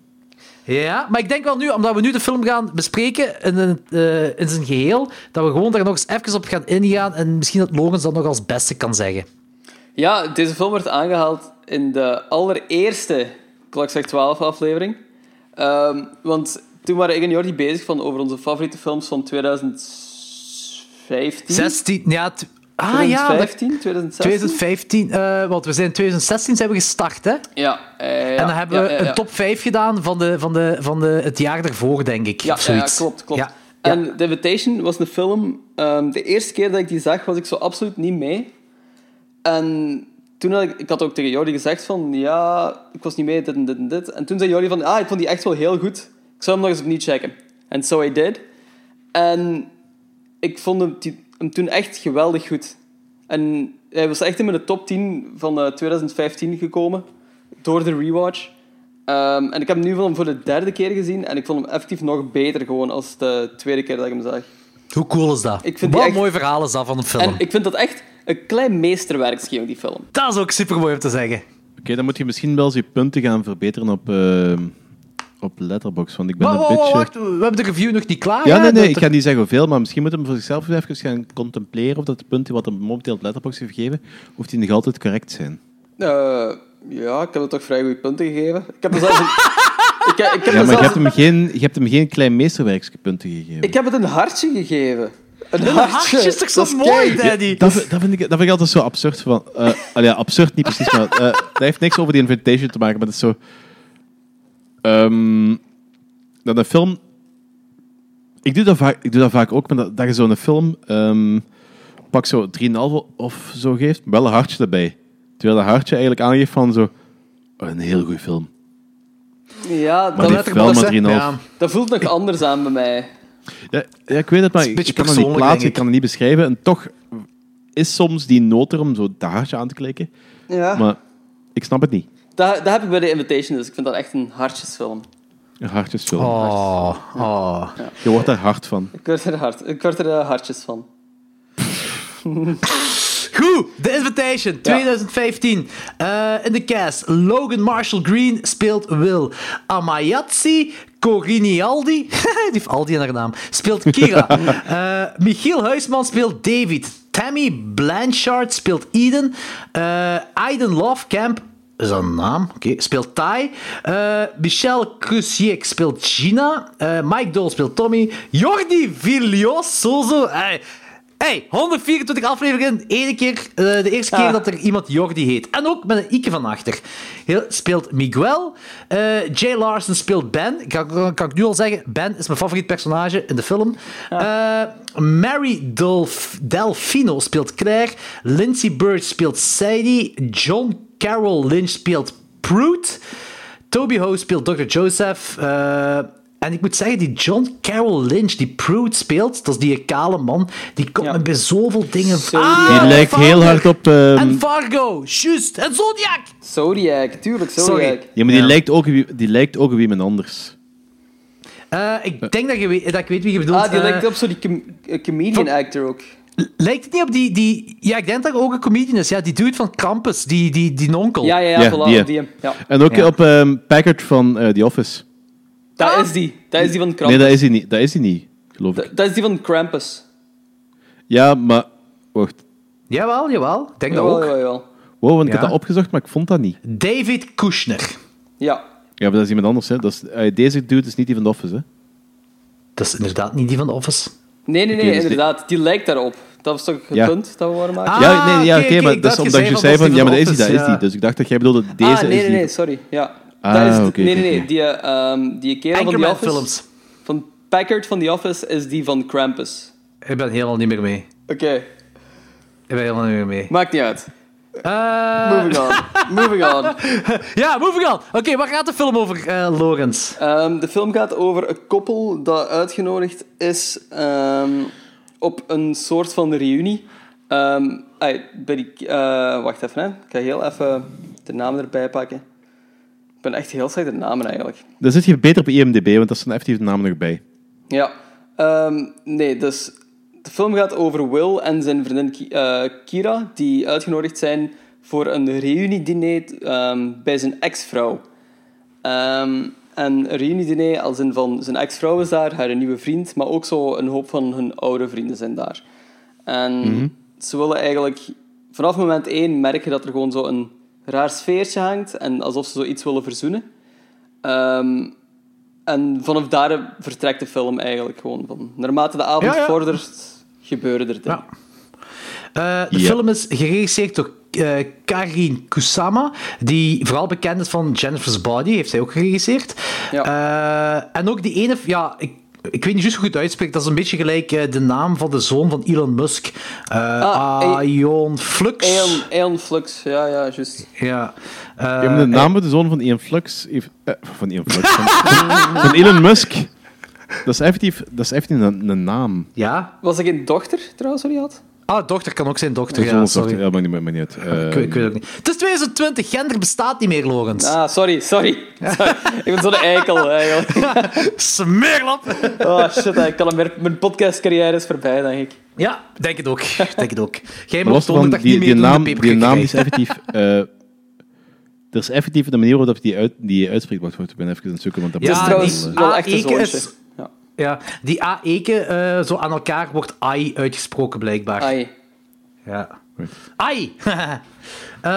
Ja, maar ik denk wel nu, omdat we nu de film gaan bespreken in, eh, in zijn geheel, dat we gewoon daar nog eens even op gaan ingaan en misschien dat Logans dat nog als beste kan zeggen. Ja, deze film werd aangehaald in de allereerste Klokslag 12 aflevering. Ehm, want toen waren ik en Jordi bezig van over onze favoriete films van 2015. 16, ja... Ah ja, dat- 2015, 2016. 2015, eh, want we zijn in 2016 zijn we gestart, hè? Ja, eh, ja. en dan hebben ja, we ja, ja. een top 5 gedaan van, de, van, de, van de, het jaar daarvoor, denk ik. Ja, of ja, ja, zoiets. klopt, klopt. Ja, ja. En The Invitation was een film... ehm, de eerste keer dat ik die zag, was ik zo absoluut niet mee. En toen had ik... Ik had ook tegen Jordi gezegd van... Ja, ik was niet mee, dit en dit en dit. En toen zei Jordi van... Ah, ik vond die echt wel heel goed. Ik zou hem nog eens opnieuw checken. En so I did. En ik vond hem, die- hem toen echt geweldig goed. En hij was echt in mijn top 10 van eh, 2015 gekomen. Door de rewatch. Ehm, en ik heb hem nu voor de derde keer gezien. En ik vond hem effectief nog beter gewoon als de tweede keer dat ik hem zag. Hoe cool is dat? Ik vind Wat een echt- mooi verhaal is dat van een film. En ik vind dat echt een klein meesterwerk, schreeuw, die film. Dat is ook super mooi om te zeggen. Oké, dan moet je misschien wel eens je punten gaan verbeteren op, eh, op Letterboxd. Want ik ben Wacht, een wacht, beetje... wacht, we hebben de review nog niet klaar. Ja, hè? nee, nee, Dat ik er- ga niet zeggen hoeveel, maar misschien moet hem voor zichzelf even gaan contempleren of dat de punten wat hem momenteel op Letterboxd heeft gegeven, hoeft die nog altijd correct zijn. Eh, ja, ik heb er toch vrij goede punten gegeven. Ik heb er zelfs een... ik, heb- ik heb Ja, er maar je zelfs hebt hem geen, je hebt hem geen klein meesterwerkspunten gegeven. Ik heb het een hartje gegeven. Een, hartje is toch zo Dat is mooi, kei- Daddy? Dat, vind- dat, vind ik, dat vind ik altijd zo absurd. Van, eh allee, ja, absurd niet precies, maar eh, dat heeft niks over die invitation te maken. Maar het is zo... ehm, dat een film... Ik doe dat vaak, ik doe dat vaak ook, maar dat, dat je zo'n film ehm, pak zo 3,5 of zo geeft, wel een hartje erbij. Terwijl dat hartje eigenlijk aangeeft van zo... Een heel goede film. Ja, Maar dat, wel hè. 3,5. Ja. dat voelt nog anders aan bij mij. Ja, ja, ik weet het, maar Het ik kan het niet plaatsen, ik kan het niet beschrijven. En toch is soms die nood er om zo dat hartje aan te klikken. Ja. Maar ik snap het niet. Dat, dat heb ik bij de Invitation, dus ik vind dat echt een hartjesfilm. Een hartjesfilm. Oh, oh. Je wordt daar hard van. Ik word er, hard, ik word er eh, hartjes van. Goed, The Invitation 2015. Eh, in de cast, Logan Marshall Green speelt Will. Amayatsi Corinialdi, die heeft Aldi in haar naam, speelt Kira. Eh, Michiel Huisman speelt David. Tammy Blanchard speelt Eden. Eh Aiden Lovecamp is dat een naam? Oké. Speelt Tai. Eh Michel Crusiek speelt Gina. Eh, Mike Dole speelt Tommy. Jordi Villososo. Hey. Hey, 124 afleveringen. Ene keer, eh, de eerste keer Ah. dat er iemand Jordi heet. En ook met een Ike van achter. Heel, speelt Miguel. Eh, Jay Larson speelt Ben. Kan, kan ik nu al zeggen, Ben is mijn favoriet personage in de film. Eh, Mary Dolf, Delfino speelt Claire. Lindsay Bird speelt Sadie. John Carroll Lynch speelt Prude. Toby Ho speelt Dr. Joseph. Eh, en ik moet zeggen, die John Carroll Lynch, die Prude speelt, dat is die kale man, die komt Ja. me bij zoveel dingen... Die Ah, lijkt Fargo. heel hard op... ehm, En Fargo, juist. En Zodiac. Zodiac, tuurlijk, Zodiac. Sorry. ja, maar die, Ja. Lijkt ook, wie- die lijkt ook op iemand anders. Eh, ik denk dat, je weet, dat ik weet wie je bedoelt. Ah, die Eh, lijkt op zo die com- comedian actor ook. Lijkt het niet op die, die... Ja, ik denk dat er ook een comedian is. Ja, die dude van Krampus, die, die, die nonkel. Ja, ja, ja, Ja, die. op die. Ja. En ook Ja. op ehm Packard van eh The Office. Dat is die. Dat is die van Krampus. Nee, dat is hij niet. Dat is hij niet, geloof ik. Dat, is die van Krampus. Ja, maar... Wacht. Jawel, jawel. Ik denk dat ook. jawel, jawel. Wow, want ik heb dat opgezocht, maar ik vond dat niet. David Kushner. Ja. Ja, maar dat is iemand anders. Hè. Dat is, eh, deze dude is niet die van The Office. Hè. Dat is inderdaad niet die van The Office. Nee, nee, nee, dus inderdaad. Die lijkt daarop. Dat was toch het Ja. punt dat we waren maken? Ah, ja, nee, ja, oké, maar dat is omdat je zei van, ja, maar dat is die, dat is die. Dus ik dacht dat jij bedoelde, deze ah, nee, is nee, die. nee, sorry. Ja. Ah, dat is, oké, nee, nee, nee. Die, ehm, die kerel van The Office... films. Van Packard van The Office is die van Krampus. Ik ben helemaal niet meer mee. Oké, Ik ben helemaal niet meer mee. maakt niet uit. Eh, Moving on. Moving on. ja, moving on. Oké, waar gaat de film over, eh Lorenz? Ehm, de film gaat over een koppel dat uitgenodigd is ehm, op een soort van reunie. Ehm, ai, bij die, eh, wacht even, hè. ik ga heel even de naam erbij pakken. Ik ben echt heel slecht in namen eigenlijk. Dan zit je beter op IMDb, want dat is een effectief naam nog bij. Ja, ehm, nee, dus de film gaat over Will en zijn vriendin Ki- eh, Kira, die uitgenodigd zijn voor een reuniediner ehm bij zijn ex-vrouw. Ehm, en een reuniediner als in van zijn ex-vrouw is daar, haar nieuwe vriend, maar ook zo een hoop van hun oude vrienden zijn daar. En ze willen eigenlijk vanaf moment één merken dat er gewoon zo een raar sfeertje hangt en alsof ze zoiets willen verzoenen. Ehm, en vanaf daar vertrekt de film eigenlijk gewoon van. Naarmate de avond Ja, ja. vordert, gebeuren er dingen. Ja. Eh, de film is geregisseerd door eh, Karin Kusama, die vooral bekend is van Jennifer's Body, heeft zij ook geregisseerd. Ja. Eh, en ook die ene, ja, ik, ik weet niet juist hoe ik het uitspreek, dat is een beetje gelijk eh, de naam van de zoon van Elon Musk. Eh Ah, eh, Ion Flux. Flux, ja, ja, juist. Ja. Eh, Je hebt de naam van de zoon van Ian Flux... heeft- eh, van Ian Flux... van, van Elon Musk. Dat is effectief, dat is effectief een, een naam. ja. Was ik een dochter trouwens, hij had? Ah, dochter kan ook zijn dochter, ja, sorry. dochter, Ja, maakt niet, maakt niet uit. Eh, Ik, weet- ik weet het ook niet. Het is 2020, gender bestaat niet meer, Lorenz. Ah, sorry, sorry. sorry. ik ben zo'n eikel eigenlijk. Smeerlap! Oh shit, ik kan mijn podcastcarrière is voorbij, denk ik. Ja, denk het ook. Denk het ook. Jij Maar los van die, niet die, meer naam, die naam die is effectief... eh, er is effectief de manier waarop die, uit, die uitspreekt. Wacht, wacht, ik ben even aan het zoeken. Want dat Ja, is is trouwens die- wel echt een Ja. Die A-eke eh, zo aan elkaar wordt ai uitgesproken, blijkbaar. Ai. Ja. Ai! Eh,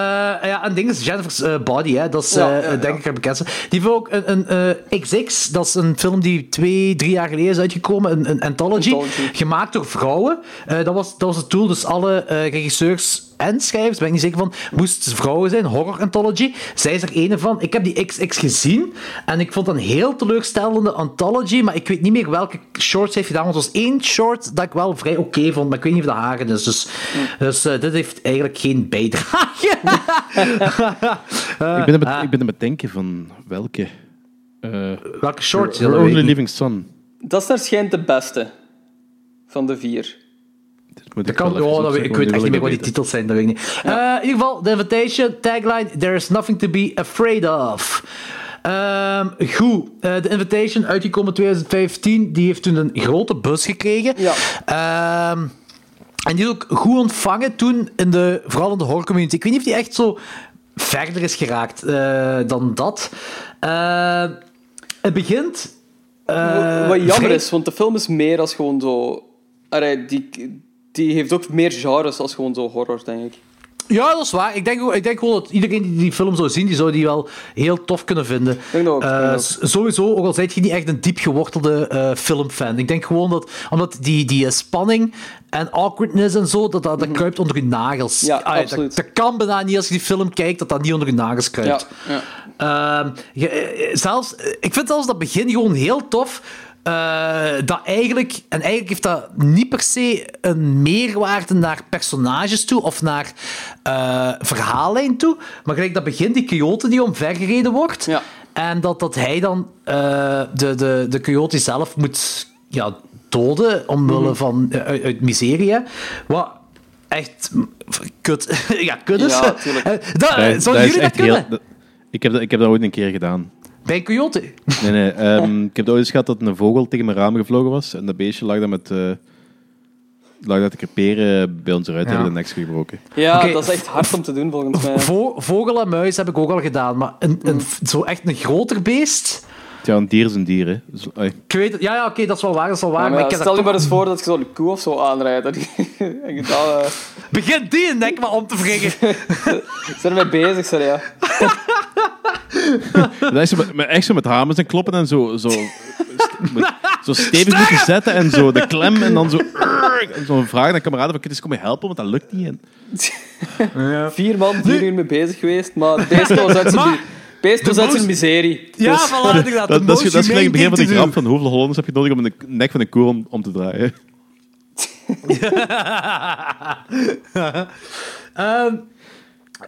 ja, en ding is Jennifer's eh, Body, hè. dat is eh, denk ik het bekendste. Die heeft ook een, een XX, dat is een film die twee, drie jaar geleden is uitgekomen, een, een anthology, Anthology. gemaakt door vrouwen. Dat, was, dat was het doel, dus alle regisseurs en schrijvers, ben ik niet zeker van, moest vrouwen zijn, horror anthology. Zij is er ene van. Ik heb die XX gezien en ik vond een heel teleurstellende anthology, maar ik weet niet meer welke shorts heeft gedaan, want er was één short dat ik wel vrij oké vond, maar ik weet niet of dat haren is. Dus, dus dit heeft eigenlijk geen bijdrage. Ik, ben aan het- ik ben aan het denken van welke. eh welke ik Only. Living Son. Dat is waarschijnlijk de beste van de vier. Dat ik kan, oh, dat, ik weet echt niet meer wat die titels zijn, dat weet ik niet. Eh, in ieder geval, The Invitation, tagline, There is nothing to be afraid of. Ehm, goed, eh The Invitation, uitgekomen 2015, die heeft toen een grote bus gekregen. Ja. Ehm, en die is ook goed ontvangen toen, in de, vooral in de horror community. Ik weet niet of die echt zo verder is geraakt eh, dan dat. Eh, het begint... eh, Wat jammer is, want de film is meer als gewoon zo... Allee, die, die heeft ook meer genres als gewoon zo horror, denk ik. Ja, dat is waar. Ik denk, ik denk gewoon dat iedereen die die film zou zien, die zou die wel heel tof kunnen vinden. ook, s- sowieso, ook al zijt je niet echt een diep gewortelde eh, filmfan. Ik denk gewoon dat, omdat die, die eh, spanning en awkwardness en zo, dat dat, dat kruipt onder je nagels. Mhm. Ja, absoluut. Dat, dat kan bijna niet als je die film kijkt, dat dat niet onder je nagels Ja, kruipt. ja. Ehm, je- zelfs, ik vind zelfs dat begin gewoon heel tof. Eh, dat eigenlijk, en eigenlijk heeft dat niet per se een meerwaarde naar personages toe of naar eh verhaallijn toe. Maar gelijk dat begint die coyote die omvergereden wordt. Ja. En dat, dat hij dan eh, de, de, de coyote zelf moet ja, doden omwille van eh, uit, uit miserie. Wat echt mm, kut, ja, kut is. Ja, tuurlijk. Dat, Dat- zouden dat is jullie dat kunnen? heel- dat- ik, heb dat, ik heb dat ooit een keer gedaan. Bij een coyote? Nee, nee. ehm, ik heb ooit eens gehad dat een vogel tegen mijn raam gevlogen was. En dat beestje lag daar met... eh lag dat te creperen bij ons eruit. Ja. hebben de nek gebroken. Ja, dat is echt hard om te doen, volgens mij. Vo- vogel en muis heb ik ook al gedaan, maar een, een, zo echt een groter beest. Ja, een dier is een dier, hè. Dus. Ik weet het, ja, ja oké, dat is wel waar, dat is wel waar. Ja, maar maar ik heb stel je dat maar eens voor dat je zo'n koe of zo aanrijdt. En en je eh, Begin die een nek maar om te wringen. ze zijn ermee bezig, sorry. Ja. Dat is zo met, echt zo met hamers en kloppen en zo, zo, st- met- zo stevig moeten zetten en zo de klem en dan zo... en Zo vragen aan kameraden van, je eens komen helpen, want dat lukt niet. En, Vier man, vier uur mee bezig geweest, maar beest was uit zijn, De uit zijn most- miserie. Ja, Dus- voilà, inderdaad. dat, de dat, is, dat is gelijk het begin van thing grap van hoeveel Hollanders heb je nodig om de nek van een koe om, om te draaien. Ehm,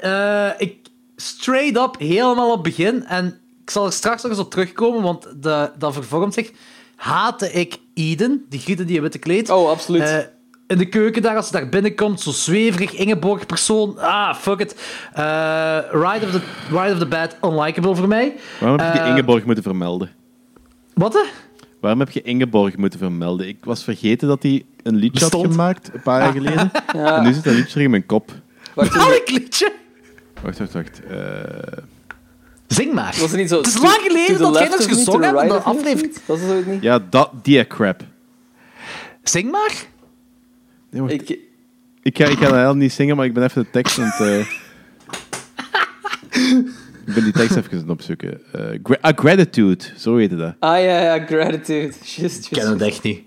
eh, ik straight up helemaal op het begin. En ik zal er straks nog eens op terugkomen, want de, dat vervormt zich. Haatte ik Eden, die gieten die in witte kleed. Oh, absoluut. Eh, in de keuken daar, als ze daar binnenkomt, zo zweverig, Ingeborg persoon. Ah, fuck it. Eh, Ride, of the, Ride of the Bad, unlikable voor mij. Waarom heb je Eh, Ingeborg moeten vermelden? Wat? hè? Waarom heb je Ingeborg moeten vermelden? Ik was vergeten dat hij een liedje had gemaakt, een paar jaar geleden. Ja. En nu zit dat liedje in mijn kop. Welk liedje? Wacht, wacht, wacht. Eh, Zing maar. was het niet zo... Het is to- lang geleden dat jij nog gezongen hebt aflevering. Dat is het niet? ja, dat, die crap. Zing maar. Nee, wacht. Ik, Ik, ga, ik ga dat helemaal niet zingen, maar ik ben even de tekst aan het... eh, ik ben die tekst even aan het opzoeken. Eh, gra- ah, gratitude, zo heette dat. ah ja, ja, gratitude. Just, Ik ken het echt niet.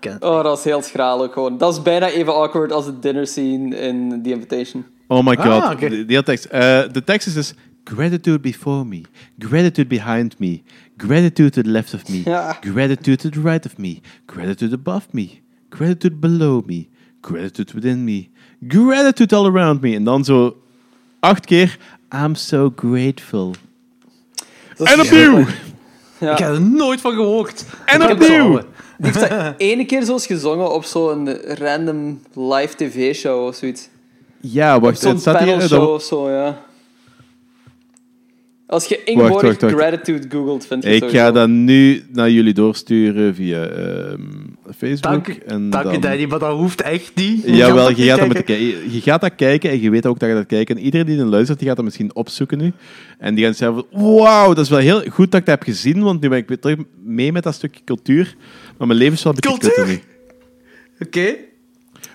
Ken- Oh, dat is heel schraal ook gewoon. Dat is bijna even awkward als de dinner scene in The Invitation. Oh my god, Ah, oké. die, die hele tekst. Eh, de tekst is dus... Gratitude before me. Gratitude behind me. Gratitude to the left of me. Ja. Gratitude to the right of me. Gratitude above me. Gratitude below me. Gratitude within me. Gratitude all around me. En dan zo acht keer... I'm so grateful. En opnieuw! Ja. Ik heb er nooit van gehoord. En Ik opnieuw! Die heeft dat ene keer zoals gezongen op zo'n random live tv-show of zoiets. Ja, wacht. Zo'n Het staat hier... panelshow dat- of zo, ja. Als je wacht. Gratitude googelt, vind je Ik sowieso. ga dat nu naar jullie doorsturen via ehm, Facebook. Dank, en dank dan... u, Danny, maar dat hoeft echt niet. Jawel, je gaat, dat kijken. met de, je gaat dat kijken en je weet ook dat je dat kijkt. En iedereen die er luistert, die gaat dat misschien opzoeken nu. En die gaan zeggen van, wauw, dat is wel heel goed dat ik dat heb gezien, want nu ben ik weer terug mee met dat stukje cultuur. Maar mijn leven is wel een beetje Cultuur? kutter nu. Oké.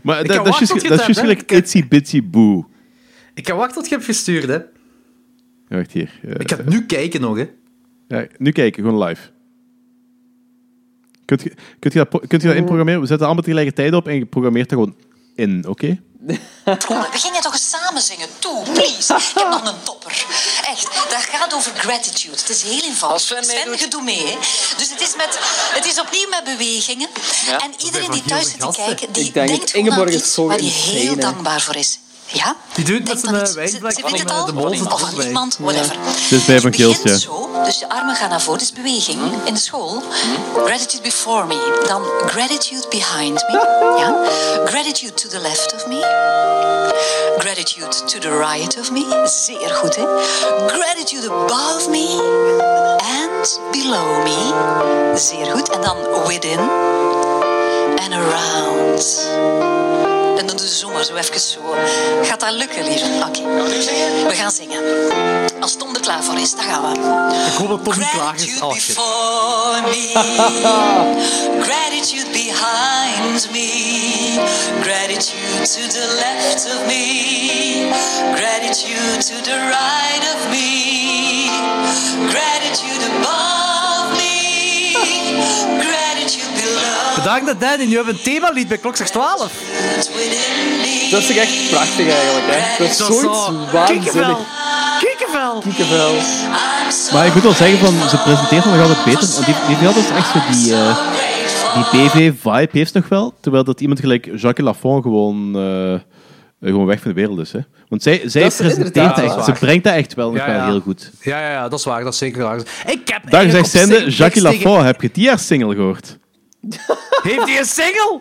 Maar Ik dat, dat is juist je gelijk itsy bitsy boo. Ik kan wachten tot je hebt gestuurd, hè. Ja, Wacht hier. eh, Ik ga het nu kijken nog, hè. ja, nu kijken, gewoon live. Kunt je, kunt je, dat, kunt je dat inprogrammeren? We zetten allemaal tegelijkertijd op en je programmeert dat gewoon in, oké? We gingen toch eens samen zingen. Toe, please. Ik heb nog een topper. Echt, dat gaat over gratitude. Het is heel eenvoudig. Als Sven je doet mee. Hè. Dus het is, met, het is opnieuw met bewegingen. En iedereen die thuis zit te kijken, die Ik denk denkt aan Ingeborg is iets zo waar hij heel dankbaar voor is. Ja? Die doet met zijn eh, wijnblik van het al? de mol zit Of aan bij. iemand, whatever. Is bij Van Je Geels, begint ja. zo, dus je armen gaan naar voren, dus beweging in de school. Gratitude before me, dan gratitude behind me. Ja? Gratitude to the left of me. Gratitude to the right of me. Zeer goed, hè? Gratitude above me and below me. Zeer goed. En dan within and around. En dan doen ze zomaar zo even zo. Gaat dat lukken, lieve? Oké. We gaan zingen. Als Tom er klaar voor is, dan gaan we. Ik hoop dat Tom niet klaar is. Gratitude Oh, shit. me, gratitude behind me, gratitude to the left of me, gratitude to the right of me, gratitude above me, gratitude. Bedankt dat Danny. Nu hebben een themalied bij Klok 12. within me. Dat is toch echt prachtig eigenlijk, hè? Dat is is zoiets zo... waanzinnig. So Maar ik moet wel zeggen, van, ze presenteert nog altijd beter. Die, die heeft altijd echt zo die, eh, die BV-vibe heeft nog wel. Terwijl dat iemand gelijk Jacques Lafont gewoon, eh, gewoon weg van de wereld is. Hè. Want zij, zij Dat is presenteert echt. Ze brengt dat echt wel nog Ja, wel ja. heel goed. Ja, ja, ja, dat is waar. Dat is zeker waar. Ik heb zijnde, zich Jacques Lafont, heb je die haar single gehoord? Heeft hij een single?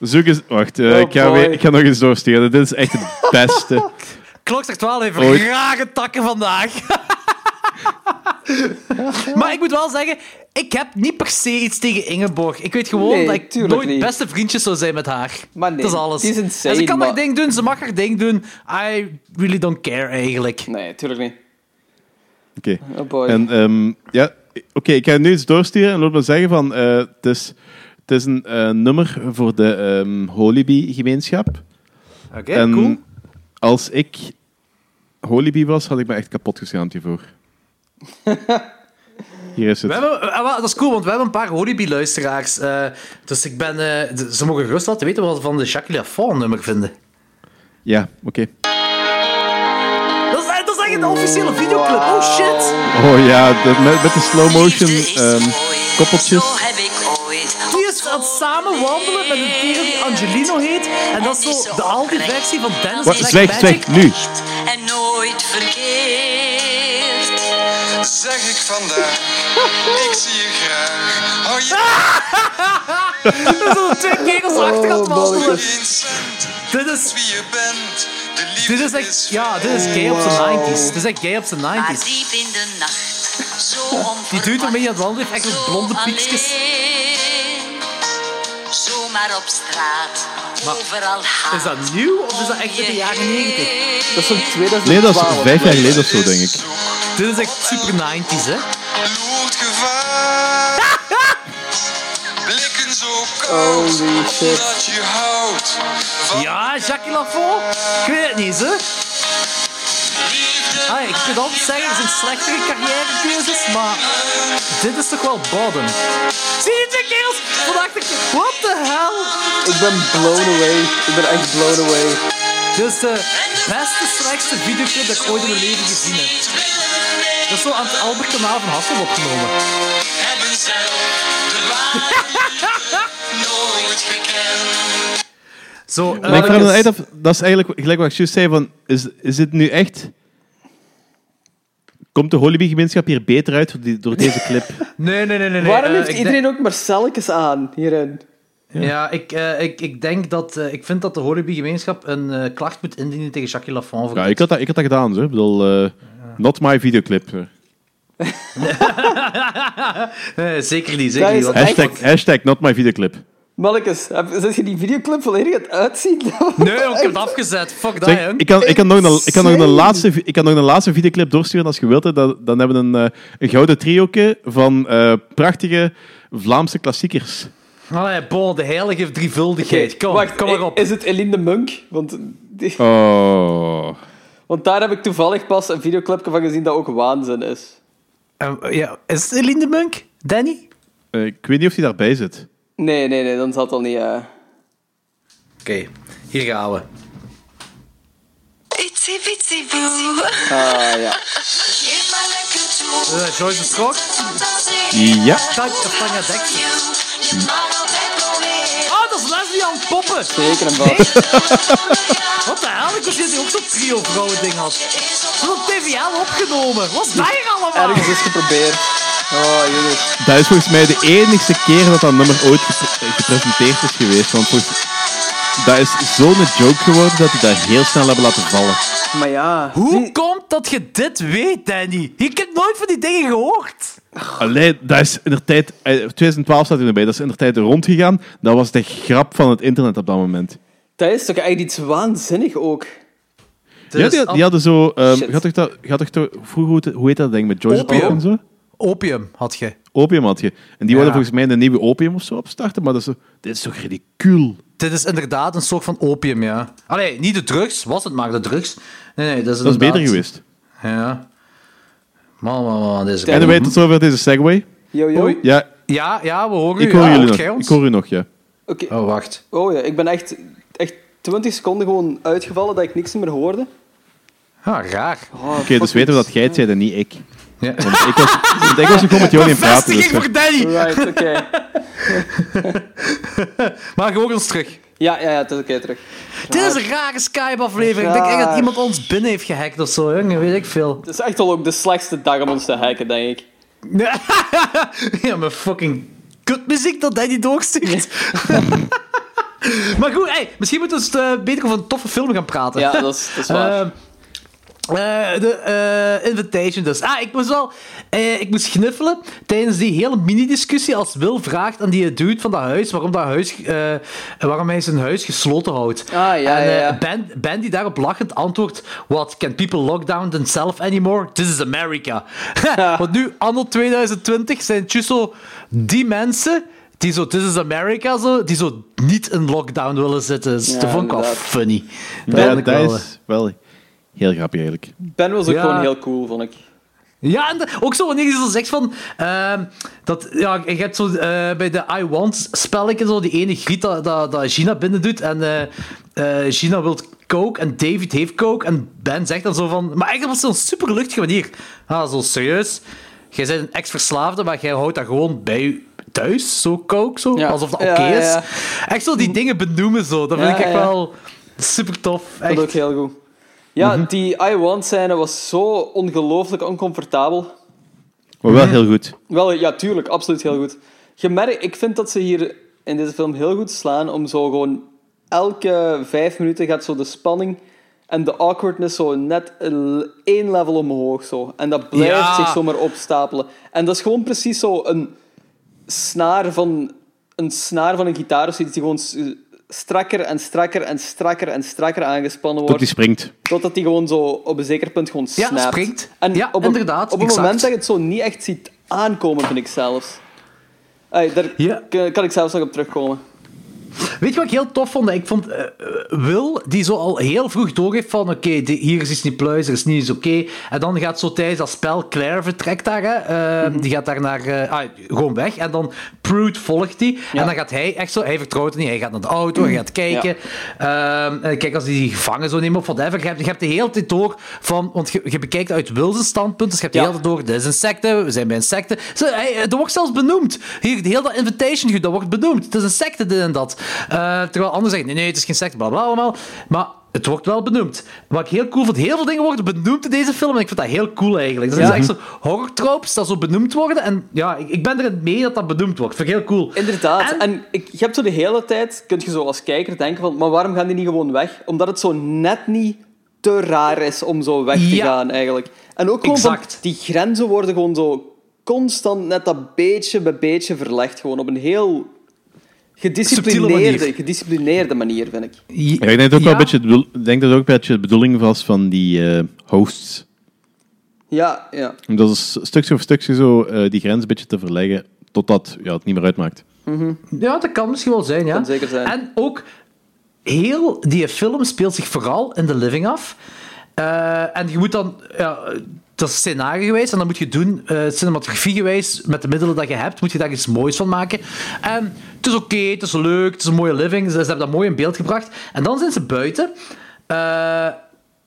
Zoek eens, wacht, eh, Oh ik, ga boy. weer, ik ga nog eens doorsturen. Dit is echt het beste. Klok 12 heeft Ooit. rare takken vandaag. maar ik moet wel zeggen, ik heb niet per se iets tegen Ingeborg. Ik weet gewoon Nee, dat ik tuurlijk nooit niet. beste vriendjes zou zijn met haar. Maar nee, dat is alles. is insane, en ze kan haar maar- ding doen, ze mag haar ding doen. I really don't care eigenlijk. Nee, tuurlijk niet. Oké. Oh boy. En ehm, ja, oké, ik ga nu iets doorsturen en laat me zeggen van, eh, het, is, het is een eh, nummer voor de ehm Holybee-gemeenschap. Oké, en cool. als ik Holybee was, had ik me echt kapot geschaamd hiervoor. Hier is het. We hebben, eh, wel, dat is cool, want we hebben een paar Holibi-luisteraars. dus ik ben, ze mogen gerust laten weten wat ze van de Jacques Lafont nummer vinden. Ja, oké. Dat echt een officiële videoclip. Oh shit! Oh ja, de- met, met de slow motion ehm, koppeltjes. Zo heb ik ooit. Die is aan het samen wandelen met een kerel die Angelino heet. En dat is zo de Aldi-versie van Dance Wacht, Black Magic. nu. En nooit verkeerd. Zeg ik vandaag, ik zie je graag. Hou je Zo twee kerels achter het wandelen. geen cent Dit is, wie je bent. De liefde dit is echt, ja, dit is gay op zijn 90s. Dit is echt gay op zijn Maar 90s. diep in de nacht. Zo Die dude waarmee je aan het wandelen heeft echt blonde piekjes. Zomaar op straat. Maar overal haat. Is dat nieuw of is dat echt uit de jaren 90? Dat is zo'n 2012. Nee, dat is vijf jaar geleden of zo, denk ik. Dit is echt super 90s, hè? Holy shit. dat je houdt van Ja, Jacques Lafont? Ik weet het niet, hè? Ah, ik kan altijd zeggen, er zijn slechtere carrièrekeuzes, maar dit is toch wel bottom. Zie je kerels? Toen dacht ik, what the hell? Ik ben blown away. Ik ben echt blown away. Dit is de beste, slechtste videoclip dat ik ooit in mijn leven gezien heb. Dat is zo aan het Albert Kanaal van Hassel opgenomen. Zo, Maar ik eh, vraag me uit af, dat is eigenlijk gelijk wat ik juist zei, van, is, is dit nu echt... Komt de Hollywood-gemeenschap hier beter uit door, die, door deze clip? nee, nee, nee, nee. nee. Waarom eh, heeft ik iedereen ook Marcelletjes aan hierin? Ja, ik, eh, ik, ik denk dat... eh, ik vind dat de Holibi-gemeenschap een eh, klacht moet indienen tegen Jacques Lafont. voor Ja, dit. ik had dat, ik had dat gedaan, zo. Ik bedoel, eh, not my videoclip. Nee, zeker niet, zeker niet. hashtag not my videoclip. Mannekes, heb- zet je die videoclip volledig aan het uitzien? Nee, ik heb het afgezet. Fuck dat, ik, kan, ik, kan nog een, ik, kan nog een laatste, ik kan nog een laatste videoclip doorsturen als je wilt. hè. Dan, dan hebben we een, eh, een gouden trioke van eh, prachtige Vlaamse klassiekers. Allee, bon, de heilige drievuldigheid. Kom, Wacht, kom maar op. Is het Eline de Munk? Want, die- Oh. want daar heb ik toevallig pas een videoclipje van gezien dat ook waanzin is. Eh, ja, is het Eline de Munk? Danny? Eh, ik weet niet of hij daarbij zit. Nee, nee, nee, dan zat al niet... eh Oké, hier gaan we. Itsy bitsy boo. Ah, ja. Uh, Joyce de Strok. Ja. Tanja Dexter. Oh, dat is Leslie aan het poppen. Zeker een bad. Wat de hel? Ik wist niet dat hij ook zo'n trio vrouwen ding had. Dat is op TVL opgenomen. Wat is dat hier allemaal? Ergens is geprobeerd. Oh, jongens. Dat is volgens mij de enigste keer dat dat nummer ooit gepre- gepresenteerd is geweest. Want volgens, dat is zo'n joke geworden dat die dat heel snel hebben laten vallen. Maar ja. Hoe komt dat je dit weet, Danny? Ik heb nooit van die dingen gehoord. Allee, dat is in de tijd... eh, 2012 staat hij erbij. Dat is in de tijd rondgegaan. Dat was de grap van het internet op dat moment. Dat is toch echt iets waanzinnig ook. Ja, die, hadden zo... ehm gaat toch dat, gaat toch vroeger, hoe, heet dat ding, met Joyce Opium. Talk en zo? Opium had je. Opium had je. En die Ja. wilden volgens mij een nieuwe opium of zo opstarten, maar dat is zo... Dit is toch ridicuul? Dit is inderdaad een soort van opium, ja. Allee, niet de drugs, was het maar de drugs. Nee, nee, dat is Dat is beter geweest. Ja. Man, man, man, deze En dan weet het zover deze segway. Yo, yo. Ja, Ja, ja, we horen ik u. hoor ja, jullie nog. Ik hoor u nog, ja. Oké. Oh, wacht. Oh ja, ik ben echt, echt 20 seconden gewoon uitgevallen dat ik niks meer hoorde. Ah, raar. Oh, Oké, dus weten we dat jij het zei en niet ik. Ja. Want ik was, want ik was gewoon met in praten. Dus, Bevestiging voor Danny! Right, oké. Maar hoor ons terug. Ja, ja, ja, het is oké terug. Dit is een rare Skype-aflevering. Ik denk echt dat iemand ons binnen heeft gehackt of zo, jongen. Weet ik veel. Het is echt wel ook de slechtste dag om ons te hacken, denk ik. ja, mijn fucking kutmuziek dat Danny doorstuurt. maar goed, hey, misschien moeten we eens eh, beter over een toffe film gaan praten. Ja, dat is, dat is waar. Ehm, eh, de eh, invitation dus. Ah, ik moest wel... eh, ik moest gniffelen tijdens die hele mini-discussie als Will vraagt aan die dude van dat huis waarom, dat huis, eh, waarom hij zijn huis gesloten houdt. Ah, ja, en ja, ja. Ben, ben die daarop lachend antwoordt What, can people lock down themselves anymore? This is America. Want nu, anno 2020, zijn het juist zo die mensen die zo, this is America, zo, die zo niet in lockdown willen zitten. Dus Ja, dat vond ik wel funny. Dat ja, vond ik dat wel, is wel heel grappig eigenlijk. Ben was ook Ja. gewoon heel cool, vond ik. Ja, en de- ook zo wanneer je zo zegt van... ehm, dat, ja, je hebt zo eh, bij de I Want spelletje zo die ene griet dat, dat, dat Gina binnen doet. En eh, eh, Gina wil coke en David heeft coke. En Ben zegt dan zo van... Maar eigenlijk was het zo'n super luchtige manier. Ah, zo serieus. Jij bent een ex-verslaafde, maar jij houdt dat gewoon bij je thuis. Zo coke, zo. Ja. Alsof dat oké ja, is. ja. Echt zo die dingen benoemen zo. Dat vind Ja, ik echt ja. wel super tof. Dat Echt. ook heel goed. Ja, die I Want scène was zo ongelooflijk oncomfortabel. Maar wel heel goed. Wel, ja, tuurlijk, absoluut heel goed. Je merkt, ik vind dat ze hier in deze film heel goed slaan om zo gewoon elke vijf minuten gaat zo de spanning en de awkwardness zo net een- één level omhoog. Zo. En dat blijft Ja. zich zomaar opstapelen. En dat is gewoon precies zo een snaar van een, snaar van een gitaar of zoiets die gewoon strakker en strakker en strakker en strakker aangespannen Tot die wordt. springt. Totdat die gewoon zo op een zeker punt gewoon Ja, snapt. springt. En Ja, op een, inderdaad, Op een exact. moment dat je het zo niet echt ziet aankomen, vind ik zelfs. Daar Ja. kan ik zelfs nog op terugkomen. Weet je wat ik heel tof vond? Ik vond eh, Will, die zo al heel vroeg doorgeeft van oké, hier is iets niet pluis, er is niet oké. En dan gaat zo tijdens dat spel, Claire vertrekt daar, hè. Eh, die gaat daar naar, eh, ah, gewoon weg. En dan Prude volgt die. En dan gaat hij echt zo, hij vertrouwt het niet, hij gaat naar de auto, hij gaat kijken. Ehm, kijk, als die die gevangen zo nemen of whatever, je hebt, je hebt de hele tijd door van, want je, je bekijkt uit Will's standpunt, dus je hebt de hele tijd door, dit is een secte, we zijn bij een secte. Zo, hij, dat wordt zelfs benoemd. Hier, heel dat invitation, dat wordt benoemd. Het is een secte, dit en dat. Eh, terwijl anderen zeggen, nee, nee, het is geen secte, bla bla allemaal. Maar het wordt wel benoemd. Wat ik heel cool vond, heel veel dingen worden benoemd in deze film en ik vind dat heel cool eigenlijk. Dat Ja. is echt zo horror tropes dat zo benoemd worden en ja, ik, ik ben erin mee dat dat benoemd wordt. Vind ik heel cool. Inderdaad. En- En, ik, je hebt zo de hele tijd, kun je zo als kijker denken van, maar waarom gaan die niet gewoon weg? Omdat het zo net niet te raar is om zo weg te Ja. gaan, eigenlijk. En ook gewoon van, die grenzen worden gewoon zo constant net dat beetje bij beetje verlegd. Gewoon op een heel gedisciplineerde, manier. gedisciplineerde manier, vind ik. Ja, ik denk dat, ook wel een beetje, het bedoel- ik denk dat ook een beetje de bedoeling was van die eh, hosts. Ja, ja. Om dat is stukje voor stukje zo eh, die grens een beetje te verleggen, totdat ja, het niet meer uitmaakt. Ja, dat kan misschien wel zijn, ja. Kan zeker zijn. En ook, heel die film speelt zich vooral in de living af. Eh, en je moet dan... Ja, dat is scenario geweest en dan moet je doen, eh cinematografie geweest, met de middelen dat je hebt, moet je daar iets moois van maken. En het is oké, het is leuk, het is een mooie living, ze, ze hebben dat mooi in beeld gebracht. En dan zijn ze buiten. Eh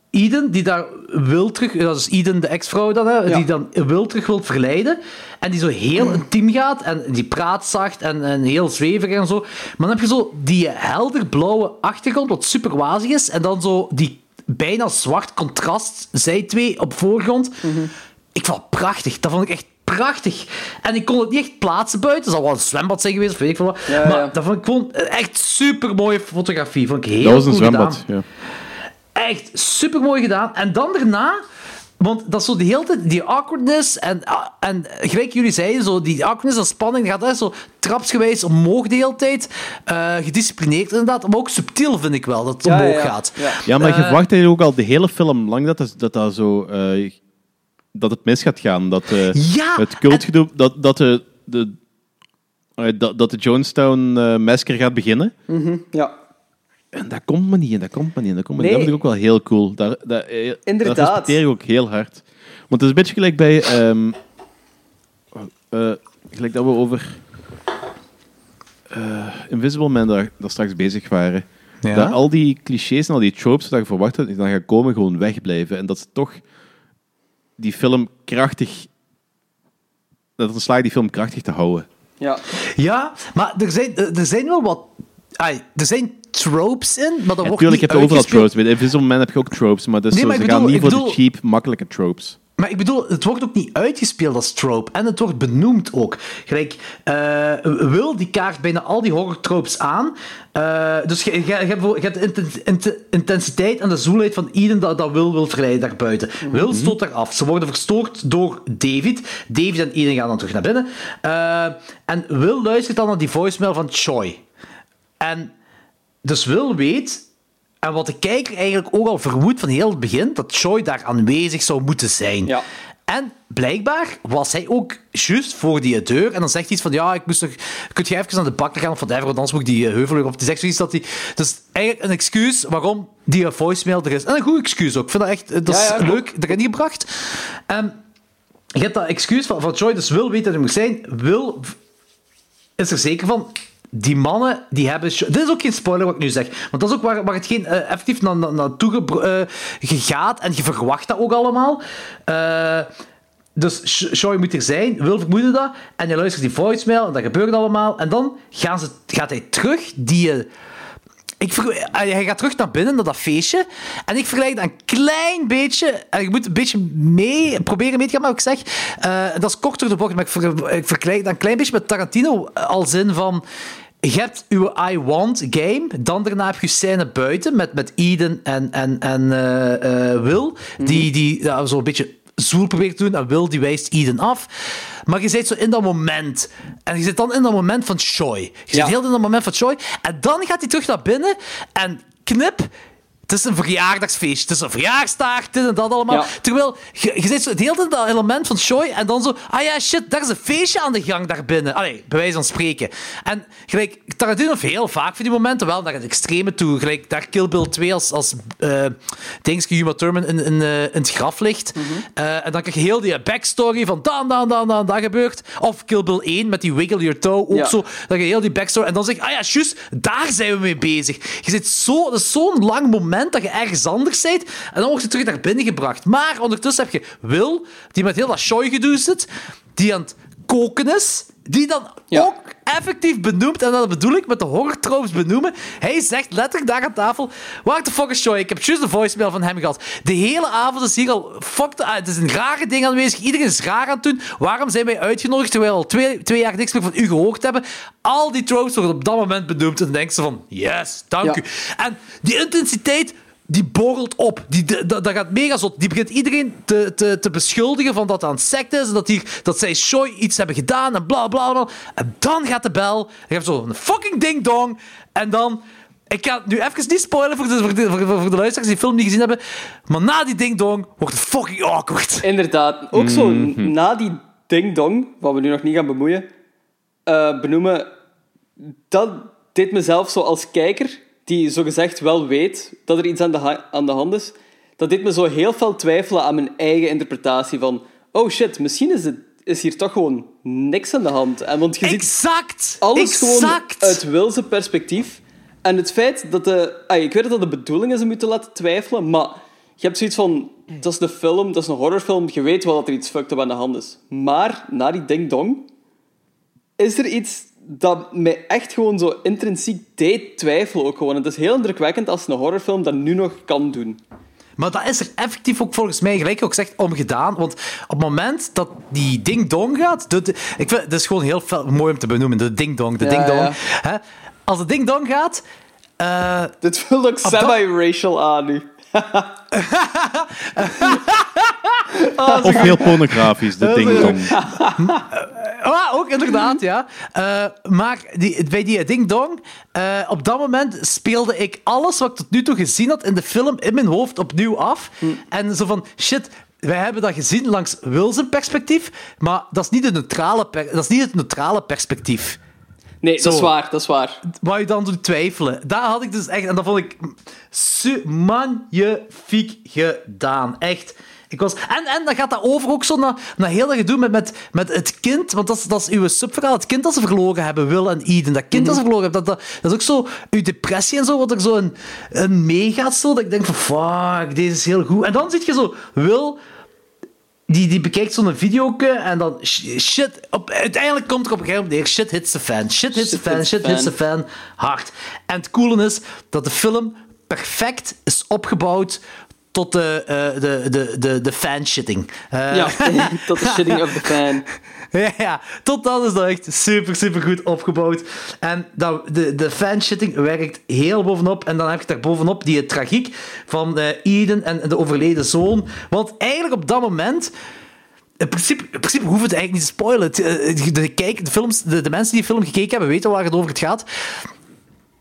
Eden, die daar wil terug, dat is Eden, de ex-vrouw dan, hè, Ja. die dan wil terug wil verleiden. En die zo heel intiem gaat en die praat zacht en, en heel zweverig en zo. Maar dan heb je zo die helderblauwe achtergrond, wat super wazig is. En dan zo die bijna zwart contrast, zij twee op voorgrond. Ik vond het prachtig. Dat vond ik echt prachtig. En ik kon het niet echt plaatsen buiten. Het zal wel een zwembad zijn geweest, of weet ik veel wat. Ja, maar ja. dat vond ik gewoon echt super mooie fotografie. Vond ik heel Dat was een cool gedaan. zwembad. Ja. Echt super mooi gedaan. En dan daarna, want dat is zo de hele tijd die awkwardness. En, ah, en gelijk jullie zeiden, zo, die awkwardness en spanning gaat echt zo trapsgewijs omhoog de hele tijd. Eh, gedisciplineerd inderdaad, maar ook subtiel vind ik wel dat het Ja, omhoog ja, gaat. Ja. Ja, maar je Eh, verwacht eigenlijk ook al de hele film lang dat dat, dat, dat zo... eh, dat het mis gaat gaan. Dat eh, Ja, het cultgedoe... Dat, dat de... de dat, dat de Jonestown eh Massacre gaat beginnen. Ja. En dat komt me niet en dat komt me niet en dat komt me niet. Dat vind ik ook wel heel cool. Daar, daar, eh, Inderdaad. Dat respecteer ik ook heel hard. Want het is een beetje gelijk bij... ehm, eh, gelijk dat we over... eh, Invisible Man daar, daar straks bezig waren. Ja. Dat al die clichés en al die tropes dat je verwacht had, die dan gaan komen, gewoon wegblijven. En dat ze toch die film krachtig... Dat het slaagt die film krachtig te houden. Ja. Ja, maar er zijn, er zijn wel wat... ai, er zijn tropes in, maar dat wordt Natuurlijk niet heb je overal tropes. Bij Invisible Man heb je ook tropes, maar, dat is Nee, zo, maar ze gaan niet voor de cheap, makkelijke tropes. Maar ik bedoel, het wordt ook niet uitgespeeld als trope. En het wordt benoemd ook. Gelijk, eh, Wil die kaart bijna al die horror tropes aan. Eh, dus je, hebt, de inten- inten- intensiteit en de zoelheid van Eden dat, dat Wil wil verleiden daarbuiten. Wil stoot daar af. Ze worden verstoord door David. David en Eden gaan dan terug naar binnen. Eh, en Wil luistert dan naar die voicemail van Choi. En dus Wil weet, en wat de kijker eigenlijk ook al vermoedt van heel het begin, dat Choi daar aanwezig zou moeten zijn. Ja. En blijkbaar was hij ook juist voor die deur. En dan zegt hij iets van, ja, ik moest toch... Kunt je even naar de bakker gaan of whatever, want anders moet ik die eh, heuvel weer op. Het is echt zoiets dat hij... Dus eigenlijk een excuus waarom die voicemail er is. En een goed excuus ook. Ik vind dat echt... eh, Dat is Ja, ja, klopt. leuk erin gebracht. En je hebt dat excuus van, van Choi, dus Wil weet dat hij moet zijn. Wil is er zeker van. Die mannen, die hebben... Dit is ook geen spoiler wat ik nu zeg. Want dat is ook waar, waar het geen eh, effectief na, na, naartoe gebro- eh, je gaat. En je verwacht dat ook allemaal. Eh, dus Sh- Shoy moet er zijn. Wil vermoeden dat. En hij luistert die voicemail. En dat gebeurt allemaal. En dan gaan ze, gaat hij terug die... ik eh, hij gaat terug naar binnen, naar dat feestje. En ik vergelijk dat een klein beetje... Je moet een beetje mee, proberen mee te gaan wat ik zeg. Eh, dat is kort door de bocht, maar ik, ver- ik vergelijk dat een klein beetje met Tarantino. eh, Als in van... Je hebt uw I Want game. Dan daarna heb je scène buiten met, met Eden en, en, en eh, Will. Die, die ja, zo een beetje zoel probeert te doen. En Will die wijst Eden af. Maar je zit zo in dat moment. En je zit dan in dat moment van Choi. Je zit Ja. heel in dat moment van Choi. En dan gaat hij terug naar binnen. En knip. Het is een verjaardagsfeest. Het is een verjaarstaart, dit en dat allemaal. Ja. Terwijl, je, je zit zo het hele dat element van Choi. En dan zo, ah ja, shit, daar is een feestje aan de gang daar binnen. Allee, bij wijze van spreken. En gelijk, Tarantino heeft heel vaak van die momenten, wel naar het extreme toe. Gelijk daar Kill Bill 2 als, als uh, Dingske Uma Thurman in, in, eh, in het graf ligt. Eh, en dan krijg je heel die backstory van dan, dan, dan, dan, dat gebeurt. Of Kill Bill 1 met die Wiggle Your Toe, ook Ja. zo. Dan je heel die backstory. En dan zeg je, ah ja, juist, daar zijn we mee bezig. Je zit zo, dat is zo'n lang moment dat je ergens anders bent. En dan word je terug naar binnen gebracht. Maar ondertussen heb je Will, die met heel dat show-gedoe zit, die aan het koken is, die dan Ja. ook effectief benoemt, en dat bedoel ik met de horror-tropes benoemen. Hij zegt letterlijk daar aan tafel, waar de fuck is Shoy? Ik heb juist een voicemail van hem gehad. De hele avond is hier al fucked, ah, het is een rare ding aanwezig. Iedereen is raar aan het doen. Waarom zijn wij uitgenodigd terwijl we al twee, twee jaar niks meer van u gehoord hebben? Al die tropes worden op dat moment benoemd en dan denken ze van, yes, dank Ja. u. En die intensiteit, die borrelt op. Die, dat, dat gaat mega zot. Die begint iedereen te, te, te beschuldigen van dat het aan sect is. En dat, hier, dat zij Shoy iets hebben gedaan en bla bla bla. En dan gaat de bel. Je zo een fucking ding-dong. En dan... Ik ga het nu even niet spoilen voor de, voor, de, voor, de- voor de luisteraars die de film niet gezien hebben. Maar na die ding-dong wordt het fucking awkward. Inderdaad. Ook zo na die ding-dong, wat we nu nog niet gaan bemoeien, eh, benoemen, dat deed mezelf zo als kijker, die zogezegd wel weet dat er iets aan de, ha- aan de hand is, dat deed me zo heel veel twijfelen aan mijn eigen interpretatie van oh shit, misschien is, het, is hier toch gewoon niks aan de hand. En, want je ziet Exact! alles gewoon uit Wilse perspectief. En het feit dat de... ah, ik weet dat dat de bedoeling is om je te laten twijfelen, maar je hebt zoiets van... Dat is de film, dat is een horrorfilm, je weet wel dat er iets fucked up aan de hand is. Maar, na die ding-dong, is er iets dat mij echt gewoon zo intrinsiek deed twijfelen ook gewoon. Het is heel indrukwekkend als een horrorfilm dat nu nog kan doen. Maar dat is er effectief ook volgens mij, gelijk ook zegt, omgedaan. Want op het moment dat die ding-dong gaat... De, de- ik vind, het is gewoon heel fel- mooi om te benoemen, de ding-dong. De Ja, ding-dong. ja. Hè? Als de ding-dong gaat... eh, Dit voelt ook dat- semi-racial aan nu. Of heel pornografisch, de ding dong. Ah, ook inderdaad, ja. Eh, maar die, bij die Ding Dong, eh, op dat moment speelde ik alles wat ik tot nu toe gezien had in de film in mijn hoofd opnieuw af. En zo van, shit, wij hebben dat gezien langs Wilson perspectief, maar dat is niet, de neutrale per- dat is niet het neutrale perspectief. Nee, dat is waar, dat is waar. Waar je dan doet twijfelen. Daar had ik dus echt... En dat vond ik magnifiek gedaan. Echt. Ik was, en, en dan gaat dat over ook zo naar, naar heel dat gedoe met, met, met het kind. Want dat is, dat is uw subverhaal. Het kind dat ze verloren hebben, Will en Eden. Dat kind dat ze verloren hebben. Dat, dat, dat is ook zo... Uw depressie en zo, wat er zo in, in meegaat. Zo, dat ik denk van... Fuck, deze is heel goed. En dan zit je zo... Will... Die, die bekijkt zo'n video en dan sh- shit. Op, uiteindelijk komt er op een gegeven moment neer: shit hits the fan. Shit hits the fan. Shit hits the fan. Hard. En het coole is dat de film perfect is opgebouwd tot de, eh, de, de, de, de fan-shitting. Eh, Ja, tot de shitting of the fan. ja, ja, tot dan is dat echt super, super goed opgebouwd. En dat, de, de fanshitting werkt heel bovenop. En dan heb je daar bovenop die tragiek van eh, Eden en de overleden zoon. Want eigenlijk op dat moment. In principe, in principe hoeven we het eigenlijk niet te spoilen. Eh, De, kijk, de, films, de, de mensen die de film gekeken hebben, weten waar het over het gaat.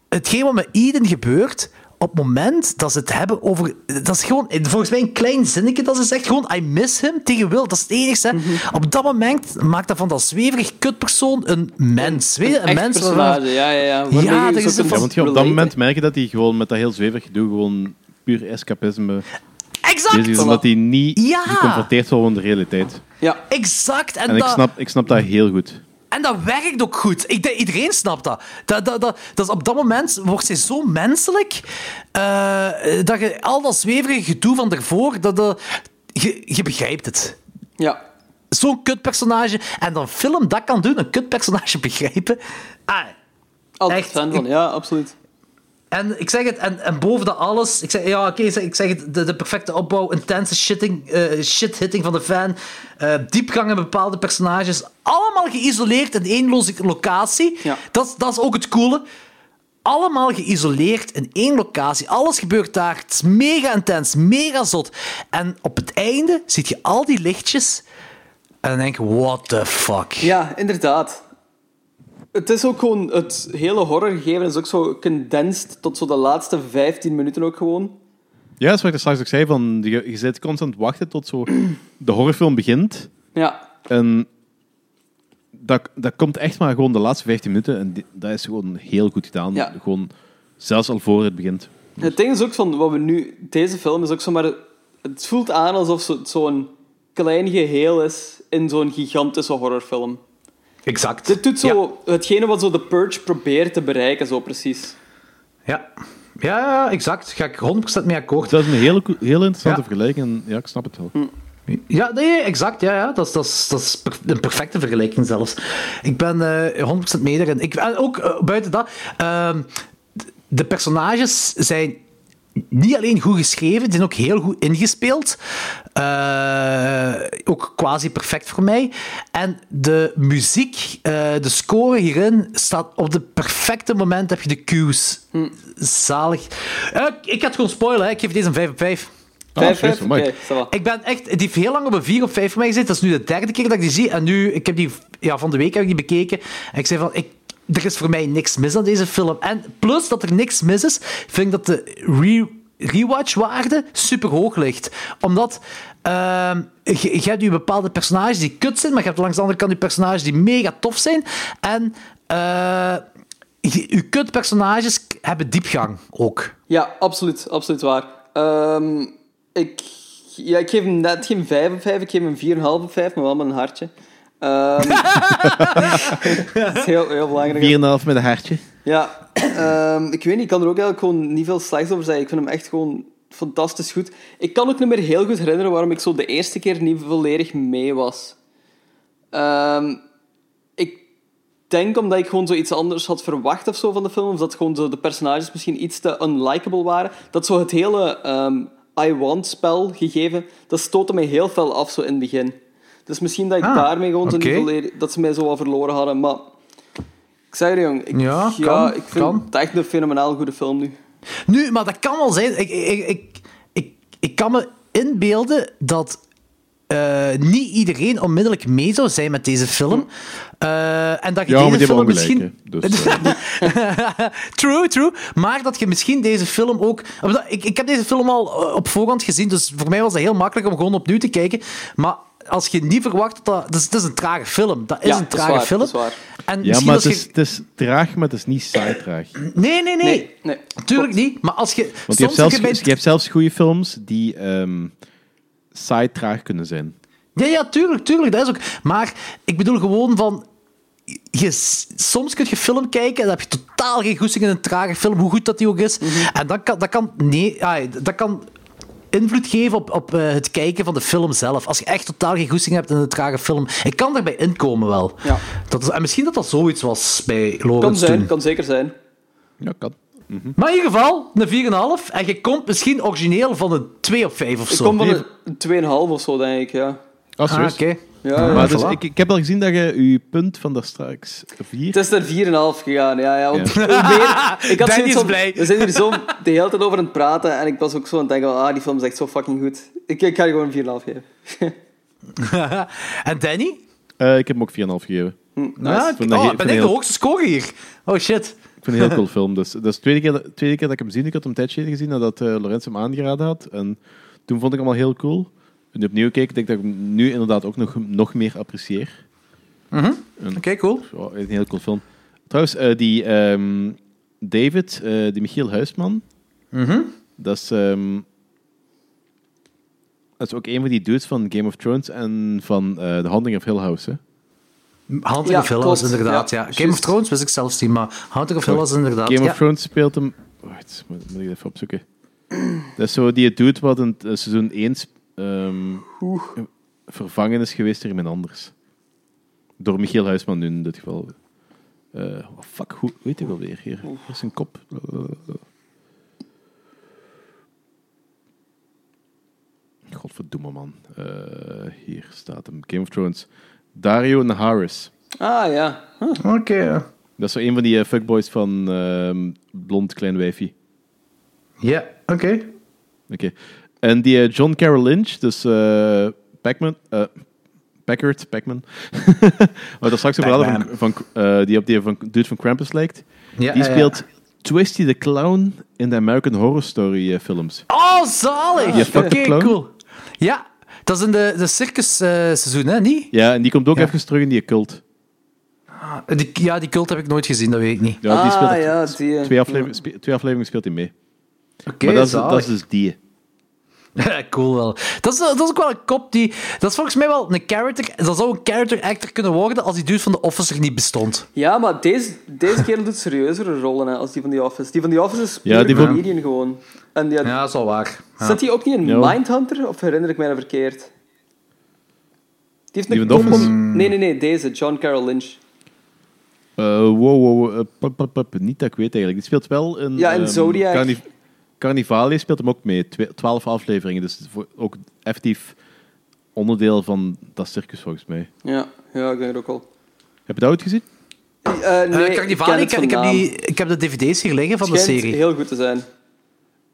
Hetgeen wat met Eden gebeurt, op het moment dat ze het hebben over... Dat is gewoon, volgens mij, een klein zinnetje dat ze zegt. Gewoon, I miss him tegen Will. Dat is het enige. hè. Op dat moment maakt dat van dat zweverig kutpersoon een mens. Weet je? Een, Echt mens ja, ja, ja. Ja, dat zo is een- Ja, want je, op dat moment merk je dat hij gewoon met dat heel zweverig gedoe gewoon puur escapisme Exact! is. Omdat hij niet Ja. geconfronteerd wordt met de realiteit. Ja, Exact. En, En ik snap, ik snap dat heel goed. En dat werkt ook goed. Ik denk, iedereen snapt dat. Dat, dat, dat, dat is op dat moment wordt zij zo menselijk eh, dat je al dat zweverige gedoe van daarvoor, dat, dat, je, je begrijpt het. ja. Zo'n kutpersonage. En dan film dat kan doen, een kutpersonage begrijpen. Ah, Altijd Echt, fan van, ja, absoluut. En ik zeg het, en, en boven dat alles, ik zeg, ja, oké, ik zeg- ik zeg het, de, de perfecte opbouw, intense shitting, eh, shit-hitting van de fan, eh, diepgang in bepaalde personages, allemaal geïsoleerd in één lo- locatie. Ja. Dat, is- dat is ook het coole. Allemaal geïsoleerd in één locatie. Alles gebeurt daar. Het is mega intens, mega zot. En op het einde zie je al die lichtjes en dan denk je, what the fuck. Ja, inderdaad. Het is ook gewoon... Het hele horrorgegeven is ook zo condensed tot zo de laatste 15 minuten ook gewoon. Ja, dat is wat ik straks ook zei. Van, je, je zit constant wachten tot zo de horrorfilm begint. Ja, En dat, dat komt echt maar gewoon de laatste 15 minuten. En die- dat is gewoon heel goed gedaan. Ja. Gewoon zelfs al voor het begint. Het ding is ook van wat we nu... Deze film is ook zomaar... Het voelt aan alsof het zo'n klein geheel is in zo'n gigantische horrorfilm. Exact. Dit doet Ja. zo hetgene wat zo The Purge probeert te bereiken, zo precies. Ja. Ja, ja, exact. Ga ik 100% mee akkoord. Dat is een hele, heel interessante Ja. vergelijking. En ja, ik snap het wel. Ja, nee, exact. Ja, ja. Dat, is, dat, is, dat is een perfecte vergelijking zelfs. Ik ben eh 100% mee daarin. Ik, en ook eh, buiten dat, ehm, de personages zijn niet alleen goed geschreven, die zijn ook heel goed ingespeeld. Eh, ook quasi perfect voor mij. En de muziek, eh, de score hierin, staat op de perfecte moment heb je de cues. Zalig. Eh, ik ga het gewoon spoilen, hè. ik geef deze een 5 op 5. Vijf, serieus? vijf? Amai. Oké, ça va. Ik ben echt, die heeft heel lang op een 4 of 5 voor mij gezeten. Dat is nu de derde keer dat ik die zie. En nu, ik heb die, ja, van de week heb ik die bekeken. En ik zei van, ik, er is voor mij niks mis aan deze film. En plus dat er niks mis is, vind ik dat de re, rewatch-waarde super hoog ligt. Omdat ehm, je, hebt nu bepaalde personages die kut zijn, maar je hebt langs de andere kant die personages die mega tof zijn. En eh je, je kut-personages hebben diepgang ook. Ja, absoluut, absoluut waar. Ehm, Ik, ja, ik geef hem net geen 5 op 5, ik geef hem 4,5 op 5, maar wel met een hartje. Ehm dat is heel, heel belangrijk. 4,5 met een hartje. Ja, ehm, ik weet niet, ik kan er ook eigenlijk gewoon niet veel slechts over zeggen. Ik vind hem echt gewoon fantastisch goed. Ik kan ook niet meer heel goed herinneren waarom ik zo de eerste keer niet volledig mee was. Ehm, ik denk omdat ik gewoon zoiets anders had verwacht of zo van de film. Of dat gewoon zo de personages misschien iets te unlikable waren. Dat zo het hele ehm, I Want-spel gegeven, dat stootte mij heel veel af zo in het begin. Dus misschien dat ik Ah, daarmee gewoon zo oké. niet. Dat ze mij zo wat verloren hadden, maar... Ik zeg het, jong. Ik, Ja, kan, ik vind kan. het echt een fenomenaal goede film nu. Nu, maar dat kan wel zijn. Ik, ik, ik, ik, ik kan me inbeelden dat eh, niet iedereen onmiddellijk mee zou zijn met deze film. Eh, en dat je Ja, deze die film misschien. Dus, eh, true, true. Maar dat je misschien deze film ook. omdat Ik, ik heb deze film al op voorhand gezien, dus voor mij was het heel makkelijk om gewoon opnieuw te kijken. Maar als je niet verwacht dat dat. Dat is, een trage film. Dat is Ja, een is trage waar, film. dat is waar. En ja, maar het je. is, het is traag, maar het is niet saai traag. Want Nee, nee, nee. Nee, nee. Tuurlijk niet. Maar als je. je soms hebt, zelfs, je je hebt zelfs goede films die ehm saai traag kunnen zijn. Ja, ja, tuurlijk, tuurlijk. Dat is ook. Maar ik bedoel gewoon van. Je, soms kun je film kijken en dan heb je totaal geen goesting in een trage film, hoe goed dat die ook is. En dat kan, dat kan, nee, ah, dat kan invloed geven op, op eh, het kijken van de film zelf. Als je echt totaal geen goesting hebt in een trage film. Ik kan daarbij inkomen wel. Ja. Dat is, en misschien dat dat zoiets was bij Kan Lawrence zijn, toen. kan zeker zijn. Ja, kan. Maar in ieder geval, een 4,5. En je komt misschien origineel van een 2 op 5 of Ik zo. kom van een 2,5 of zo, denk ik, ja. Oh, Ah, serieus? oké. Ja, Maar voilà. dus, ik, ik heb al gezien dat je je punt van daar straks vier... Het is er 4,5 gegaan, ja. ja, want Ja. hoe meer- ik had Danny zoiets is van, blij. We zijn hier zo de hele tijd over aan het praten en ik was ook zo aan het denken, van, ah, die film is echt zo fucking goed. Ik, ik ga je gewoon een 4,5 geven. en Danny? Eh, ik heb hem ook 4,5 gegeven. Ja, Ik vind dat oh, ben ik de heel- hoogste score hier. Oh shit. Ik vind het een heel cool film. Dus, dat is de tweede keer, dat- tweede keer dat ik hem zie. Ik had hem een tijdje geleden gezien nadat uh, Lorenz hem aangeraden had. En toen vond ik hem al heel cool. Nu opnieuw keek, denk ik dat ik hem nu inderdaad ook nog, nog meer apprecieer. Oké, cool. Zo, een heel cool film. Trouwens, eh, die ehm, David, eh, die Michiel Huisman, dat is... ehm, dat is ook een van die dudes van Game of Thrones en van eh The Haunting of Hill House. Hè? Ja, of Hill was klopt. inderdaad, Ja, ja. Game of juist. Thrones wist ik zelfs niet, maar Hunter of Hill was inderdaad, Game ja. of Thrones speelt hem... Wacht, moet, moet ik even opzoeken. Dat is zo die dude wat in eh, seizoen 1 sp- ehm, vervangen is geweest door iemand anders. Door Michiel Huisman nu in dit geval. Eh, oh, fuck, hoe heet hij wel weer hier? Hier is een kop. Godverdomme man. Eh, hier staat hem. Game of Thrones. Dario Naharis. Ah, ja. Huh. Oké, ja. Dat is zo een van die eh, fuckboys van ehm, Blond Klein Wijfie. Ja, oké. Oké. En die eh, John Carroll Lynch, dus eh Pac-Man, eh, Packard, Pac-Man, waar we straks over hadden, van, van, eh, die op die van, dude van Krampus lijkt, Ja, die ja, ja. speelt Twisty the Clown in de American Horror Story films. Oh, zalig! Oké, clown. cool. Ja, dat is in de, de circus eh, seizoen, hè, niet? Ja, en die komt ook Ja. even terug in die cult. Die, ja, die cult heb ik nooit gezien, dat weet ik niet. Ja, die speelt ah, ja, die... twee, afleveringen, twee afleveringen speelt hij mee. Oké, maar dat is, dat is dus die. cool wel. Dat is, dat is ook wel een kop die... Dat is volgens mij wel een character... Dat zou een character actor kunnen worden als die dude van The Office er niet bestond. Ja, maar deze, deze kerel doet serieuzere rollen hè, als die van The Office. Die van The Office is Ja, die van- comedian gewoon. En die had- Ja, dat is wel waar. Ja. Zit hij ook niet in Ja. Mindhunter? Of herinner ik mij dat verkeerd? Die heeft Die een kop om- Nee, nee, nee. Deze. John Carroll Lynch. Eh, wow, wow, eh, pop, pop, pop, niet dat ik weet eigenlijk. Die speelt wel in... Ja, in ehm, Zodiac. Carnivale speelt hem ook mee. Twe- Twaalf afleveringen, dus voor- ook effectief onderdeel van dat circus volgens mij. Ja, ja ik denk het ook wel. Heb je dat ooit gezien? Eh, Eh, nee, ik Carnivale, ken ik, heb die, ik heb de dvd's hier liggen van de serie. heel goed te zijn.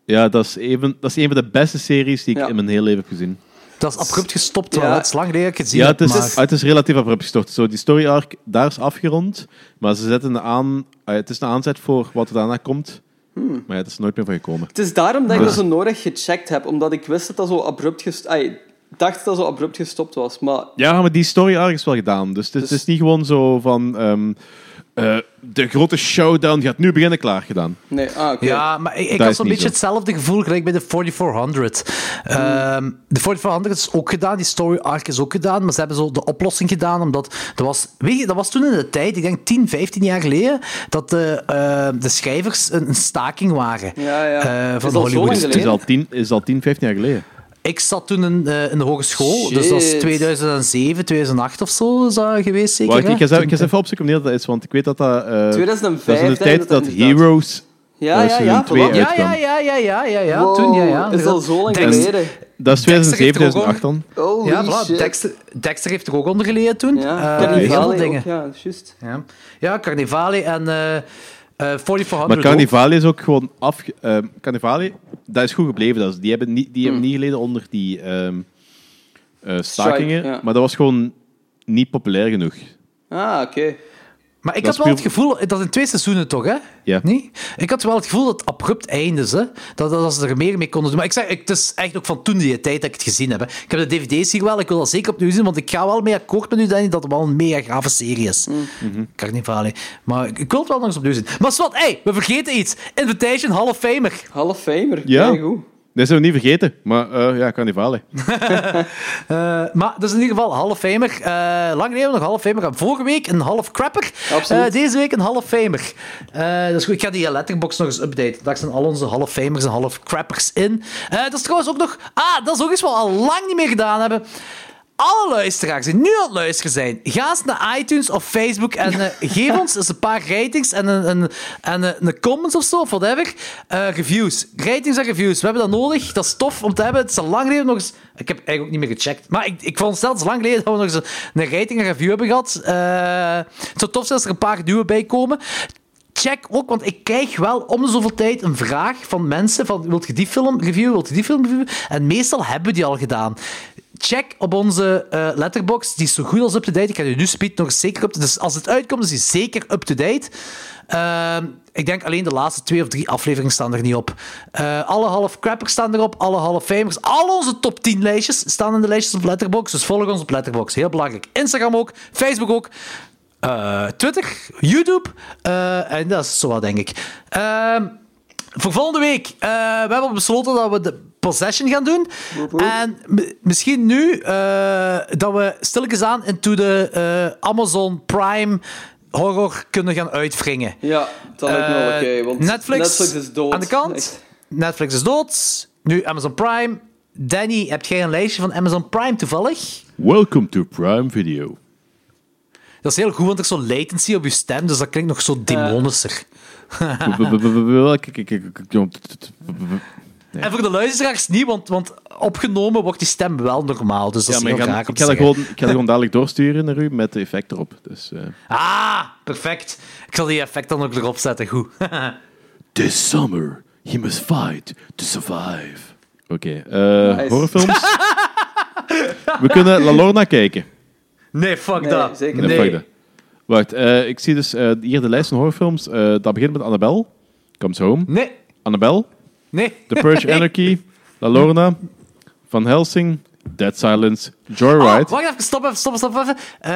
Ja, dat is, even, dat is een van de beste series die ik Ja. in mijn hele leven heb gezien. Dat is abrupt gestopt, Ja. Het is lang geleden dat ik het Ja, het is, maar... het is relatief abrupt gestort. Zo, die story arc, daar is afgerond, maar ze zetten aan... het is een aanzet voor wat er daarna komt, Hmm. maar ja, het is nooit meer van gekomen. Het is daarom dat ik Dus- dat zo nodig gecheckt heb. Omdat ik wist dat dat zo abrupt gestopt... Dacht dat dat zo abrupt gestopt was. Maar Ja, maar die story arc is wel gedaan. Dus het, is- het Dus- is niet gewoon zo van... ehm, eh, de grote showdown gaat nu beginnen, klaar gedaan. Nee, ah, oké. Ja, maar ik, ik had is zo'n beetje zo. hetzelfde gevoel gelijk bij de 4400. Ehm, de 4400 is ook gedaan, die story arc is ook gedaan, maar ze hebben zo de oplossing gedaan, omdat dat was, weet je, dat was toen in de tijd, ik denk 10, 15 jaar geleden, dat de, eh, de schrijvers een, een staking waren Ja, ja. eh, Is van zo Hollywood. lang Het is geleden? al 10, is al 10 15 jaar geleden. Ik zat toen in, eh, in de hogeschool, dus dat is Shit. 2007, 2008 of zo is dat geweest, zeker. Wacht, ik ga eens even- opzoeken wanneer dat is, want ik weet dat dat... eh, 2005 dat is in de tijd dat dat dat Heroes... Ja, eh, ja, ja. Ja, ja, ja, ja, ja, ja, ja. Wow, toen, ja, ja. Is al zo lang geleden. Dat is Dexter 2007, heeft er ook 2008 dan. Ja, voilà. Dexter, Dexter heeft er ook onder geleden toen. Ja, Carnivale heel veel ook, dingen. Ja, juist. Ja, ja Carnivale en eh eh 4400 Maar ook. Carnivale is ook gewoon af... eh Carnivale, dat is goed gebleven. Dat is, die hebben niet, die Hmm. hebben niet geleden onder die ehm, eh, stakingen. Strike, ja. Maar dat was gewoon niet populair genoeg. Ah, oké. Maar ik Dat had wel het gevoel, dat in twee seizoenen toch, hè? Ja. Nee? Ik had wel het gevoel dat het abrupt eindigde, hè? Dat, dat ze er meer mee konden doen. Maar ik zeg, ik, het is echt ook van toen die tijd dat ik het gezien heb. Hè. Ik heb de dvd's hier wel, ik wil dat zeker opnieuw zien, want ik ga wel mee akkoord met u, Danny, dat het wel een mega grave serie is. Carnivale. Maar ik, ik wil het wel nog eens opnieuw zien. Maar wat, hey, we vergeten iets. Invitation Hall of Famer. Hall of Famer. Ja. goed. Dat zijn we niet vergeten. Maar eh, ja, Carnivale. Eh, maar dat is in ieder geval Hall of Famer. Eh, lang geleden nog Hall of Famer. Vorige week een Hall of Crapper. Absoluut. Eh, deze week een Hall of Famer. Eh, dat is goed. Ik ga die letterbox nog eens updaten. Daar staan al onze Hall of Famers en Hall of Crappers in. Eh, dat is trouwens ook nog... Ah, dat is ook iets wat we al lang niet meer gedaan hebben. Alle luisteraars die nu aan het luisteren zijn, ga eens naar iTunes of Facebook en eh, geef ons eens een paar ratings en een, een, en een, comments of zo, of whatever. Eh, reviews. Ratings en reviews. We hebben dat nodig. Dat is tof om te hebben. Het is al lang geleden nog eens... Ik heb eigenlijk ook niet meer gecheckt. Maar ik, ik vond het zelfs lang geleden dat we nog eens een, een rating en review hebben gehad. Eh, het zou tof zijn als er een paar nieuwe bij komen. Check ook, want ik krijg wel om de zoveel tijd een vraag van mensen van wilt je die film reviewen, wilt je die film reviewen? En meestal hebben we die al gedaan. Check op onze eh, letterbox, die is zo goed als up-to-date. Ik ga die nu speed nog zeker up Dus als het uitkomt, is die zeker up-to-date. Ehm, ik denk alleen de laatste twee of drie afleveringen staan er niet op. Eh, alle half crappers staan erop, alle half famers. Al onze top 10 lijstjes staan in de lijstjes op Letterbox. Dus volg ons op Letterbox. Heel belangrijk. Instagram ook, Facebook ook. eh, Twitter, YouTube. eh, en dat is zo wat, denk ik. Ehm, voor volgende week. eh, we hebben besloten dat we de Possession gaan doen. En misschien nu eh, dat we stilletjes aan into de eh, Amazon Prime horror kunnen gaan uitwringen. Ja, dat lijkt me wel Eh, oké. want Netflix, is dood. aan de kant. Echt. Netflix is dood. Nu Amazon Prime. Danny, heb jij een lijstje van Amazon Prime toevallig? Welcome to Prime Video. Dat is heel goed, want er is zo'n latency op je stem, dus dat klinkt nog zo demonischer. En voor de luisteraars niet, want, want opgenomen wordt die stem wel normaal. Dus dat Ja, is maar ik heel ga, raar ik om ga te dat gewoon, ik ga dat gewoon dadelijk doorsturen naar u met de effect erop. Dus, eh, Ah, perfect. Ik zal die effect dan ook erop zetten. Goed. This summer, he must fight to survive. Oké, eh, Nice. horrorfilms. We kunnen La Lorna kijken. nee, fuck Nee, dat. zeker Nee, Nee. fuck dat. Wacht, eh, ik zie dus hier de lijst van horrorfilms. Eh, dat begint met Annabelle. Comes Home. Nee. Annabelle. Nee. The Purge Anarchy. La Lorna. Van Helsing. Dead Silence. Joyride. Oh, wacht even, stop even, stop, stop even. Eh,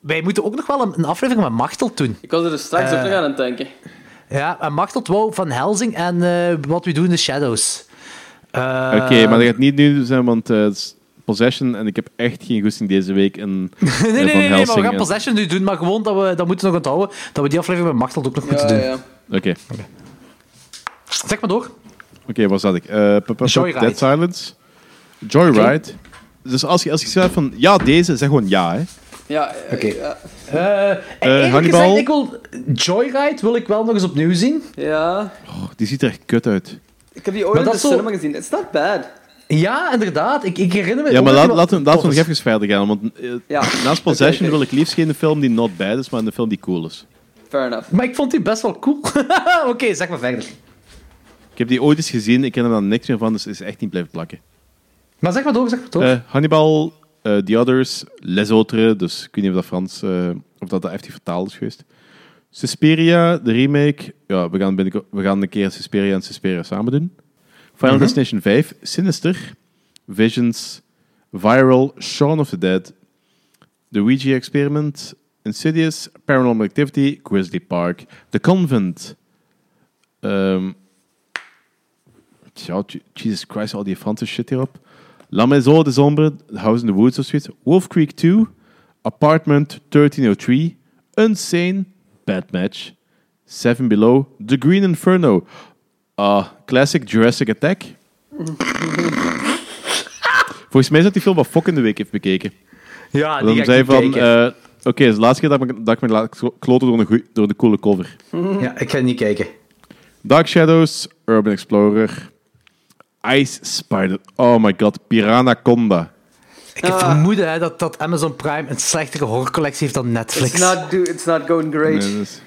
wij moeten ook nog wel een, een aflevering met Machteld doen. Ik was er dus straks Eh. ook nog aan het denken. Ja, en Machteld wou van Helsing en eh, wat we doen in de Shadows. Eh, Oké, maar dat gaat niet nu zijn, want eh, het is Possession en ik heb echt geen goesting deze week. En, Nee, nee, nee, nee, maar we gaan en- Possession nu doen, maar gewoon dat we dat moeten we nog onthouden, dat we die aflevering met Machteld ook nog moeten Ja, doen. ja. Oké, Zeg maar door. Oké, waar zat ik? Eh, Joyride. Dead Silence. Joyride. Dus als je, als je zegt van ja, deze, zeg gewoon ja. Hè. Ja, eh, Oké. ja. Eh eerlijk Hannibal. gezegd, ik wil Joyride wil ik wel nog eens opnieuw zien. ja. Oh, die ziet er echt kut uit. Ik heb die ooit in de zo- cinema gezien. It's not bad. Ja, inderdaad. Ik, ik herinner me... Ja, maar dat laat, laten laten we nog even verder gaan. Want eh, Ja. naast Possession wil ik liefst geen film die not bad is, maar een film die cool is. Fair enough. Maar ik vond die best wel cool. Oké, zeg maar verder. Ik heb die ooit eens gezien, ik ken er dan niks meer van, dus het is echt niet blijven plakken. Maar zeg maar door, zeg maar door. Eh, Hannibal, eh, The Others, Les Autres, dus ik weet niet of dat Frans, eh, of dat, dat effectief vertaald is geweest. Suspiria, de remake. Ja, we gaan, we gaan een keer Suspiria en Suspiria samen doen. Final Destination 5, Sinister, Visions, Viral, Shaun of the Dead, The Ouija Experiment, Insidious, Paranormal Activity, Grizzly Park, The Convent. Ehm ja, Jesus Christ, al die Franse shit hierop. La Maison des Ombres, The House in the Woods of zoiets. Wolf Creek 2, Apartment 1303, Unsane, Bad Match, Seven Below, The Green Inferno, ah, Classic Jurassic Attack. Volgens mij is dat die film wat Fok in de week heeft bekeken. Ja, Dan die ga zei ik van, eh, oké, het is de laatste keer dat ik, me- dat ik me laat kloten door, een goeie- door de coole cover. ja, ik ga niet kijken. Dark Shadows, Urban Explorer, Ice Spider, oh my god, Piranaconda. Ik heb vermoeden hè, dat, dat Amazon Prime een slechtere horrorcollectie heeft dan Netflix. It's not, do, it's not going great. Nee, dus-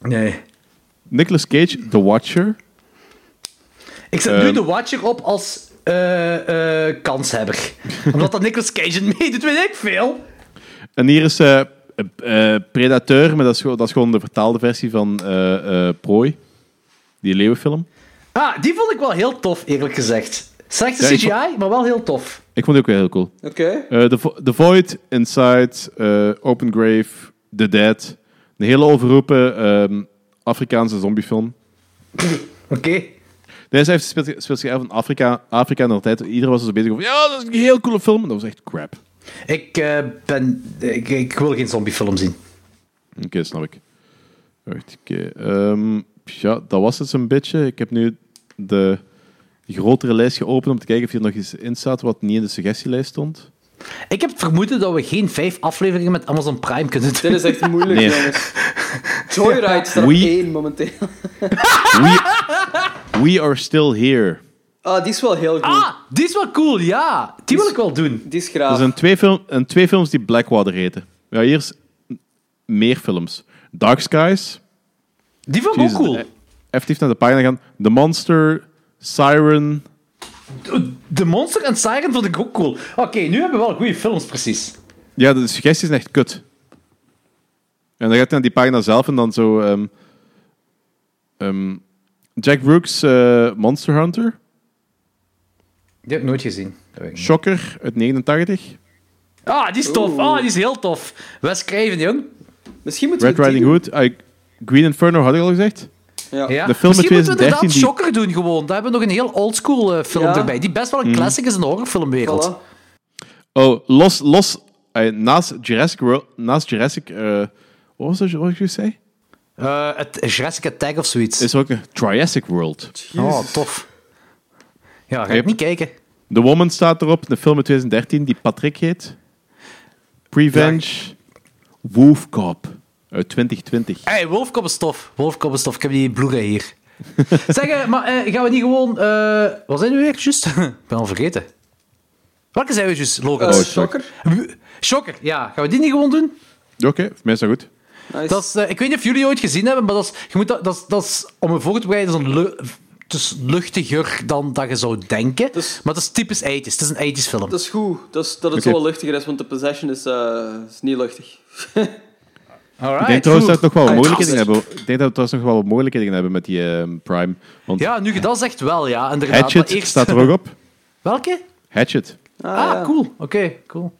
Nee. Nicolas Cage, The Watcher. Ik zet nu Ehm. de Watcher op als eh, eh, kanshebber. Omdat dat Nicolas Cage in meedoet, weet ik veel. En hier is eh, eh, eh, Predateur, maar dat is, gewoon- dat is gewoon de vertaalde versie van eh, eh, Prooi. Die leeuwenfilm. Ah, die vond ik wel heel tof, eerlijk gezegd. Slechte Ja, CGI, maar wel heel tof. Ik vond die ook wel heel cool. Oké. Eh, The, Vo- The Void, Inside, eh, Open Grave, The Dead. Een hele overroepen ehm, Afrikaanse zombiefilm. Oké. Deze heeft speelt, zich af in Afrika, Afrika in de tijd. Iedereen was er zo bezig over. Ja, dat is een heel coole film. En dat was echt crap. Ik, eh, ben, ik, ik wil geen zombiefilm zien. Oké, snap ik. Oké. Ehm, ja, dat was het zo'n beetje. Ik heb nu de grotere lijst geopend om te kijken of hier nog iets in staat wat niet in de suggestielijst stond. Ik heb het vermoeden dat we geen vijf afleveringen met Amazon Prime kunnen doen. Dit is echt moeilijk, Nee. jongens. Joyride staat op We- één momenteel. We, we are still here. Ah, die is wel heel goed. Ah, die is wel cool, ja. Die wil ik wel doen. Die is Er graaf. zijn twee, film, en twee films die Blackwater heten. Ja, hier is meer films. Dark Skies. Die vond ik ook cool. Effectief naar de pagina gaan. The Monster, Siren. De Monster en Siren vond ik ook cool. Oké, nu hebben we wel goede films, precies. Ja, de suggesties zijn echt kut. En dan gaat hij naar die pagina zelf en dan zo... ehm, ehm, Jack Brooks, eh, Monster Hunter. Die heb ik nooit gezien. Shocker uit 89. Ah, die is tof. Oeh. Ah, die is heel tof. Wes Craven, jong. Misschien moeten Red Riding Hood. ah, Green Inferno had ik al gezegd. Ja. Ja. De film Misschien moeten we 2013 inderdaad die- Shocker doen gewoon. Daar hebben we nog een heel oldschool eh, film Ja. erbij. Die best wel een classic is in de horrorfilmwereld. Voilà. Oh, Los... los eh, naast Jurassic World... Naast Jurassic... eh, wat was dat wat ik zei? Eh, het Jurassic Attack of zoiets. Is er ook een Triassic World. Oh, tof. Ja, ga ik niet kijken. The Woman staat erop. Een film uit 2013 die Patrick heet. Prevenge. Wolf Cop uit 2020. Hey, Wolfkop is tof. Wolfkop is tof. Ik heb die Blu-ray hier. zeg, eh, maar eh, gaan we niet gewoon... eh wat zijn we weer, juist? ik ben al vergeten. Welke zijn we juist, Logan? Eh, Oh, Shocker. Shocker, ja. Gaan we die niet gewoon doen? Oké, voor mij is dat goed. Nice. Dat is, eh, ik weet niet of jullie ooit gezien hebben, maar dat is, je moet dat, dat, is, dat is om me voor te bereiden, dat is een het is luchtiger dan dat je zou denken. Dus- maar het is typisch 80s. Het is een 80s film. Dat is goed. Dat, is, dat het Oké. zo luchtiger is, want de Possession is, eh, is niet luchtig. Alright, Ik denk trouwens dat we nog wel wat mogelijkheden hebben. Ik denk dat we trouwens nog wel wat mogelijkheden hebben met die ehm, Prime. Want Ja, nu je dat zegt wel, ja. Inderdaad. Hatchet eerst... staat er ook op. Welke? Hatchet. Ah, Ah, ja. cool. Oké, cool.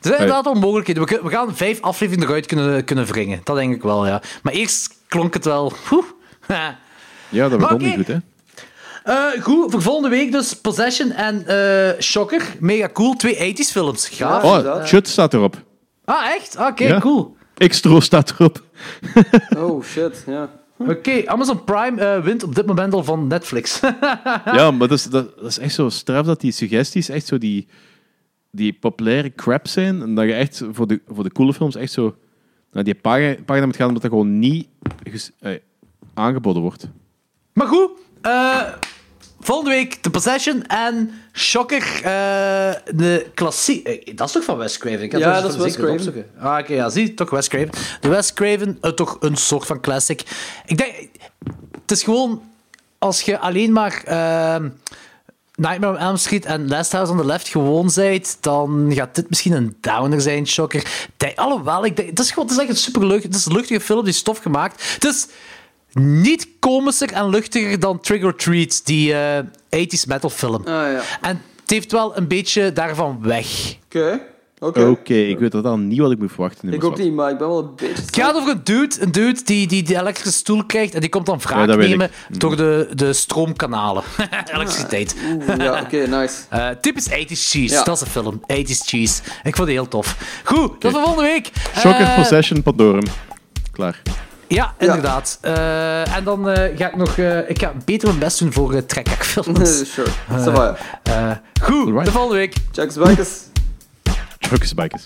Er zijn inderdaad wel mogelijkheden. We, kun- we gaan vijf afleveringen eruit kunnen, kunnen wringen. Dat denk ik wel, ja. Maar eerst klonk het wel... Oeh. Ja, dat begon niet goed, hè? Eh, goed, voor volgende week dus Possession en eh, Shocker. Mega cool. Twee 80s films. Gaaf. Ja. Oh, inderdaad. Chut staat erop. Ah, echt? Oké, Ja. cool. Xtro staat erop. Oh, shit. Ja. Oké, Amazon Prime eh, wint op dit moment al van Netflix. Ja, maar dat is, dat, dat is echt zo straf dat die suggesties echt zo die, die populaire crap zijn. En dat je echt voor de, voor de coole films echt zo naar die pagina, pagina moet gaan, omdat dat gewoon niet ges- eh, aangeboden wordt. maar goed, eh, volgende week The Possession en Shocker, eh, de klassiek... eh, dat is toch van Wes Craven? Ik had Ja, dat is Wes Craven. opzoeken. Ah, oké, ja, zie, toch Wes Craven. De Wes Craven, eh, toch een soort van classic. Ik denk, het is gewoon, als je alleen maar... ehm, Nightmare on Elm Street en Last House on the Left gewoon zijt, dan gaat dit misschien een downer zijn, Shocker. Denk- Alhoewel, ik denk, het, is gewoon, het is echt een superleuk, het is een luchtige film, die is tof gemaakt. Het is niet komischer en luchtiger dan Trigger or Treat, die eh 80s metal film. Ah, ja. En het heeft wel een beetje daarvan weg. Oké. Oké. Oké, ik weet totaal niet wat ik moet verwachten. Ik ook niet, maar ik ben wel een beetje... Het gaat over een dude, een dude die, die die elektrische stoel krijgt en die komt dan wraak dat nemen. Mhm. door de, de stroomkanalen. Elektriciteit. Oeh, ja, oké, nice. Eh, typisch 80s cheese, Ja. dat is een film. 80s cheese. Ik vond die heel tof. Goed, dat is voor volgende week. Shocker, Eh, Possession, Pandorum. Klaar. Ja, inderdaad. Eh, en dan eh, ga ik nog... eh, ik ga beter mijn best doen voor uh, trekkerfilms. sure. Eh, goed, de volgende week. Jack's Bikers. Truckers, bikers.